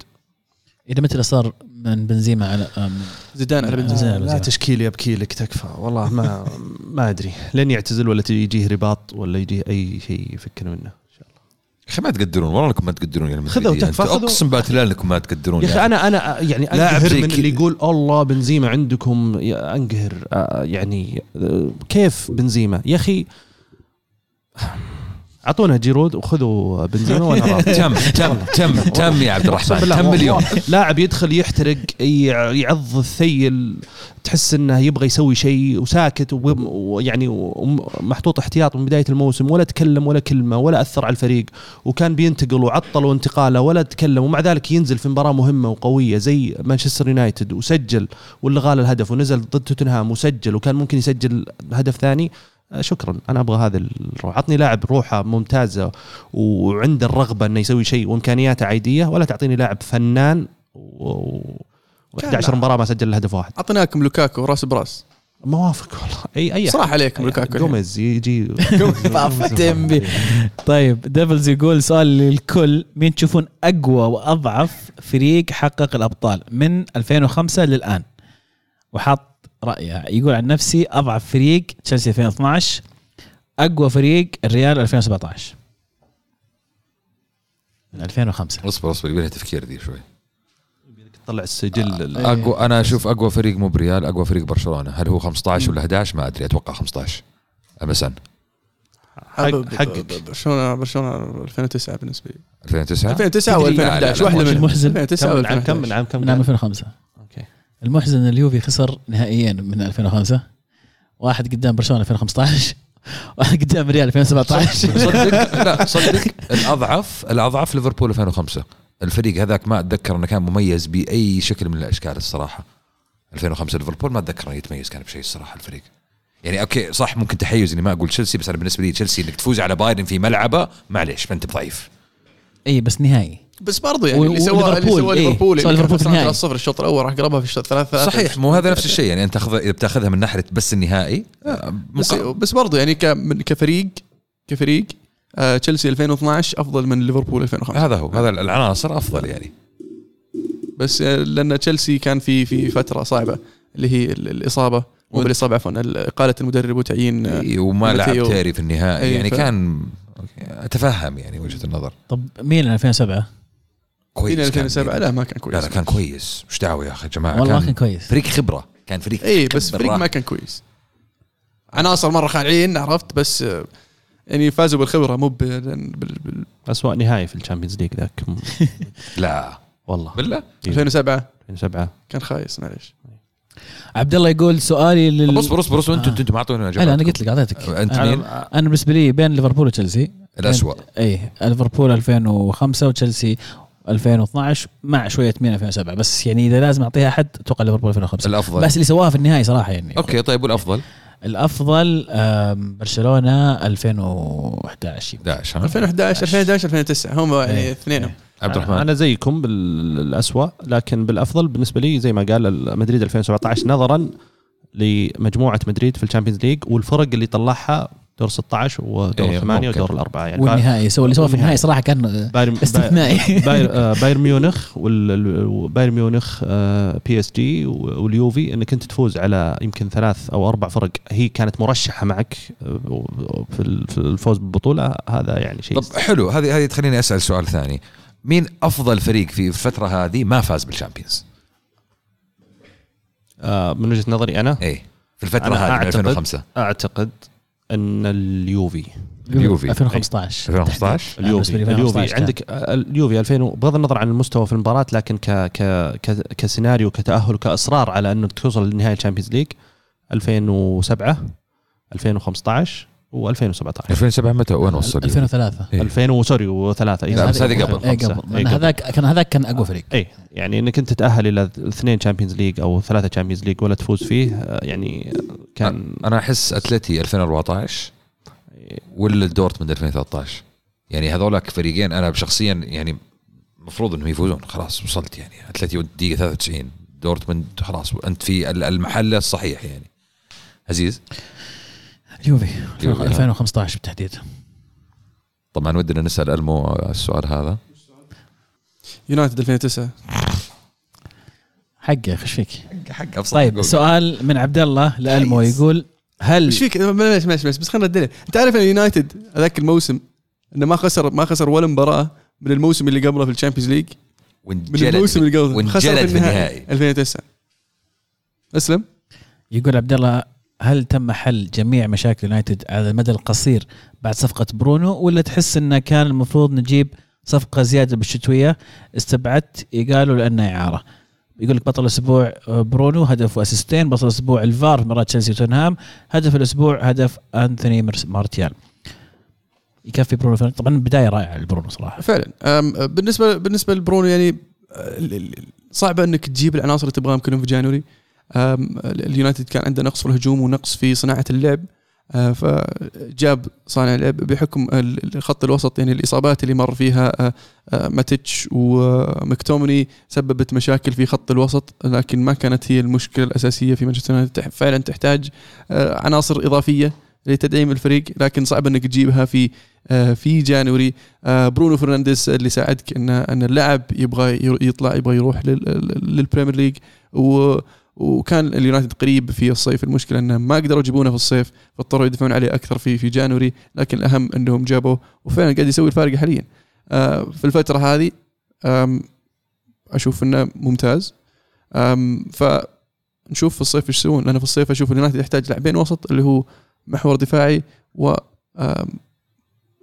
إلى متى إصرار من بنزيما على زيدان على بنزيما. زين، لا. تشكيل يبكي لك تكفى والله ما ما أدري. لين يعتزل ولا يجيه رباط ولا يجيه أي شيء يفكنا منه. إن شاء الله. يا أخي ما تقدرون والله إنكم ما تقدرون يا خذوا أنتوا خذوا. أقسم بالله إنكم ما تقدرون يا أخي أنا أنا يعني لاعب أنقهر من اللي يقول الله بنزيما عندكم. أنقهر آه، يعني آه، كيف بنزيما؟ يا أخي أعطونا جيرود وخذوا بنزيما وأنا تم تم تم تم يا عبد الرحمن؟ تم اليوم لاعب يدخل يحترق يع- يعض الثيل تحس إنه يبغى يسوي شيء وساكت ويعني ومحطوط احتياط من بداية الموسم ولا تكلم ولا كلمة ولا أثر على الفريق وكان بينتقل وعطلوا انتقاله ولا تكلم ومع ذلك ينزل في مباراة مهمة وقوية زي مانشستر يونايتد وسجل وألغي الهدف ونزل ضد توتنهام وسجل وكان ممكن يسجل هدف ثاني شكرا. أنا أبغى هذا الروح. عطني لاعب روحه ممتازة وعنده الرغبة إنه يسوي شيء وإمكانياته عادية ولا تعطيني لاعب فنان و و11 مباراة ما سجل هدف واحد. أعطيناكم لوكاكو راس براس. موافق والله. اي أي صراحة عليكم لوكاكو. جوميز يجي. طيب ديفلز يقول سؤال للكل. مين تشوفون أقوى وأضعف فريق حقق الأبطال من 2005 للآن؟ وحاط رايه يقول عن نفسي أضعف فريق تشيلسي 2012 أقوى فريق الريال 2017 من 2005 اصبر اصبر يبي لها تفكير دي شوي. طلع السجل ال- اقوى أنا أشوف أقوى فريق مو بريال أقوى فريق برشلونة. هل هو 15 ولا 11 ما أدري أتوقع 15 امسا حق- حقك. برشلونه برشلونة 2009 بالنسبة لي. 2009 2009 أو تدري- لا، لا، 2011 لا، واحدة مش منهم. المحزن. 2009 كم أو عام كم 2011 من عام كم من عام كان؟ 2005 أوكي المحزن ان اليوفي خسر نهائيا من 2005 واحد قدام برشلونة 2015 واحد قدام ريال 2017 صدق لا صدق الاضعف الأضعف ليفربول 2005 الفريق هذاك ما أتذكر إنه كان مميز بأي شكل من الأشكال الصراحة. 2005 ليفربول ما أتذكر إنه يتميز كان بشيء الصراحة الفريق. يعني أوكي صح ممكن تحيز إني ما أقول تشيلسي بس أنا بالنسبة لي تشيلسي إنك تفوز على بايرن في ملعبه معليش فأنت ضعيف. إي بس نهائي. بس برضو يعني و- اللي سواه اللي سواه إيه، ليفربول سوى اللي ليفربول في النهائي. 3 0 الشوط الأول راح قلبها في الشوط ثلاثة صحيح مو هذا نفس الشيء يعني أنت تاخذ إذا بتأخذها من ناحية بس النهائي آه، بس بس برضو يعني كفريق كفريق آه، تشيلسي 2012 أفضل من ليفربول 2005 هذا هو هذا العناصر أفضل يعني. بس آه، لأن تشيلسي كان في في فترة صعبة اللي هي ال- الإصابة مو بالإصابة عفوا ال- إقالة المدرب وتعيين وما لعب. تيري في النهائي يعني ف- كان أتفهم يعني وجهة النظر. طب ميلان 2007 كويس إلى كان 2007 يعني. لا ما كان كويس. لا لا كان كويس. مش دعوة يا أخي يا جماعة؟ والله ما كان كويس. فريق خبرة. كان فريق اي إيه، بس. فريق ما كان كويس. عناصر مرة خالعين عرفت؟ بس آه، يعني فازوا بالخبرة مو بال بال- بال- اسوء نهائي في ال Champions League ذاك. لا. والله. بالله؟ 2007 2007 كان خايس معليش. عبد الله يقول سؤالي لل اصبر اصبر اصبر أنتم آه. أنتم ما اعطونا لا اجابات أنا قلت لك أعطيتك. أنت مين؟ أنا بالنسبة لي بين ليفربول وتشيلسي. الاسوء اي ليفربول 2005 وتشيلسي 2012 مع شوية مين 2007 بس يعني إذا لازم أعطيها أحد أتوقع ليفربول 2005 الأفضل. بس اللي سواها في النهائي صراحة يعني. أوكي طيب والأفضل؟ الأفضل برشلونة 2011 يمكن. 11 ها؟ 2011 2011 2009 هم يعني إيه. اثنينهم. عبد الرحمن. أنا زيكم بالاسوء لكن بالأفضل بالنسبة لي زي ما قال مدريد 2017 نظرا لمجموعة مدريد في ال Champions League والفرق اللي طلعها دور 16 ودور إيه، 8 ممكن. ودور الأربعة يعني والنهائي سوى اللي سواه في. النهائي صراحة كان بايرن استثنائي باير آه، بايرن ميونخ وبايرن ميونخ آه، PSG واليوفي إنك أنت تفوز على يمكن ثلاث أو أربع فرق هي كانت مرشحة معك آه، في ال- في الفوز بالبطولة هذا يعني شيء طب حلو هذه هذه تخليني أسأل سؤال ثاني مين أفضل فريق في الفترة هذه ما فاز بال Champions؟ من وجهة نظري أنا اي في الفترة أنا هذه من أعتقد- 2005 أعتقد أن اليوفي. اليوفي. 2015 2015 أنا بالنسبة لي اليوفي. 2015 اليوفي. عندك آه، اليوفي 2000 و- بغض النظر عن المستوى في المباراة لكن ك ك ك كسيناريو كتأهل وكاصرار على انك توصل لنهاية ال Champions League 2007 2015 و2017. 2007 متى وين وصل؟ 2003 إيه. 2000 و- sorry وثلاثه لا، بس هذه قبل. اي قبل. لأن هذاك كان هذاك كان أقوى فريق. اي يعني إنك أنت تتأهل إلى اثنين Champions League أو ثلاثة Champions League ولا تفوز فيه يعني كان أنا أحس أتلتي 2014 ولا دورتموند 2013 يعني هذولك فريقين أنا شخصيا يعني المفروض إنهم يفوزون. خلاص وصلت يعني. أتلتي دقيقة 93 دورتموند خلاص. أنت في المحل الصحيح يعني. عزيز؟ اليوفي. اليوفي، ها. 2015 بالتحديد. طبعا ودنا نسأل ألمو السؤال هذا. يونايتد 2009 حق يا أخي إيش فيك؟ حق ابسط طيب سؤال من عبد الله لألمو يقول هل إيش فيك؟ معليش معليش معليش بس خلينا ندلع أنت عارف إن يونايتد هذاك الموسم إنه ما خسر ما خسر ولا مباراة من الموسم اللي قبله في ال Champions League؟ من الموسم اللي قبله. خسر في النهائي 2009 أسلم. يقول عبد الله هل تم حل جميع مشاكل يونايتد على المدى القصير بعد صفقة برونو ولا تحس انه كان المفروض نجيب صفقة زيادة بالشتوية؟ استبعدت قالوا لانها إعارة. يقول لك بطل الأسبوع آه، برونو هدف وأسيستين. بطل الأسبوع الفار في مباراة تشيلسي وتوتنهام هدف الأسبوع هدف أنثوني مارتيال. يكفي برونو. طبعا بداية رائعة لبرونو صراحة. فعلا. بالنسبة بالنسبة لبرونو يعني آه، صعبة إنك تجيب العناصر اللي تبغاهم كلهم في January. اليونايتد كان عنده نقص في الهجوم ونقص في صناعة اللعب. آه، فجاب صانع لعب بحكم ال- الخط الوسط يعني الإصابات اللي مر فيها آه، آه، ماتيتش ومكتومني سببت مشاكل في خط الوسط لكن ما كانت هي المشكلة الأساسية في مانشستر يونايتد. فعلا تحتاج عناصر إضافية لتدعيم الفريق لكن صعب إنك تجيبها في في January. برونو فرنانديز اللي ساعدك ان إن اللاعب يبغى يطلع يبغى يروح لل- لل Premier League و وكان اليونايتد قريب في الصيف. المشكلة إنهم ما قدروا يجيبونه في الصيف فاضطروا يدفعون عليه أكثر في في January لكن الأهم إنهم جابوه وفعلا قاعد يسوي الفارق حاليا. آه، في الفترة هذه أشوف إنه ممتاز. فنشوف في الصيف إيش يسوون لأن في الصيف أشوف اليونايتد يحتاج لاعبين وسط اللي هو محور دفاعي و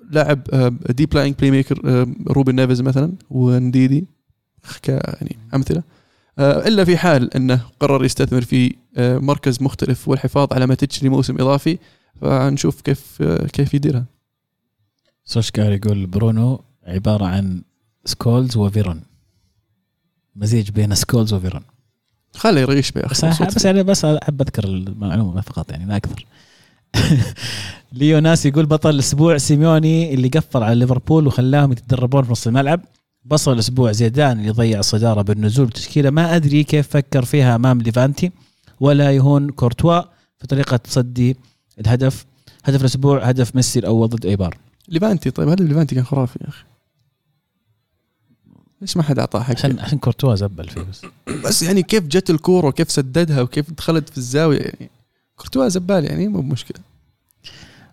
لاعب deep-lying playmaker روبن نيفز مثلا ونديدي يعني أمثلة. إلا في حال أنه قرر يستثمر في آه، مركز مختلف والحفاظ على ماتيتش لموسم إضافي فنشوف كيف آه، كيف يديرها. سولشاير يقول برونو عبارة عن سكولز وفيرون. مزيج بين سكولز وفيرون. خليه يريش يا بس بس يعني بس أحب أذكر المعلومة فقط يعني لا أكثر. ليو ناس يقول بطل الأسبوع سيميوني اللي قفل على ليفربول وخلاهم يتدربون في نص الملعب. بصل الأسبوع زيدان اللي ضيع الصدارة بالنزول بتشكيلة. ما أدري كيف فكر فيها أمام ليفانتي ولا يهون كورتوا في طريقة تصدي الهدف. هدف الأسبوع هدف ميسي الأول ضد إيبار. ليفانتي طيب هذا ليفانتي كان خرافي يا أخي؟ ليش ما حد أعطاه حق عشان عشان كورتوا زبل فيه بس. بس يعني كيف جت الكورة وكيف سددها وكيف دخلت في الزاوية؟ يعني كورتوا زبال يعني مو بمشكلة.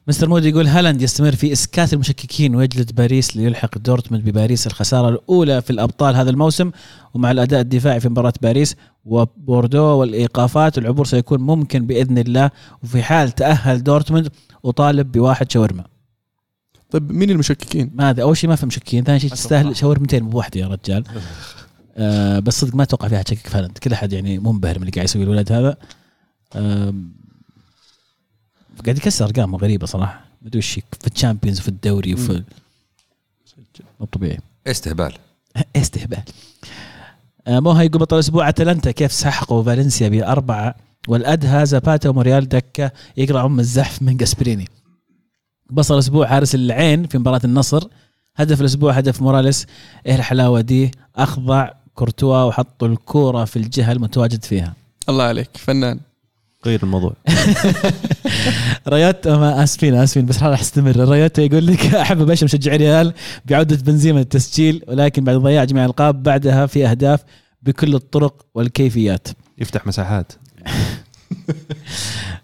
مستر مودي يقول هالاند يستمر في إسكات المشككين ويجلد باريس ليلحق دورتموند بباريس الخسارة الأولى في الأبطال هذا الموسم ومع الأداء الدفاعي في مباراة باريس وبوردو والإيقافات العبور سيكون ممكن بإذن الله وفي حال تأهل دورتموند وطالب بواحد شاورما. طيب مين المشككين؟ ما هذا أول شيء ما في مشككين ثاني شيء تستاهل شاورمتين مو بواحدة يا رجال. آه بس صدق ما أتوقع فيها تشكك في هالاند كل أحد يعني منبهر من اللي قاعد يسوي الولد هذا. آه قاعد يكسر أرقام غريبة صراحة. ما أدري وش في ال Champions وفي الدوري وفي مو طبيعي. استهبال. استهبال. آه موها يقول بطل الأسبوع. أتلانتا كيف سحقوا فالنسيا بأربعة والأدهى زاباتا وموريال دكة يقرأ أم الزحف من جاسبريني. بصل الأسبوع حارس العين في مباراة النصر. هدف الأسبوع هدف موراليس. إيه الحلاوة دي؟ أخضع كورتوا وحطوا الكورة في الجهة المتواجد فيها. الله عليك فنان. غير الموضوع. رياتا ما آسفين آسفين بس راح أستمر. رياتا يقول لك أحب أبشر مشجعي ريال بعودة بنزيما للتسجيل ولكن بعد ضياع جميع الألقاب بعدها في أهداف بكل الطرق والكيفيات. يفتح مساحات.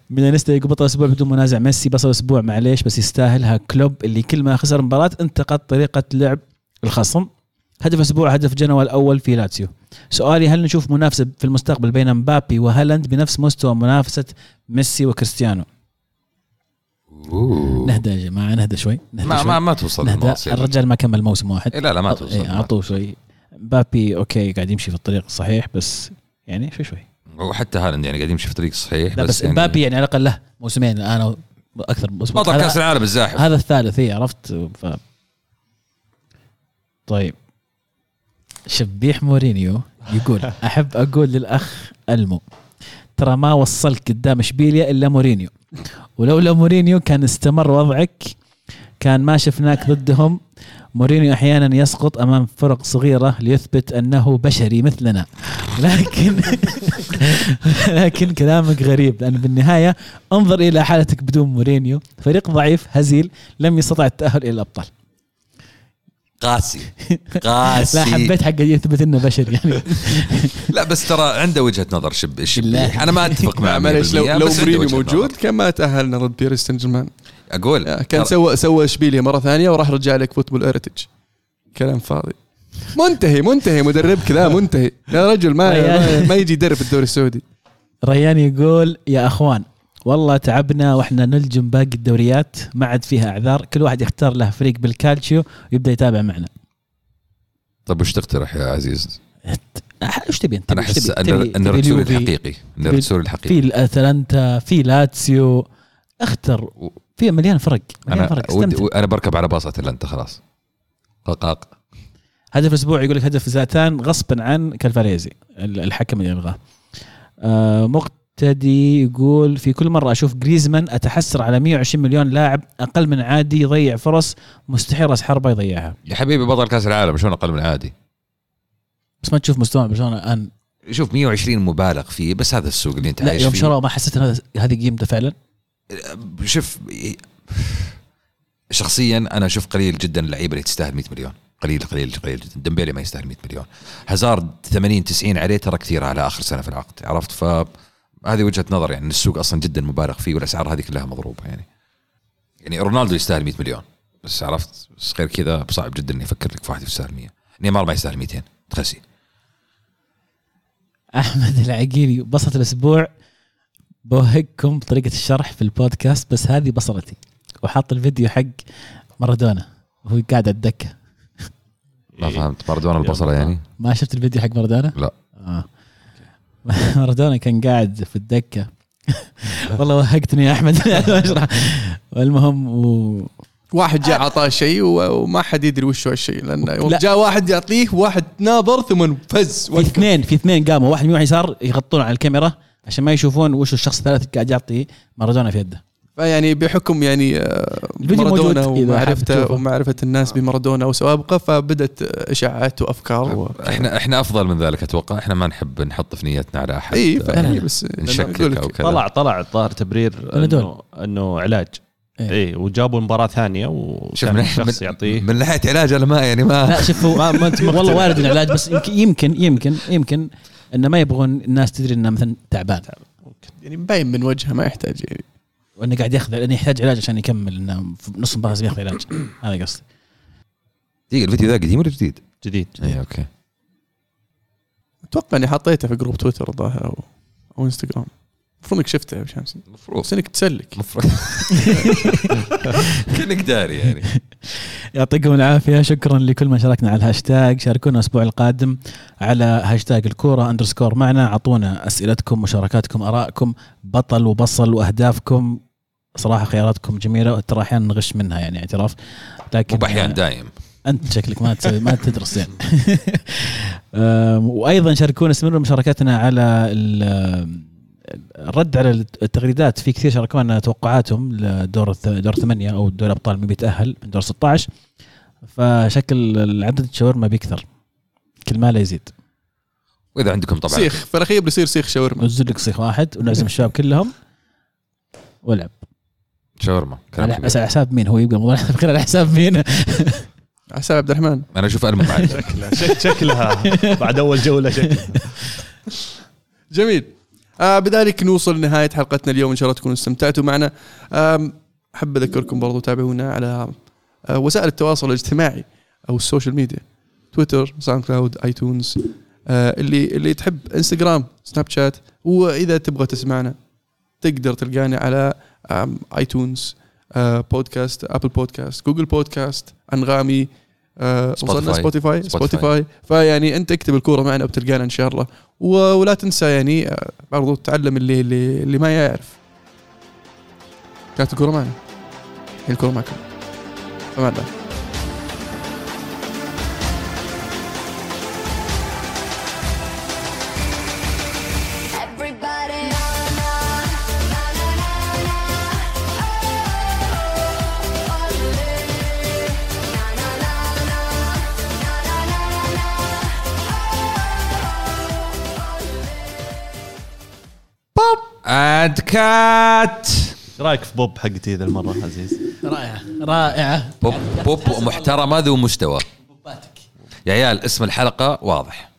من انستا يقول بطل أسبوع بدون منازع ميسي بصل أسبوع معليش بس يستاهلها كلوب اللي كل ما خسر مباراة انتقد طريقة لعب الخصم. هدف أسبوع هدف جنوا الأول في لاتسيو. سؤالي هل نشوف منافسة في المستقبل بين مبابي وهالاند بنفس مستوى منافسة ميسي وكريستيانو؟ أوه. نهدى يا جماعة نهدى شوي نهدى ما شوي. ما ما توصل نهدى. الرجال ما كمل موسم واحد. إيه لا لا ما توصل إيه، اعطوه شوي. مبابي أوكي قاعد يمشي في الطريق الصحيح بس يعني شوي شوي. وحتى هالاند يعني قاعد يمشي في طريق صحيح لا بس, يعني مبابي يعني على الأقل له موسمين الان أكثر بطل كأس العالم الزاحف. هذا الثالث هي عرفت؟ ف طيب. شبيح مورينيو يقول أحب أقول للأخ ألمو ترى ما وصلك قدام إشبيليا إلا مورينيو. ولولا مورينيو كان استمر وضعك كان ما شفناك ضدهم مورينيو أحيانا يسقط أمام فرق صغيرة ليثبت أنه بشري مثلنا. لكن لكن كلامك غريب لأن بالنهاية انظر إلى حالتك بدون مورينيو. فريق ضعيف هزيل لم يستطع التأهل إلى الأبطال. قاسي. قاسي. لا حبيت حق يثبت إنه بشري يعني. لا بس ترى عنده وجهة نظر شب الشبيح أنا ما أتفق معه معلش لو 100% لو وجهة موجود نظر. كان ما تاهلنا ضد بيريس سان جيرمان أقول كان ترى- سوى سوى اشبيليا مرة ثانية وراح رجع لك Football Heritage كلام فاضي. منتهي منتهي مدربك ذا منتهي. يا رجل ما ما, ما يجي يدرب الدوري السعودي. ريان يقول يا أخوان والله تعبنا وإحنا نلجم باقي الدوريات ما عاد فيها أعذار. كل واحد يختار له فريق بالكالتشيو ويبدأ يتابع معنا. طيب وش تقترح يا عزيز؟ إيش تبي أنت؟ أنا أحس؟ أن الرسول الحقيقي أن الرسول في الحقيقي الاتلانتا في لاتسيو. اختر. في مليان فرق مليان أنا فرق. استمتع. أنا بركب على باص أتلانتا خلاص. قاق هدف الأسبوع يقول لك هدف زاتان غصبا عن كالفاريزي ال- الحكم اللي الغاه آه مقتدي يقول في كل مرة أشوف جريزمان أتحسر على 120 مليون لاعب أقل من عادي يضيع فرص مستحيل راس حربة يضيعها. يا حبيبي بطل كأس العالم شلون أقل من عادي؟ بس ما تشوف مستوى برشلونه الان شوف 120 مبالغ فيه بس هذا السوق اللي أنت لا عايش يوم شروا ما حسيت إن هذا- هذه قيمته فعلا؟ شوف شخصيا أنا أشوف قليل جدا اللعيبه اللي تستاهل 100 مليون. قليل قليل قليل جدا. ديمبيلي ما يستاهل 100 مليون. هازارد 80 90 عليه ترى كثير على آخر سنة في العقد عرفت؟ ف هذه وجهة نظر يعني السوق أصلا جدا مبالغ فيه والأسعار هذه كلها مضروبة يعني. يعني رونالدو يستاهل 100 مليون. بس عرفت؟ بس غير كذا صعب جدا اني أفكر لك في واحد يستاهل 100 نيمار ما يستاهل 200 تخسي أحمد العقيلي بسط الأسبوع بوهقكم بطريقه الشرح في البودكاست بس هذه بصرتي وحط الفيديو حق مارادونا وهو قاعد على الدكة. ما فهمت. مارادونا البصره يعني؟ ما شفت الفيديو حق مارادونا؟ لا. آه. مارادونا كان قاعد في الدكة. والله وهقتني يا أحمد. المهم و... واحد جاء اعطاه شيء وما حد يدري وش هو الشيء لأن يوم لا. جاء واحد يعطيه واحد ناظر ثم فز في. اثنين في اثنين قاموا. واحد يمين يسار يغطون على الكاميرا عشان ما يشوفون وش الشخص الثالث قاعد يعطي مارادونا في يده. فيعني بحكم يعني آه، مارادونا ومعرفته. ومعرفة الناس بمارادونا وسوابقه فبدت إشاعات وأفكار و... إحنا إحنا أفضل من ذلك أتوقع. إحنا ما نحب نحط في نيتنا على أحد إي آه، بس نشكك لك، أو كذا طلع طلع الظاهر تبرير. إنه إنه علاج. إيه. إي وجابوا مباراة ثانية شوف وكان من, يعطيه. من ناحية علاج أنا ما يعني ما لا شوفوا ما ما أنت والله وارد العلاج بس يمكن يمكن يمكن يمكن إنه ما يبغون الناس تدري انه مثلا تعبان يعني مبين من وجهه ما يحتاج يعني. وإنه قاعد ياخذ لأنه يحتاج علاج عشان يكمل إنه في نص المباراه لازم ياخذ علاج. هذا قصدي. دقيقة الفيديو ذا قديم ولا جديد؟ جديد. اي okay. أتوقع إني حطيته في group تويتر الظاهر أو أو إنستغرام. المفروض إنك شفته يا شمس المفروض. بس إنك تسلك. المفروض. كأنك داري يعني. يعطيكم العافية شكرا لكل من شاركنا على الهاشتاج. شاركونا الأسبوع القادم على هاشتاج الكورة underscore معنا. أعطونا أسئلتكم مشاركاتكم آرائكم بطل وبصل وأهدافكم. صراحة خياراتكم جميلة ترى أحيانا نغش منها يعني اعتراف. لكن مو بأحيان دايم. أنت شكلك ما تسوي ما تدرس زين أم، وأيضا شاركونا استمروا مشاركاتنا على ال- الرد على التغريدات. في كثير شاركونا توقعاتهم لدور دور ثمانية أو دور الابطال مين بيتأهل من دور 16 فشكل العدد الشاورما بيكثر. كل ما لا يزيد. وإذا عندكم طبعا. سيخ في الأخير بيصير سيخ شاورما. نزل لك صيخ واحد ونعزم الشباب كلهم. والعب شاورما. على حساب مين؟ هو يبقى الموضوع الاخير على حساب مين؟ على حساب عبد الرحمن. أنا أشوف المهم معك شك- شكلها. بعد أول جولة شكلها. جميل. آه بذلك نوصل لنهاية حلقتنا اليوم. إن شاء الله تكونوا استمتعتوا معنا. أحب أذكركم برضو تابعونا على آه وسائل التواصل الاجتماعي أو ال social media. Twitter SoundCloud iTunes آه اللي اللي تحب Instagram Snapchat. وإذا تبغى تسمعنا تقدر تلقانا على iTunes Podcast Apple Podcast Google Podcast انغامي وصلنا Spotify. Spotify فيعني أنت اكتب الكورة معنا وبتلقانا إن شاء الله. ولا تنسى يعني برضو تعلم اللي اللي, اللي ما يعرف. كانت الكورة معنا. الكورة معكم. فمان الله اد كات إيش رأيك في بوب حقتي ذا المرة عزيز؟ رائعه رائعه بوب بوب محترمه ذو مستوى يا عيال اسم الحلقة واضح.